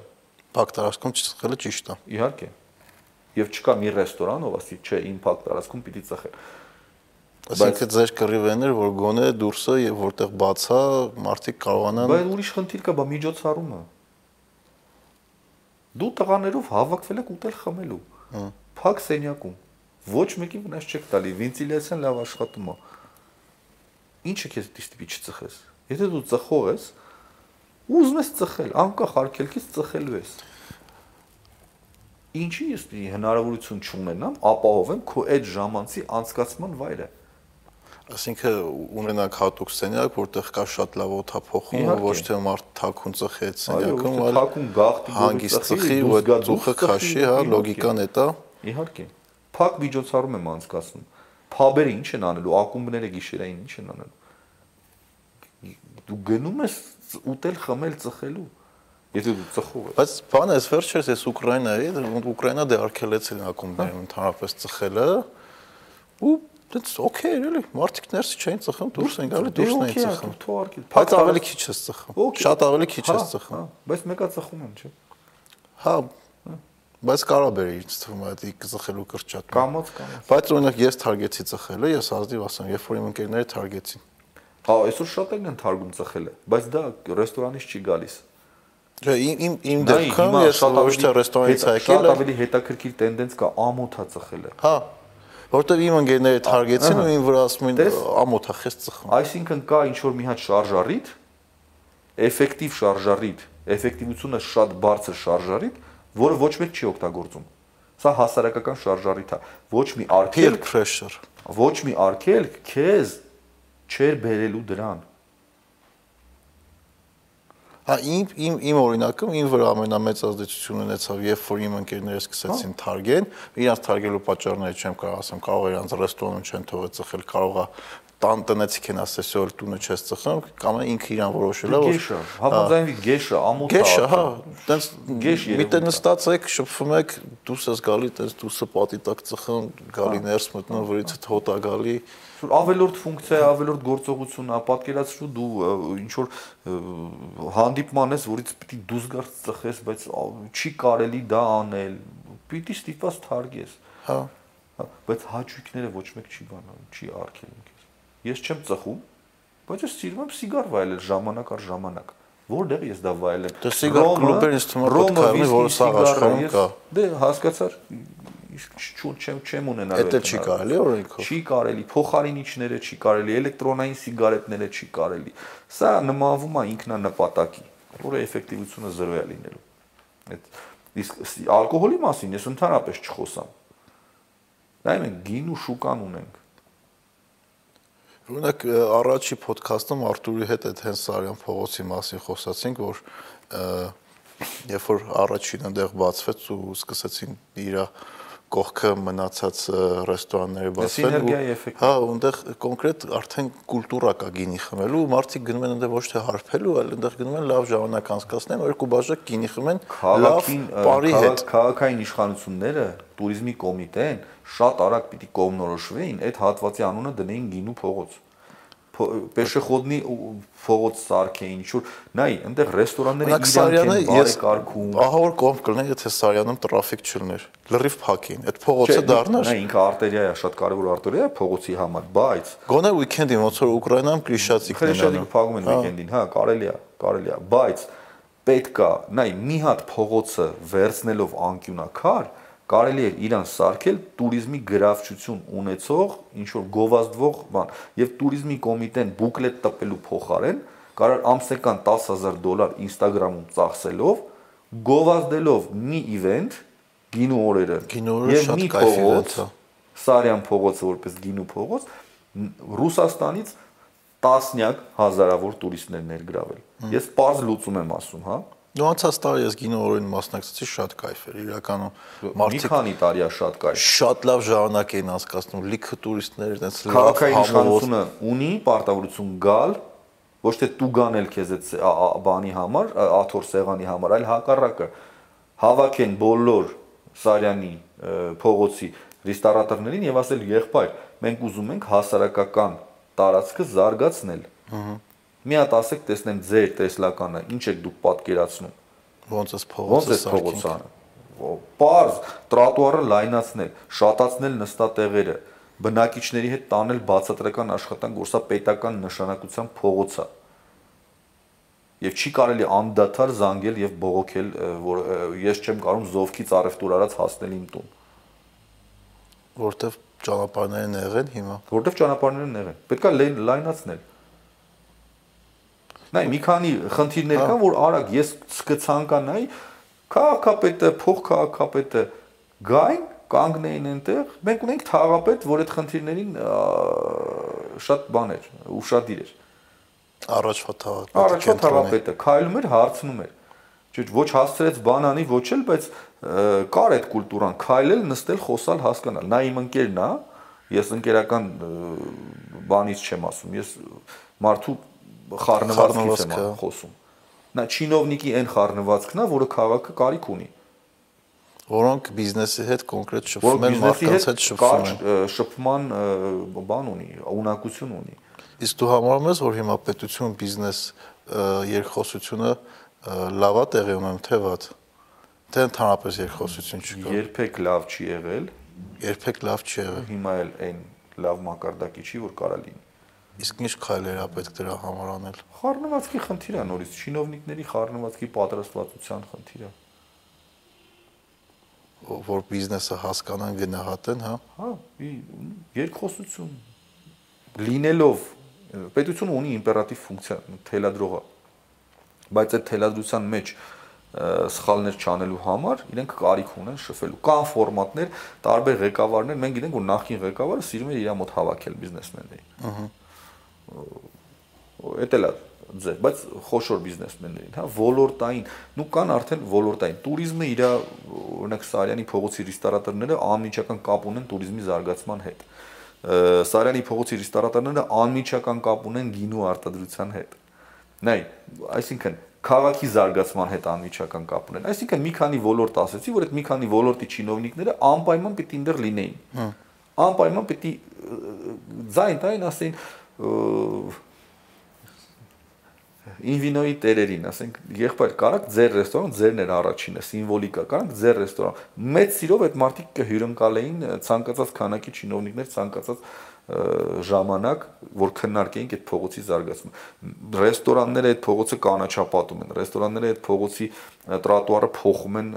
փակ տարածքում չծխելը ճիշտ է։ Իհարկե։ Եվ չկա մի ռեստորան, ով ասի, չէ, իմ փակ տարածքում պիտի ծխել։ Այսինքն ձեր կռիվներ, որ գոնե դուրսը եւ որտեղ բաց է, մարդիկ կարողանան Բայց ուրիշ խնդիր կա, բա միջոցառումը։ Դու տղաներով հավաքվել եք ուտել խմելու։ Փակ սենյակում։ Ոչ մեկին վնաս չեք տալի, վենտիլյացիան լավ աշխատում է։ Ինչը քեզ դիստիպի չծխես։ Եթե դու ծխող ես, ուզում ես ծխել, անկախ արգելքից ծխելու ես։ Ինչի ես հնարավորություն չունենամ ապահովեմ քո այդ ժամանցի անցկացման վայրը։ Այսինքն ունենանք հատուկ սենյակ, որտեղ կա շատ լավ օթափողում, ոչ թե մարդ թաքուն ծխի այդ սենյակում, թե թաքուն գաղտնի հանգիստ ծխի, դուրս ծուխը քաշի, հա, լոգիկան է դա։ Իհարկե։ Փակ միջոցառում եմ անցկացնում։ Փաբերը ինչ են անելու, ակումբները գիշերային ինչ են անելու։ Դու գնում ես ուտել, խմել, ծխելու։ Եթե դու ծխող ես։ Բայց բանը էս վերջերս էս Ուկրաինայի, Ուկրաինա դե արգելեցին ակումբներում ընդհանրապես ծխելը ու դից օքեյ էր էլի, մարդիկ ներսի չէին ծխում, դուրս են գալի, դուրսն էին ծխում։ Թողարկել։ Բայց ավելի քիչ ես ծխում։. Շատ ավելի քիչ Հա, ես ծխում։ հա, Բայց մեկա ծխում են, չէ։ Հա, բայց կարա բերի ինձ թվում է այդ ծխելու կրճատը։ Կամած, կամած։ Բայց օրինակ ես թարգեցի ծխելը, ես ազնիվ ասեմ, երբ որ իմ ընկերները թարգեցին։ Հա, այսօր շատ են թարգում ծխելը, բայց դա ռեստորանից չի գալիս։ Չէ, իմ իմ դեպքում ես ոչ թե ռեստորանից եկել Շատ եմ, ավելի հետաքրքիր տենդենց կա ամոթա ծխելը։ հա, որտեվ իմ ընկերները թարգեցին ու ին վրա ասում են ամոթա խես ծխում։ Այսինքն կա ինչ որ մի հատ շարժառիթ, էֆեկտիվ շարժառիթ, էֆեկտիվությունը շատ բարձր շարժառիթ, որը ոչ մեկ չի օգտագործում։ Սա հասարակական շարժառիթ է։ Ոչ մի Peer արգելք, pressure։ ոչ մի արգելք քեզ չեր բերելու դրան։ Հա իմ իմ իմ օրինակում իմ վրա ամենամեծ ազդեցություն ունեցավ, երբ որ իմ ընկերները սկսեցին թարգեն, իրանց թարգելու պատճառները չեմ կարող ասեմ, կարող իրանց ռեստորանում չեն թողել ծխել, կարող է տան տնեցիք են ասես որ տունը չես ծխում, կամ ինքը իրան որոշել է որ Գեշը, համաձայնվի գեշը, ամոթը։ Գեշը, հա, տենց գեշ մի տեղ նստած եք, շփվում եք, դուրս ես գալի, տենց դուրսը պատի տակ ծխում, գալի ներս մտնում, որից հոտ է գալի ավելորդ ֆունկցիա, ավելորդ գործողություն, ապատկերացրու դու ինչ որ հանդիպման ես, որից պիտի դուրս գար ծխես, բայց չի կարելի դա անել։ Պիտի ստիպված թարգես։ Հա։ Բայց հաճույքները ոչ մեկ չի բանանում, չի արգելում քեզ։ Ես չեմ ծխում, բայց ես սիրում եմ սիգար վայելել ժամանակ առ ժամանակ որտեղ ես դա վայելեմ։ Դե սիգար կլուբերն ինձ թվում է պետք է լինի, որը սա աշխարհում կա։ Դե հասկացար, իսկ չեմ չեմ ունենալ այդ։ Դա չի կարելի օրենքով։ Չի կարելի, փոխարինիչները չի կարելի, էլեկտրոնային սիգարետները չի կարելի։ Սա նմանվում է ինքնանպատակի, որը էֆեկտիվությունը 0 է լինելու։ Այդ իսկ ալկոհոլի մասին ես ընդհանրապես չխոսամ։ Դա մենք գին ու շուկան ունենք։ Օրինակ առաջի ոդքասթում Արտուրի հետ այդ հենց Սարյան փողոցի մասին խոսացինք, որ երբ որ առաջին այնտեղ բացվեց ու սկսեցին իրա կողքը մնացած ռեստորանները բացվել ու հա այնտեղ կոնկրետ արդեն կուլտուրա կա գինի խմելու ու մարդիկ գնում են այնտեղ ոչ թե հարբելու այլ այնտեղ գնում են լավ ժամանակ անցկացնեն որ կուբաժակ գինի խմեն լավ բարի հետ քաղաքային իշխանությունները туриզմի կոմիտեն շատ արագ պիտի կողմնորոշվեին այդ հատվածի անունը դնեին գինու փողոց պեշեխոդնի փողոց սարքեին, ինչ որ նայ, այնտեղ ռեստորանները իրանք են բարեկարգում։ Ահա որ կողմ կլներ, եթե Սարյանում տրաֆիկ չլներ, լրիվ փակին։ Այդ փողոցը դառնար։ Նայ, ինքը արտերիա է, շատ կարևոր արտերիա է փողոցի համար, բայց գոնե ուիկենդին ոնց որ Ուկրաինայում Կրիշացիկն են։ Կրիշացիկը փակում են ուիկենդին, հա, կարելի է, կարելի է, բայց պետքա, նայ, մի հատ փողոցը վերցնելով անկյունակար, կարելի է իրան սարքել туриզմի գրավչություն ունեցող ինչ որ գովազդվող բան եւ туриզմի կոմիտեն բուկլետ տպելու փոխարեն կարող ամսական 10000 դոլար Instagram-ում ծախսելով գովազդելով մի իվենթ գինու օրերը եւ մի փողոց Սարյան փողոցը որպես գինու փողոց Ռուսաստանից տասնյակ հազարավոր туриստներ ներգրավել։ Ես པարզ լուծում եմ ասում, հա։ Դու անցած տարի ես գինո օրին մասնակցեցի, շատ կայֆ էր։ Իրականում մարդիկ մի քանի տարի է շատ կայֆ։ Շատ լավ ժամանակ էին անցկացնում, լիքը տուրիստներ, այդպես լավ քաղաքային իշխանությունը ունի պարտավորություն գալ ոչ թե դու գանել քեզ այդ բանի համար, աթոր սեղանի համար, այլ հակառակը հավաքեն բոլոր Սարյանի փողոցի ռեստորատորներին եւ ասել եղբայր, մենք ուզում ենք հասարակական տարածքը զարգացնել։ Ահա մի հատ ասեք տեսնեմ ձեր տեսլականը, ինչ եք դուք պատկերացնում։ Ոնց էս փողոցը սարքին։ Պարզ տրոտուարը լայնացնել, շատացնել նստատեղերը, բնակիչների հետ տանել բացատրական աշխատանք, որ սա պետական նշանակության փողոց է։ Եվ չի կարելի անդադար զանգել եւ բողոքել, որ ես չեմ կարող զովքից առևտուր արած հասնել իմ տուն։ Որտեվ ճանապարհներն եղեն հիմա։ Որտեվ ճանապարհներն եղեն։ Պետքա լայնացնել Նայ մի քանի խնդիրներ կան, որ արագ ես կցանկանայի քաղաքապետը, փոխքաղաքապետը գային, կանգնեին այնտեղ, մենք ունենք թաղապետ, որ այդ խնդիրներին շատ բաներ, ուշադիր էր։ Առաջվա թաղապետը։ Առաջվա թաղապետը քայլում էր, հարցնում էր։ Չէ, ոչ հասցրեց բանանի, ոչ էլ, բայց կար այդ կուլտուրան, քայլել, նստել, խոսալ, հասկանալ։ Նա իմ ընկերն է, ես ընկերական բանից չեմ ասում, ես մարդու խառնվածքից եմ խոսում։ Նա չինովնիկի այն խառնվածքն է, որը քաղաքը կարիք ունի որոնք բիզնեսի հետ կոնկրետ շփվում են, մարդկանց հետ շփվում են։ Շփման բան ունի, ունակություն ունի։ Իսկ դու համարում ես, որ հիմա պետություն բիզնես երկխոսությունը լավա տեղի ունեն, թե վատ։ Թե ընդհանրապես երկխոսություն չկա։ Երբեք լավ չի եղել։ Երբեք լավ չի եղել։ Հիմա էլ այն լավ մակարդակի չի, որ կարա լինի։ Իսկ ինչ քայլեր է պետք դրա համար անել։ Խառնվածքի խնդիր է նորից, շինովնիկների խառնվածքի պատրաստվածության խնդիր է որ բիզնեսը հասկանան, գնահատեն, հա։ Հա, երկխոսություն լինելով պետությունը ունի իմպերատիվ ֆունկցիա, թելադրողը։ Բայց այդ թելադրության մեջ սխալներ չանելու համար իրենք կարիք ունեն շփվելու։ Կան ֆորմատներ, տարբեր ղեկավարներ, մենք գիտենք, որ նախին ղեկավարը սիրում է իր մոտ հավաքել բիզնեսմեններին։ Ահա Էդ էլ է ձև, բայց խոշոր բիզնեսմեններին, հա, ոլորտային, նու կան արդեն ոլորտային։ Туриզմը իր օրինակ Սարյանի փողոցի ռեստորատորները անմիջական կապ ունեն туриզմի զարգացման հետ։ Սարյանի փողոցի ռեստորատորները անմիջական կապ ունեն գինու արտադրության հետ։ Նայ, այսինքն քաղաքի զարգացման հետ անմիջական կապ ունեն։ Այսինքն մի քանի ոլորտ ասեցի, որ այդ մի քանի ոլորտի չինովնիկները անպայման պիտի ինտեր լինեին։ հա։ Անպայման պիտի ձայն տային ասեին, Ինվինոյի տերերին, ասենք, եղբայր, կարաք ձեր ռեստորան, ձերն էր առաջինը, սիմվոլիկա, կարաք ձեր ռեստորան։ Մեծ սիրով այդ մարդիկ կհյուրընկալեին ցանկացած քանակի чиновниկներ, ցանկացած ժամանակ, որ քննարկեինք այդ փողոցի զարգացումը։ Ռեստորանները այդ փողոցը կանաչապատում են, ռեստորանները այդ փողոցի տրատուարը փոխում են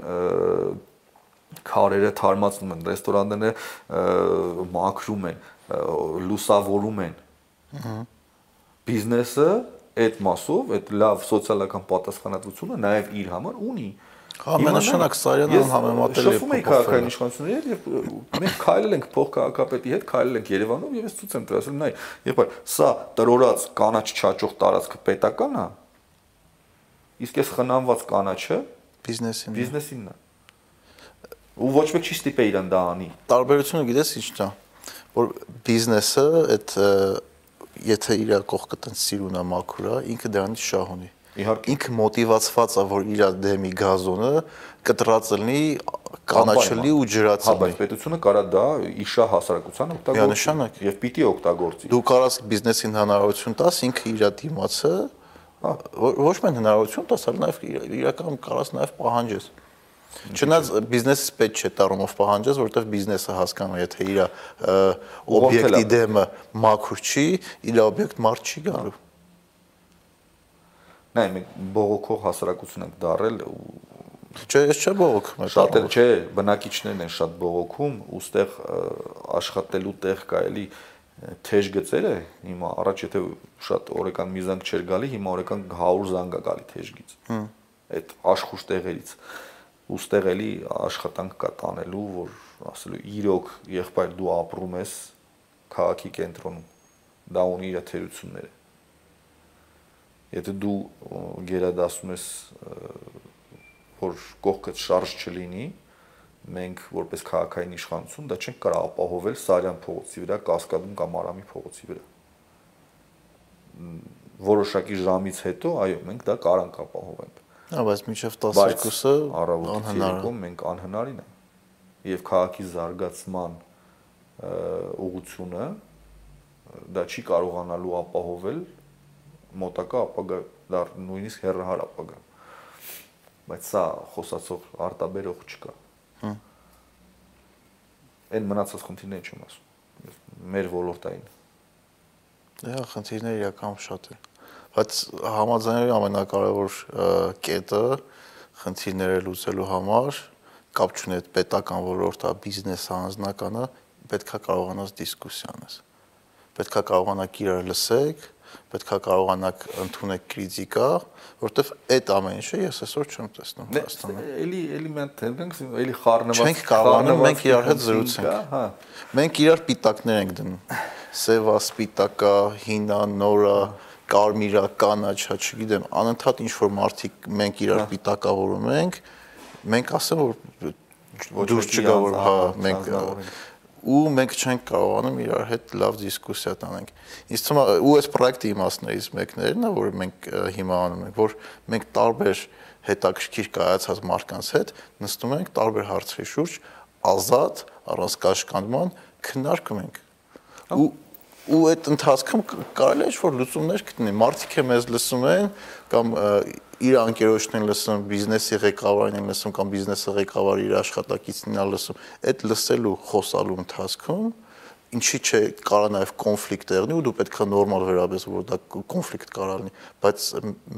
քարերը թարմացնում են, ռեստորանները մաքրում են, լուսավորում են, Բիզնեսը այդ մասով, այդ լավ սոցիալական պատասխանատվությունը նաև իր համար ունի։ Հա, ամենաշնորհակ Սարյանը համեմատել է շփում էի քաղաքային իշխանությունների հետ եւ մենք քայլել ենք փոխքաղաքապետի հետ, քայլել ենք Երևանով եւ ես ցույց եմ տվել, ասել նայ, երբ սա տրորած կանաչ չաճող տարածքը պետական է, իսկ այս խնամված կանաչը բիզնեսին բիզնեսինն է։ Ու ոչ մեկ չի ստիպե իրան դա անի։ Տարբերությունը գիտես ի՞նչն է, որ բիզնեսը այդ եթե իր կողքը տենց սիրուն է մաքուր է, ինքը դրանից շահ ունի Իհարկե ինքը մոտիվացված է որ իր դեմի գազոնը կտրած լինի կանաչելի ու ջրածնի։ Հա, բայց պետությունը կարա դա իշա հասարակության օգտագործի եւ պիտի օգտագործի։ Դու կարաս բիզնեսին հնարավորություն տաս ինքը իր դիմացը հա, ոչ միայն հնարավորություն տաս, այլ նաեւ իրական կարաս նաեւ պահանջես։ Չնայած բիզնեսից պետք չէ տարումով պահանջես, որովհետև բիզնեսը հասկանում է, եթե իր օբյեկտի դեմը մաքուր չի, իր օբյեկտ մարդ չի գալու։ Նայ, մենք բողոքող հասարակություն ենք դարել Չէ, ես չէ բողոքում Շատ էլ չէ, բնակիչներն են շատ բողոքում, ուստեղ աշխատելու տեղ կա էլի թեժ գծերը, հիմա առաջ եթե շատ օրեկան միզանք չէր գալի, հիմա օրեկան 100 զանգ է գալի թեժգից։ Հմ։ Այդ աշխուժ տեղերից ուստեղ էլի աշխատանք կա տանելու, որ ասելու իրոք եղբայր դու ապրում ես քաղաքի կենտրոնում։ Դա ունի իր թերությունները եթե դու գերադասում ես որ կողքդ շարժ չլինի, մենք որպես քաղաքային իշխանություն դա չենք կարող ապահովել Սարյան փողոցի վրա, Կասկադում կամ Արամի փողոցի վրա։ Որոշակի ժամից հետո, այո, մենք դա կարանք ապահովենք։ Հա, բայց մինչև 12-ը անհնար է։ Մենք անհնարին է։ Եվ քաղաքի զարգացման ուղությունը դա չի կարողանալու ապահովել մոտակա ապագա դառ նույնիսկ հերրահար ապագա բայց սա խոսացող արտաբերող չկա հա այն մնացած խնդիրները չեմ ասում մեր ոլորտային դե խնդիրները իրական շատ են բայց համաձայնների ամենակարևոր կետը խնդիրները լուծելու համար կապ չունի այդ պետական ոլորտը, բիզնեսը, անձնականը, պետքա կարողանաս դիսկուսիանես։ Պետքա կարողանաք իրար լսեք, պետքա կարողանաք ընդունել քրիտիկա, որովհետև այդ ամեն ինչը ես այսօր չեմ տեսնում Հայաստանում։ Էլի էլի մենք թենդենք, էլի խառնված։ Չենք կարողանում մենք իրար հետ զրուցենք։ Հա։ Մենք իրար պիտակներ ենք դնում։ Սևա, սպիտակա, հինա, նորա, կարմիրա, կանաչա, չգիտեմ, անընդհատ ինչ որ մարդիկ մենք իրար հա։ պիտակավորում ենք, մենք ասեմ որ դուրս չգա որ հա մենք ու մենք չենք կարողանում իրար հետ լավ դիսկուսիա տանենք։ Իսկ թվում է ու այս պրոյեկտի իմաստներից մեկներն է, որ մենք հիմա անում ենք, որ մենք տարբեր հետաքրքիր կայացած մարդկանց հետ նստում ենք տարբեր հարցերի շուրջ ազատ առանց կաշկանդման քննարկում ենք։ Ու ու այդ ընթացքում կարելի է ինչ-որ լուծումներ գտնել։ Մարդիկ է մեզ լսում են կամ իր անկերոջն են լսում, բիզնեսի ղեկավարին են լսում կամ բիզնեսի ղեկավարը իր աշխատակիցին է լսում։ Այդ լսելու, խոսալու ընթացքում ինչի՞ չէ կարա նաև կոնֆլիկտ եղնի ու դու պետք է նորմալ վերաբերես որ դա կոնֆլիկտ կարա լինի բայց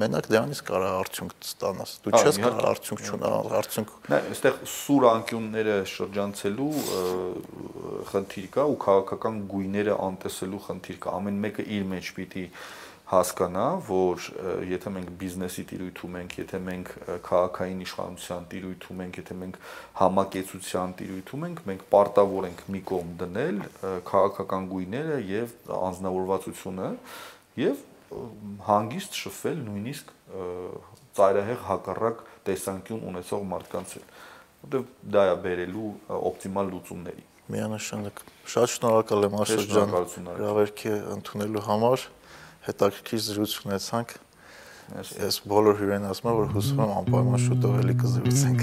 մենակ դրանից կարա արդյունք ստանաս դու չես կարող արդյունք չունենալ արդյունք նա այստեղ սուր անկյունները շրջանցելու խնդիր կա ու քաղաքական գույները անտեսելու խնդիր կա ամեն մեկը իր մեջ պիտի հասկանա, որ եթե մենք բիզնեսի տիրույթում ենք, եթե մենք քաղաքային իշխանության տիրույթում ենք, եթե մենք համակեցության տիրույթում ենք, մենք պարտավոր ենք մի կողմ դնել քաղաքական գույները եւ անznավորվածությունը եւ հանգիստ շփվել նույնիսկ ծայրահեղ հակառակ տեսանկյուն ունեցող մարդկանց հետ, որտեղ դա է բերելու օպտիմալ լուծումների։ Միանշանակ։ Շատ շնորհակալ եմ Արշակ ջան։ Գրավերքի ընդունելու համար հետաքրքիր զրույց ունեցանք։ Ես բոլոր հյուրերին ասում եմ, որ հուսում եմ անպայման շուտով էլի կզրուցենք։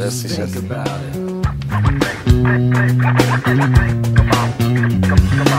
Մերսի շատ։ Come on, come on.